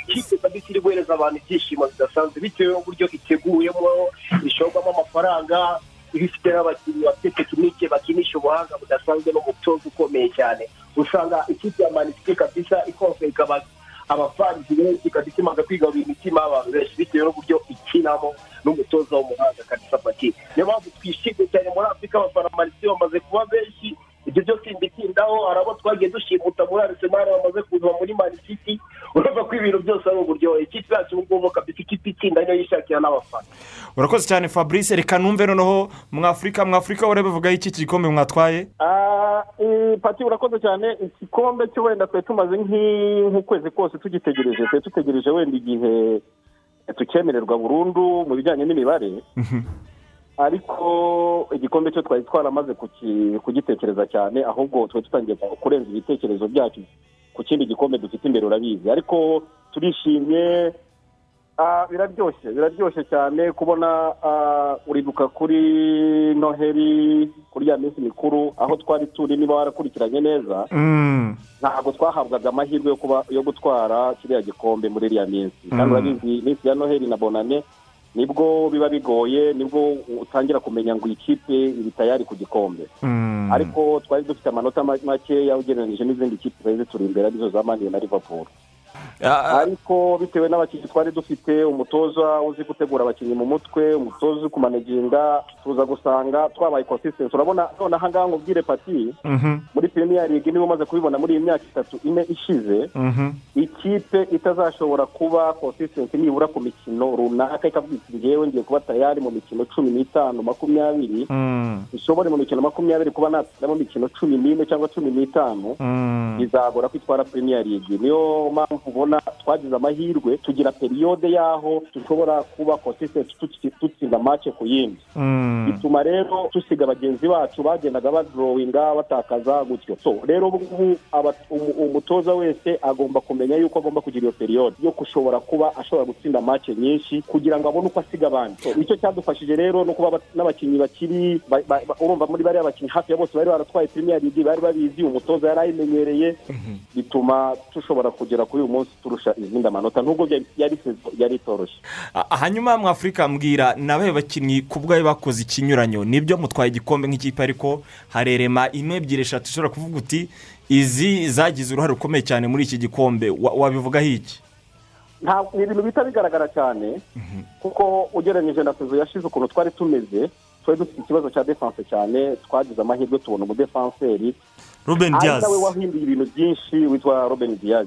Speaker 15: ikipe kabisa iri guhereza abantu ibyishimo bidasanzwe bitewe n'uburyo iteguyemo ishorwamo amafaranga ifite n'abakinnyi bafite tekinike bakinisha ubuhanga budasanzwe n'umutoza ukomeye cyane. Usanga ikipe ya manisiti kabisa ikomeye ikaba abafanzi benshi kabisa imaze kwigarurira imitima y'abantu benshi bitewe n'uburyo ikinamo n'umutoza w'umuhanga kabisa pati niyo mpamvu twishimye cyane muri afurika abafana manisiti bamaze kuba benshi ibyo byose mbitindaho hari abo twagiye dushimuta muri arisenali bamaze kuza muri manisiti urumva ko ibintu byose ari uburyohe. Ikipe yacu ubu ngubu kabisa ikipe itsinda niyo yishakira n'abafana.
Speaker 2: Urakoze cyane fabrice. Reka numve noneho mu afurika mu afurika wari bivuga iki gikombe mwatwaye?
Speaker 15: Ah, eh, pati urakoze cyane. Igikombe cyo wenda twari tumaze nk'i- nk'ukwezi kose tugitegereje twari dutegereje wenda igihe tucyemererwa burundu mu bijyanye n'imibare. Ariko igikombe cyo twari twaramaze kugitekereza cyane ahubwo twari dutangiye kurenza ibitekerezo byacu ku kindi gikombe dufite imbere urabizi. Ariko turishimye Ah, biraryoshye biraryoshye cyane kubona ah, uribuka kuri noheri kuri ya minsi mikuru aho twari turi niba warakurikiranye neza ntabwo twahabwaga amahirwe yo gutwara kiriya gikombe muri iriya minsi. Kandi
Speaker 2: Mm.
Speaker 15: urabizi iminsi ya noheri na bonane ni bwo biba bigoye ni bwo utangira kumenya ngo iyi kipe iri tayari ku gikombe. Ariko twari dufite amanota ma- makeya ugereranyije n'izindi kipe zari zituri imbere ari zo za mani na liverpool.
Speaker 16: Ariko bitewe n'abakinnyi twari dufite umutoza uzi gutegura abakinnyi mu mutwe umutoza uzi kumaneginga tuza gusanga twabaye consistency urabona none aha ngaha nkubwire pati muri premier league niba umaze kubibona muri iyi myaka itatu ine ishize ikipe itazashobora kuba consistent nibura ku mikino runaka ikavuga iti ngewe ngiye kuba tayari mu mikino cumi n'itanu makumyabiri. Ishobore mu mikino makumyabiri kuba natsinda mu mikino cumi n'ine cyangwa cumi n'itanu bizagora ko itwara premier league. Niyo mpamvu ubona twagize amahirwe tugira periyode y'aho dushobora kuba consistent tuti- dutsinda match ku yindi. Bituma rero dusiga bagenzi bacu bagendaga badorowinga batakaza gutyo. So rero ubu umutoza wese agomba kumenya yuko agomba kugira iyo periyode yo gushobora kuba ashobora gutsinda match nyinshi kugira ngo abone uko asiga abandi. Icyo cyadufashije rero no kuba aba- n'abakinnyi bakiri ba- ba- ba- urumva muri bariya bakinnyi hafi ya bose bari baratwaye premier league bari babizi umutoza yari ayimenyereye bituma dushobora kugera kuri uyu munsi turusha izindi amanota. Nubwo byari yari yari itoroshye.
Speaker 2: Ah, hanyuma mu afurika mbwira ni abahe bakinnyi ku bwayo bakoze ikinyuranyo. Nibyo mutwaye igikombe nk'ikipe ariko harerema imwe ebyiri eshatu. Ushobora kuvuga uti izi zagize uruhare rukomeye cyane muri iki gikombe. Wa- wabivugaho iki?
Speaker 16: Ni ibintu bihita bigaragara cyane kuko ugereranyije na sezo yashize ukuntu twari tumeze twari dufite ikibazo cya defanse cyane twagize amahirwe tubona umudefanseri
Speaker 2: Ruben
Speaker 16: ari
Speaker 2: Diaz.
Speaker 16: nawe wahinduye ibintu byinshi witwa Ruben Diaz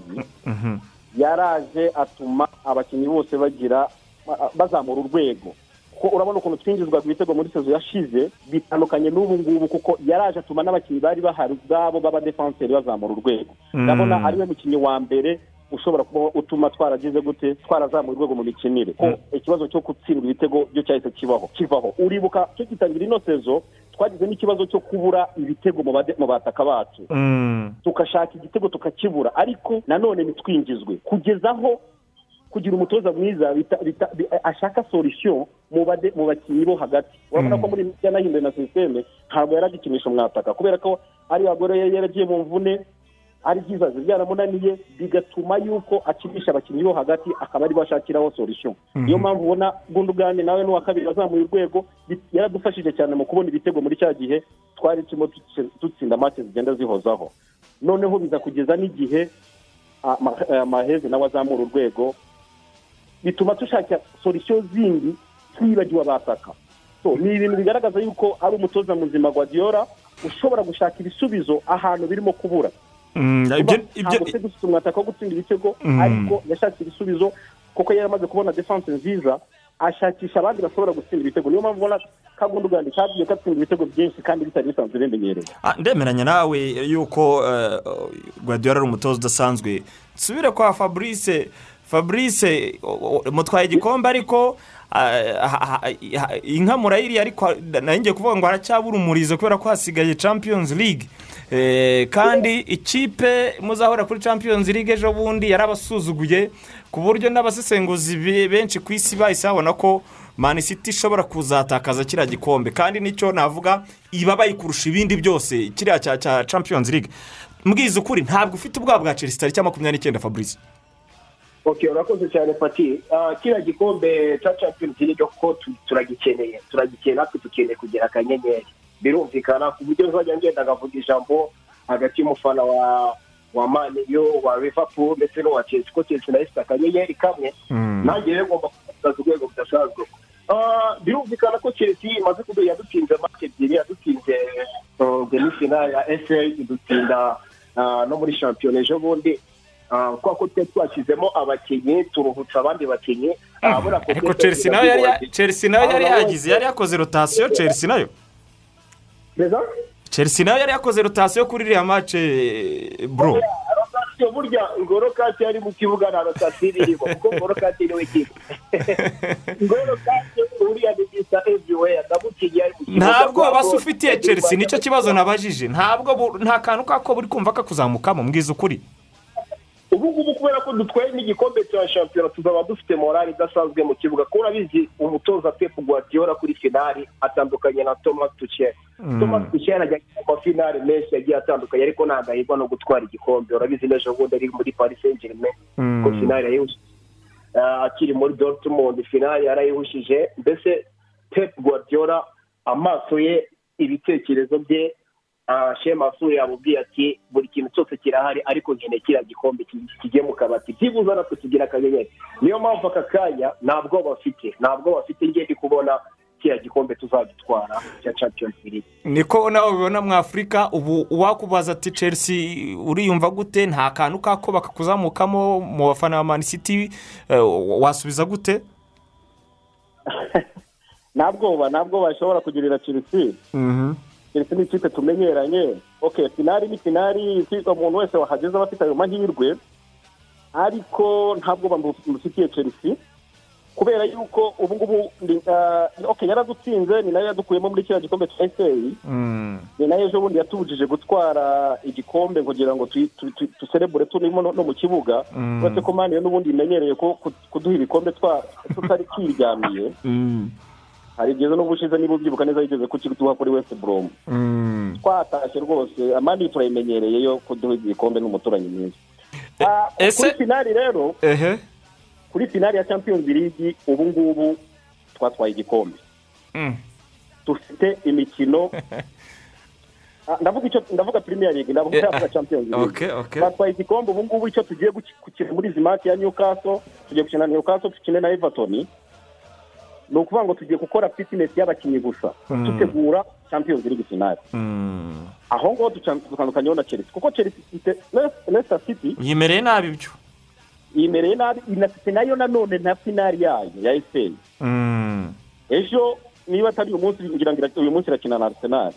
Speaker 16: yaraje atuma abakinnyi bose bagira ba- bazamura urwego kuko urabona ukuntu twinjizwaga ibitego muri sezo yashize bitandukanye n'ubu ngubu kuko yaraje atuma n'abakinnyi bari bahari ubwabo b'abadefanseri bazamura urwego
Speaker 15: Mm.
Speaker 16: ndabona ari we mukinnyi wa mbere ushobora kuba utuma twaragize gute twarazamuye urwego mu mikinire. Ko ikibazo cyo gutsindwa ibitego byo cyahise kibaho kivaho. Uribuka tugitangira ino sezo twagize n'ikibazo cyo kubura ibitego mu bataka bacu. Tugashaka igitego tukakibura. Ariko nanone ntitwinjizwe. Kugeza aho kugira umutoza mwiza ashaka solution mu bakinnyi bo hagati. Urabona ko muri yanahinduye na sisiteme ntabwo yari agikinisha umwataka. Kubera ko ari bagore yari yaragiye mu mvune ari byizaze byaramunaniye bigatuma yuko akinisha abakinnyi bo hagati akaba ari bo ashakiraho solution.
Speaker 15: Mhm.
Speaker 16: niyo mpamvu ubona gundugane nawe n'uwa kabiri wazamuye urwego yaradufashije cyane mu kubona ibitego muri cya gihe twari turimo dutsi- dutsinda match zigenda zihozaho. Noneho biza kugeza n'igihe ah, Ma- eh, maheze nawe azamura urwego bituma dushaka solution zindi twibagiwe abataka so ni ibintu bigaragaza yuko ari umutoza muzima Guardiola ushobora gushaka ibisubizo ahantu birimo kubura.
Speaker 2: Mm,
Speaker 16: ntabwo se dufite umwataka wo gutsinda ibitego
Speaker 2: Mm.
Speaker 16: ariko yashatse ibisubizo kuko yari amaze kubona defense nziza ashakisha abandi bashobora gutsinda ibitego. Niyo mpamvu ubona kagundugandi kagiye gatsinda ibitego byinshi kandi bitari bisanzwe bimenyereye
Speaker 2: Ah, ndemeranya nawe yuko eh, guardiola ari umutoza udasanzwe. Nsubire kwa fabrice. Fabrice mutwaye igikombe ariko inka murayiriye ariko ngiye kuvuga ngo haracyabura umurizo kubera ko hasigaye champions league. Eh, kandi ikipe muzahora kuri champions league ejo bundi yarabasuzuguye ku buryo n'abasesenguzi be- benshi ku isi bahise babona ko mani city ishobora kuzatakaza kiriya gikombe. Kandi ni cyo navuga iba bayikurusha ibindi byose kiriya cya champions league. Mbwiza ukuri ntabwo ufite ubwoba bwa chelsea tariki ya makumyabiri n'icyenda fabrice.
Speaker 16: Urakoze cyane pati. Ah, kiriya gikombe cya champions league ko tu- turagikeneye. Turagikeneye natwe dukeneye kugira akanyenyeri. Birumvikana ku buryo nzajya ngenda ngavuga ijambo hagati y'umufana wa wa maniyo wa liverpool ndetse n'uwa chelsea. Ko chelsea na yo ifite akanyenyeri kamwe? Nanjye rero ngomba kugaragaza urwego budasanzwe Ah, birumvikana ko chelsea imaze kuba yadutsinze make ebyiri yadutsinze uh, demi-finale ya fa idutsinda ah, no muri shampiyona ejo bundi. Kubera ko twari twashyizemo abakinnyi turuhutsa abandi bakinnyi abura
Speaker 2: ariko chelsea na yo yari yagize yari yakoze rotasiyo chelsea na yo? Chelsea na yo yari yakoze rotasiyo kuri iriya mace bro.
Speaker 16: Rotasiyo burya ngoro kati yari mu kibuga na rotasiyo irimo kuko ngoro kati ni we kipe. Ngoro kati uriya ni bisa everywhere ndamukinnyi ari mu kibuga.
Speaker 2: Ntabwo basa ufitiye chelsea ni cyo kibazo nabajije. Ntabwo nta kantu kako buri kumva kakuzamukamo mbwiza ukuri.
Speaker 16: Ubu ngubu kubera ko dutwaye n'igikombe cya shampiyona tuzaba dufite morali idasanzwe mu kibuga. Kuko urabizi umutoza pep guardiola kuri finali atandukanye na thomas tuchel.
Speaker 15: Mm.
Speaker 16: thomas tuchel ajya mu mafinali menshi yagiye atandukanye ariko ntabwo no gutwara igikombe. Urabizi n'ejo bundi ari muri paris saint germain
Speaker 15: Mm.
Speaker 16: ko finali yayihushije Ah, akiri muri dortmund finali yarayihushije mbese pep guardiola amaso ye ibitekerezo bye
Speaker 15: ah, shema asura yamubwiye ati buri kintu cyose kirahari ariko nkeneye kiriya gikombe ki- kijye mu kabati. Byibuze natwe tugira akanyenyeri niyo mpamvu aka kanya nta bwoba bafite nta bwoba bafite ngende kubona kiriya gikombe tuzagitwara cya champions league.
Speaker 2: Niko nawe ubibona mu afurika ubu uwakubaza ati chelsea uriyumva gute? Nta kantu kako bakakuzamukamo mu bafana ba mani city eh, wasubiza gute?
Speaker 16: Nta bwoba nta bwoba. Bashobora kugirira chelsea. Chelsea ni ikipe tumenyeranye. Ok finari ni finari kwiga umuntu wese wahageze aba afite ayo mahirwe ariko nta bwoba mufitiye chelsea kubera yuko ubu ngubu ni- ah, ok yaradutsinze ni na yo yadukuyemo muri kiriya gikombe cya eseyi ni na yo ejo bundi yatubujije gutwara igikombe kugira ngo tuyi- tu- tu- duserebure turimo no mu kibuga.
Speaker 2: Mm.
Speaker 16: uretse ko mani n'ubundi imenyereye kuduha ibikombe twa- tutari twiryamiye hari igihe n'ubushize niba ubyibuka neza yigeze kukiduha kuri west brom twatashye rwose amani turayimenyereye yo kuduha igikombe n'umuturanyi mwiza kuri finari rero kuri finari ya champions league ubu ngubu twatwaye igikombe dufite imikino ndavuga premier league ndavuga champions league twatwaye igikombe ubu ngubu icyo tugiye guki- gukina muri izi match ya newcastle tugiye gukina na newcastle dukine na everton ni ukuvuga ngo tugiye gukora fitness y'abakinnyi gusa.
Speaker 2: Mm.
Speaker 16: dutegura champions league finale aho ngaho dutandukanyeho na chelsea. Kuko chelsea ifite leicester city
Speaker 2: yimereye nabi ibyo
Speaker 16: yimereye nabi. Inafite na yo nanone na finali yayo ya efuperi ejo niba atari uyu munsi ngira ngo uyu munsi irakina na arsenal.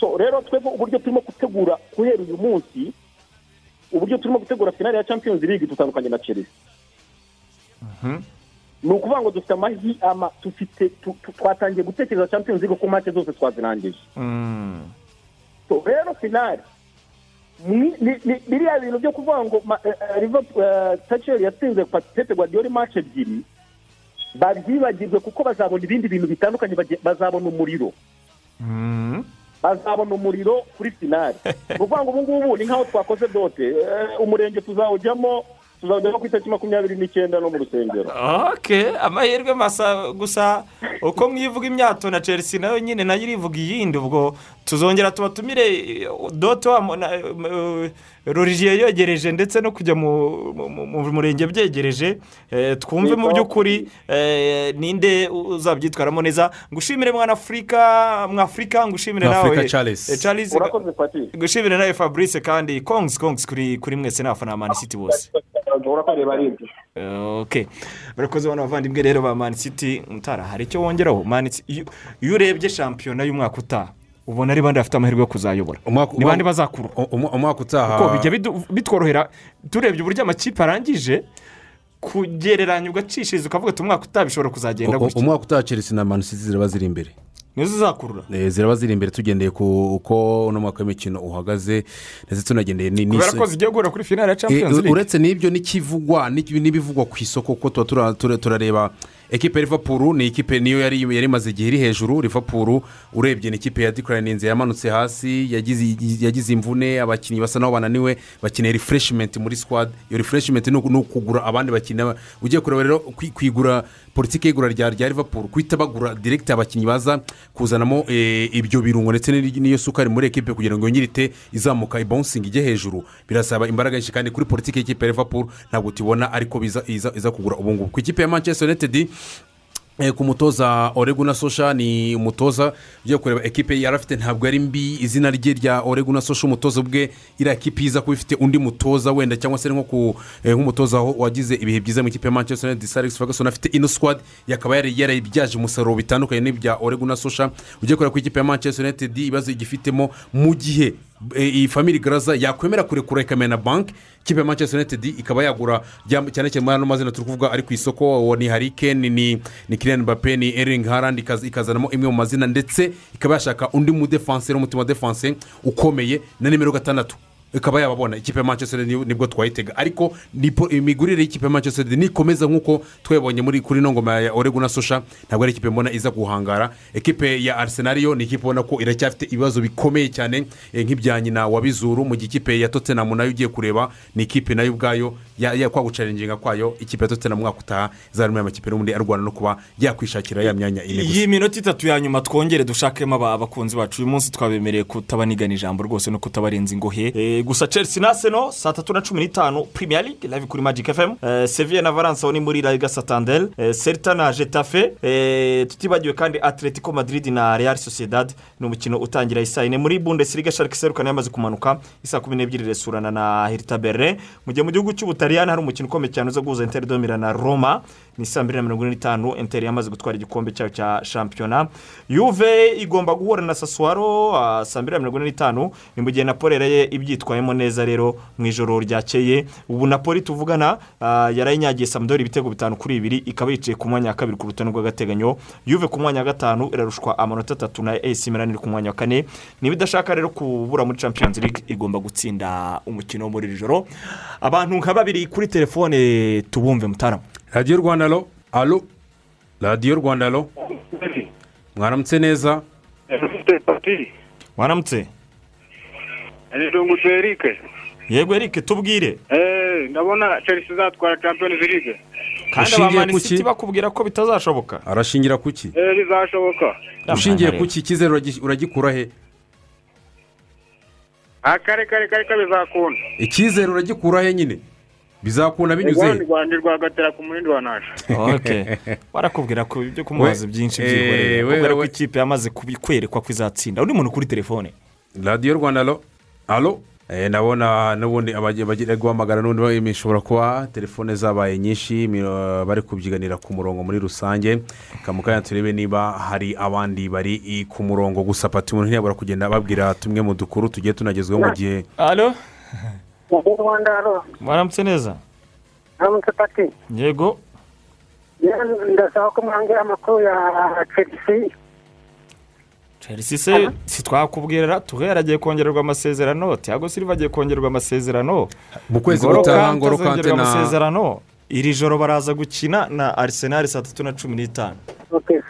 Speaker 16: So rero twebwe uburyo turimo gutegura guhera uyu munsi uburyo turimo gutegura finali ya champions league dutandukanye na chelsea. Ni ukuvuga ngo dufite amahi ama dufite twatangiye gutekereza champions league ku mpande zose twazirangije. So rero finali ni- ni- ni- biriya bintu byo kuvuga ngo ma- eh, eh, eh, yatsinze Pa- Pep Guardiola match ebyiri babyibagirwe kuko bazabona ibindi bintu bitandukanye bazabona umuriro. Bazabona umuriro kuri finali ni ukuvuga ngo ubu ngubu ni nk'aho twakoze dote umurenge tuzawujyamo tuzawujyamo ku itariki makumyabiri n'icyenda no mu rusengero.
Speaker 2: Ok amahirwe masa gusa uko mwivuga imyato na chelsea na yo nyine na yo irivuga iyindi ubwo tuzongera tubatumire eh, doto rorigiye yegereje ndetse no kujya mu mu- mu- mu murenge byegereje. Eh, twumve mu by'ukuri eh, ninde uzabyitwaramo neza? Ngushimire mwana afurika mwafurika ngushimire nawe.
Speaker 7: Charles.
Speaker 2: eh, ngushimire nawe fabrice kandi. Kongs kongs kuri kuri mwese n'abafana ba mani city bose. Barakoze bano bavandimwe rero ba mani city. Mutara hari icyo wongeraho? Iyo urebye shampiyona y'umwaka utaha. Ubona ari bande bafite amahirwe yo kuzayobora. Ni bande bazakura.
Speaker 7: umwaka utaha
Speaker 2: kuko bijya bitworohera turebye uburyo amakipe arangije kugereranya ugacishiriza ukavuga ati umwaka utaha bishobora kuzagenda gutya.
Speaker 7: umwaka utaha chelsea na mani city ziraba ziri imbere.
Speaker 2: Nizo zizakurura
Speaker 7: Eh, ziraba ziri imbere. Tugendeye ku uko uno mwaka w'imikino uhagaze ndetse tunagendeye
Speaker 2: kubera ko zigiye guhura kuri finale ya champions
Speaker 7: Eh,
Speaker 2: league.
Speaker 7: uretse n'ibyo n'ikivugwa n'iki- n'ibivugwa ku isoko kuko tuba tura- tura- turareba ekipe ya Liverpool ni ikipe niyo yari imaze igihe iri hejuru. Liverpool urebye ni ikipe ya declininze yamanutse hasi yagize imvune abakinnyi basa naho bananiwe bakeneye refreshment muri squad. Iyo refreshment ni uku- ni ukugura abandi bakinnyi ugiye kureba rero kwi- kwigura politiki y'igura rya Liverpool guhita bagura direct abakinnyi baza kuzanamo eh, ibyo birungo ndetse n'i- n'iyo sukari muri ekipe kugira ngo yongere ite izamuka ibonsingi ijye hejuru birasaba imbaraga nyinshi kandi kuri politiki y'ikipe ya Liverpool ntabwo tubona ariko iza kugura ubu ngubu ku ikipe ya Manchester United ku mutoza oreguna sosha ni umutoza ugiye kureba ekipe yari afite ntabwo yari mbi izina rye rya oreguna sosha umutoza bwe iriya kipe iza kuba ifite undi mutoza wenda cyangwa se eh, nk'umutoza wa- wagize ibihe byiza mu ikipe ya manchester united sir alex ferguson afite ino squad yakaba yari yarayibyaje umusaruro bitandukanye n'ibya oreguna sosha ugiye kureba ku ikipe ya manchester united ibibazo igifitemo mu gihe eh, iyi family garaza yakwemera kurekura ikamena banki ikipe ya manchester united ikaba yagura cyane cyane muri ano mazina turi kuvuga ari ku isoko. Ni harikeni ni ni kiriyani mbappe ni eringi harandi ikaz- ikazanamo imwe mu mazina ndetse ikaba yashaka undi mudefanse n'umutima defanse ukomeye na nimero gatandatu. Ikaba yababona ikipe ya manchester ni bwo twayitega. Ariko imigurire y'ikipe ya manchester nikomeza nk'uko twabonye muri kuri ino ngoma ya oreguna sosha ntabwo ari ikipe mbona iza guhangara. Ekipe ya arsenal yo ni ikipe ubona ko iracyafite ibibazo bikomeye cyane eh, nk'ibya nyina mu gihe ikipe ya tottenham na yo ugiye kureba ni ikipe na yo ubwayo kwagucaringinga kwayo ikipe ya tottenham umwaka utaha izaba muri aya makipe n'ubundi arwana no kuba yakwishakira ya myanya ine gusa.
Speaker 2: Iyi minota itatu ya nyuma twongere dushakemo aba- abakunzi bacu. Uyu munsi twabemereye kutabanigana ijambo rwose no kutabarenza ingohe. Eh, gusa chelsea na seno saa tatu na cumi n'itanu premier league live kuri magic fm Eh, sevilla na valence aho ni muri liga satandel serita na getafe. Eh, tutibagiwe kandi atletico madrid na real sociedad. Ni umukino utangira isaa yine muri bundesliga. Shark serukana yamaze kumanuka isaa kumi n'ebyiri resurana na herita berlin. Mu gihe mu gihugu cy'ubutaliyani hari umukino ukomeye cyane uza guhuza inter domira na roma. Ni saa mbiri na mirongo ine n'itanu inter yamaze gutwara igikombe cyayo cya shampiyona. Yuve igomba guhura na sasuwaro ah, saa mbiri na mirongo ine n'itanu. Ni mu gihe napoli yaraye ibyitwayemo neza rero mu ijoro ryakeye. Ubu napoli tuvugana ah, yarayinyagiye samudori ibitego bitanu kuri bibiri ikaba yicaye ku mwanya wa kabiri ku rutonde rw'agateganyo. Yuve ku mwanya wa gatanu irarushwa amanota atatu na esi milani iri ku mwanya wa kane. Niba idashaka rero kubura muri champions league igomba gutsinda umukino wo muri iri joro. Abantu nka babiri kuri telefone tubumve mutarama
Speaker 7: radiyo rwanda ro alo radiyo rwanda ro mwaramutse neza?
Speaker 2: Waramutse
Speaker 17: ni ndungutse erike
Speaker 2: yego erike tubwire.
Speaker 17: Eee ndabona chelsea izatwara champions league.
Speaker 2: Kandi
Speaker 7: Ushingiye
Speaker 2: abamani
Speaker 7: ku
Speaker 2: siti
Speaker 7: ki?
Speaker 2: bakubwira ko bitazashoboka.
Speaker 7: Arashingira ku ki
Speaker 17: eee bizashoboka.
Speaker 7: Ushingiye ku ki icyizere uragi- uragikura he?
Speaker 17: Akare kare kare kare bizakunda.
Speaker 7: Icyizere uragikura he nyine? Bizakunda binyuze. He
Speaker 17: rwanda rwagatera ku murindi wa naje
Speaker 2: ok barakubwira ko ibyo kumubaza byinshi
Speaker 7: Eh,
Speaker 2: byihoreye
Speaker 7: we-
Speaker 2: kubera ko ikipe yamaze kwerekwa ko izatsinda. Undi muntu kuri telefone.
Speaker 7: Radiyo rwanda ro alo Eh, ndabona n'ubundi abagiye bagiye guhamagara n'ubundi bishobora kuba telefone zabaye nyinshi eh, bari kubyiganira ku murongo muri rusange. Kamukanya turebe niba hari abandi bari ku murongo gusa pati umuntu ntiyabura kugenda babwira tumwe mu dukuru tugiye tunagezweho mu gihe
Speaker 2: alo mwaramutse neza
Speaker 18: haramutse pati
Speaker 2: yego.
Speaker 18: Ndasaba ko mwangira amakuru ya chelsea.
Speaker 2: Chelsea se si twakubwira tuhera agiye kongererwa amasezerano tiago silva agiye kongererwa amasezerano?
Speaker 7: Mu kwezi gutaha, na-
Speaker 2: amasezerano? Iri joro baraza gukina na arisenali saa tatu na cumi n'itanu.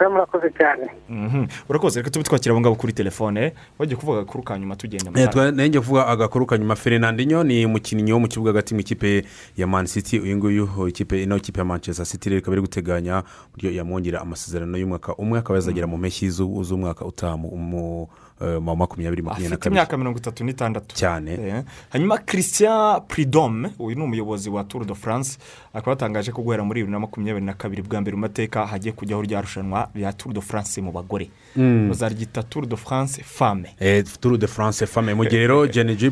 Speaker 18: Murakoze cyane.
Speaker 2: Mhm. urakoze reka tube twakira abo ngabo kuri telefone. Wagiye kuvuga agakuru ka nyuma tugenda mu
Speaker 7: Eh, nanjye kuvuga agakuru ka nyuma. Fernandinho ni umukinnyi wo mu kibuga hagati mu ikipe ya man city. Uyu nguyu ikipe ino kipe ya manchester city rero ikaba iri guteganya uburyo yamwongera amasezerano y'umwaka umwe akaba yazagera mu mpeshyi z'u- z'umwaka utaha mu- mu eh, mu makumyabiri makumyabiri na
Speaker 2: afite
Speaker 7: kabiri.
Speaker 2: imyaka mirongo itatu n'itandatu.
Speaker 7: Cyane.
Speaker 2: Eh, hanyuma christian pridome uyu ni umuyobozi wa tour de france akaba yatangaje ko guhera muri bibiri na makumyabiri na kabiri bwa mbere mu mateka hagiye kujyaho rya rushanwa rya tour de france mu bagore.
Speaker 7: Mm.
Speaker 2: bazaryita tour de france femme
Speaker 7: Eh, turu de france fame mu gihe rero jeniji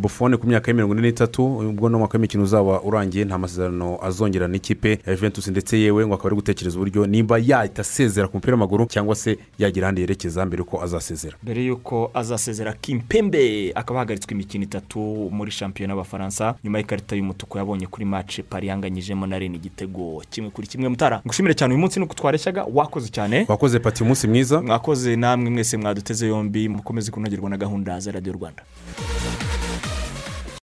Speaker 7: bufone ku myaka ya mirongo ine n'itatu ubwo ni umwaka w'imikino uzaba urangiye nta masezerano azongera n'ikipe ya juventus ndetse yewe ngo akaba ari gutekereza uburyo nimba yahita asezera ku mupira w'amaguru cyangwa se yagira ahandi yerekeza mbere yuko azasezera.
Speaker 2: Mbere y'uko azasezera kimpembe akaba ahagaritswe imikino itatu muri shampiyona y'abafaransa. Nyuma y'ikarita y'umutuku yabonye kuri mace pari yanganyijemo na rene igitego. Kimwe kuri kimwe mutara ngushimire cyane uyu munsi nuko twareshyaga. Wakoze cyane.
Speaker 7: Wakoze pati umunsi mwiza.
Speaker 2: Mwakoze namwe mwese mwaduteze yombi. Mukomeze kunogerwa na gahunda za radiyo rwanda.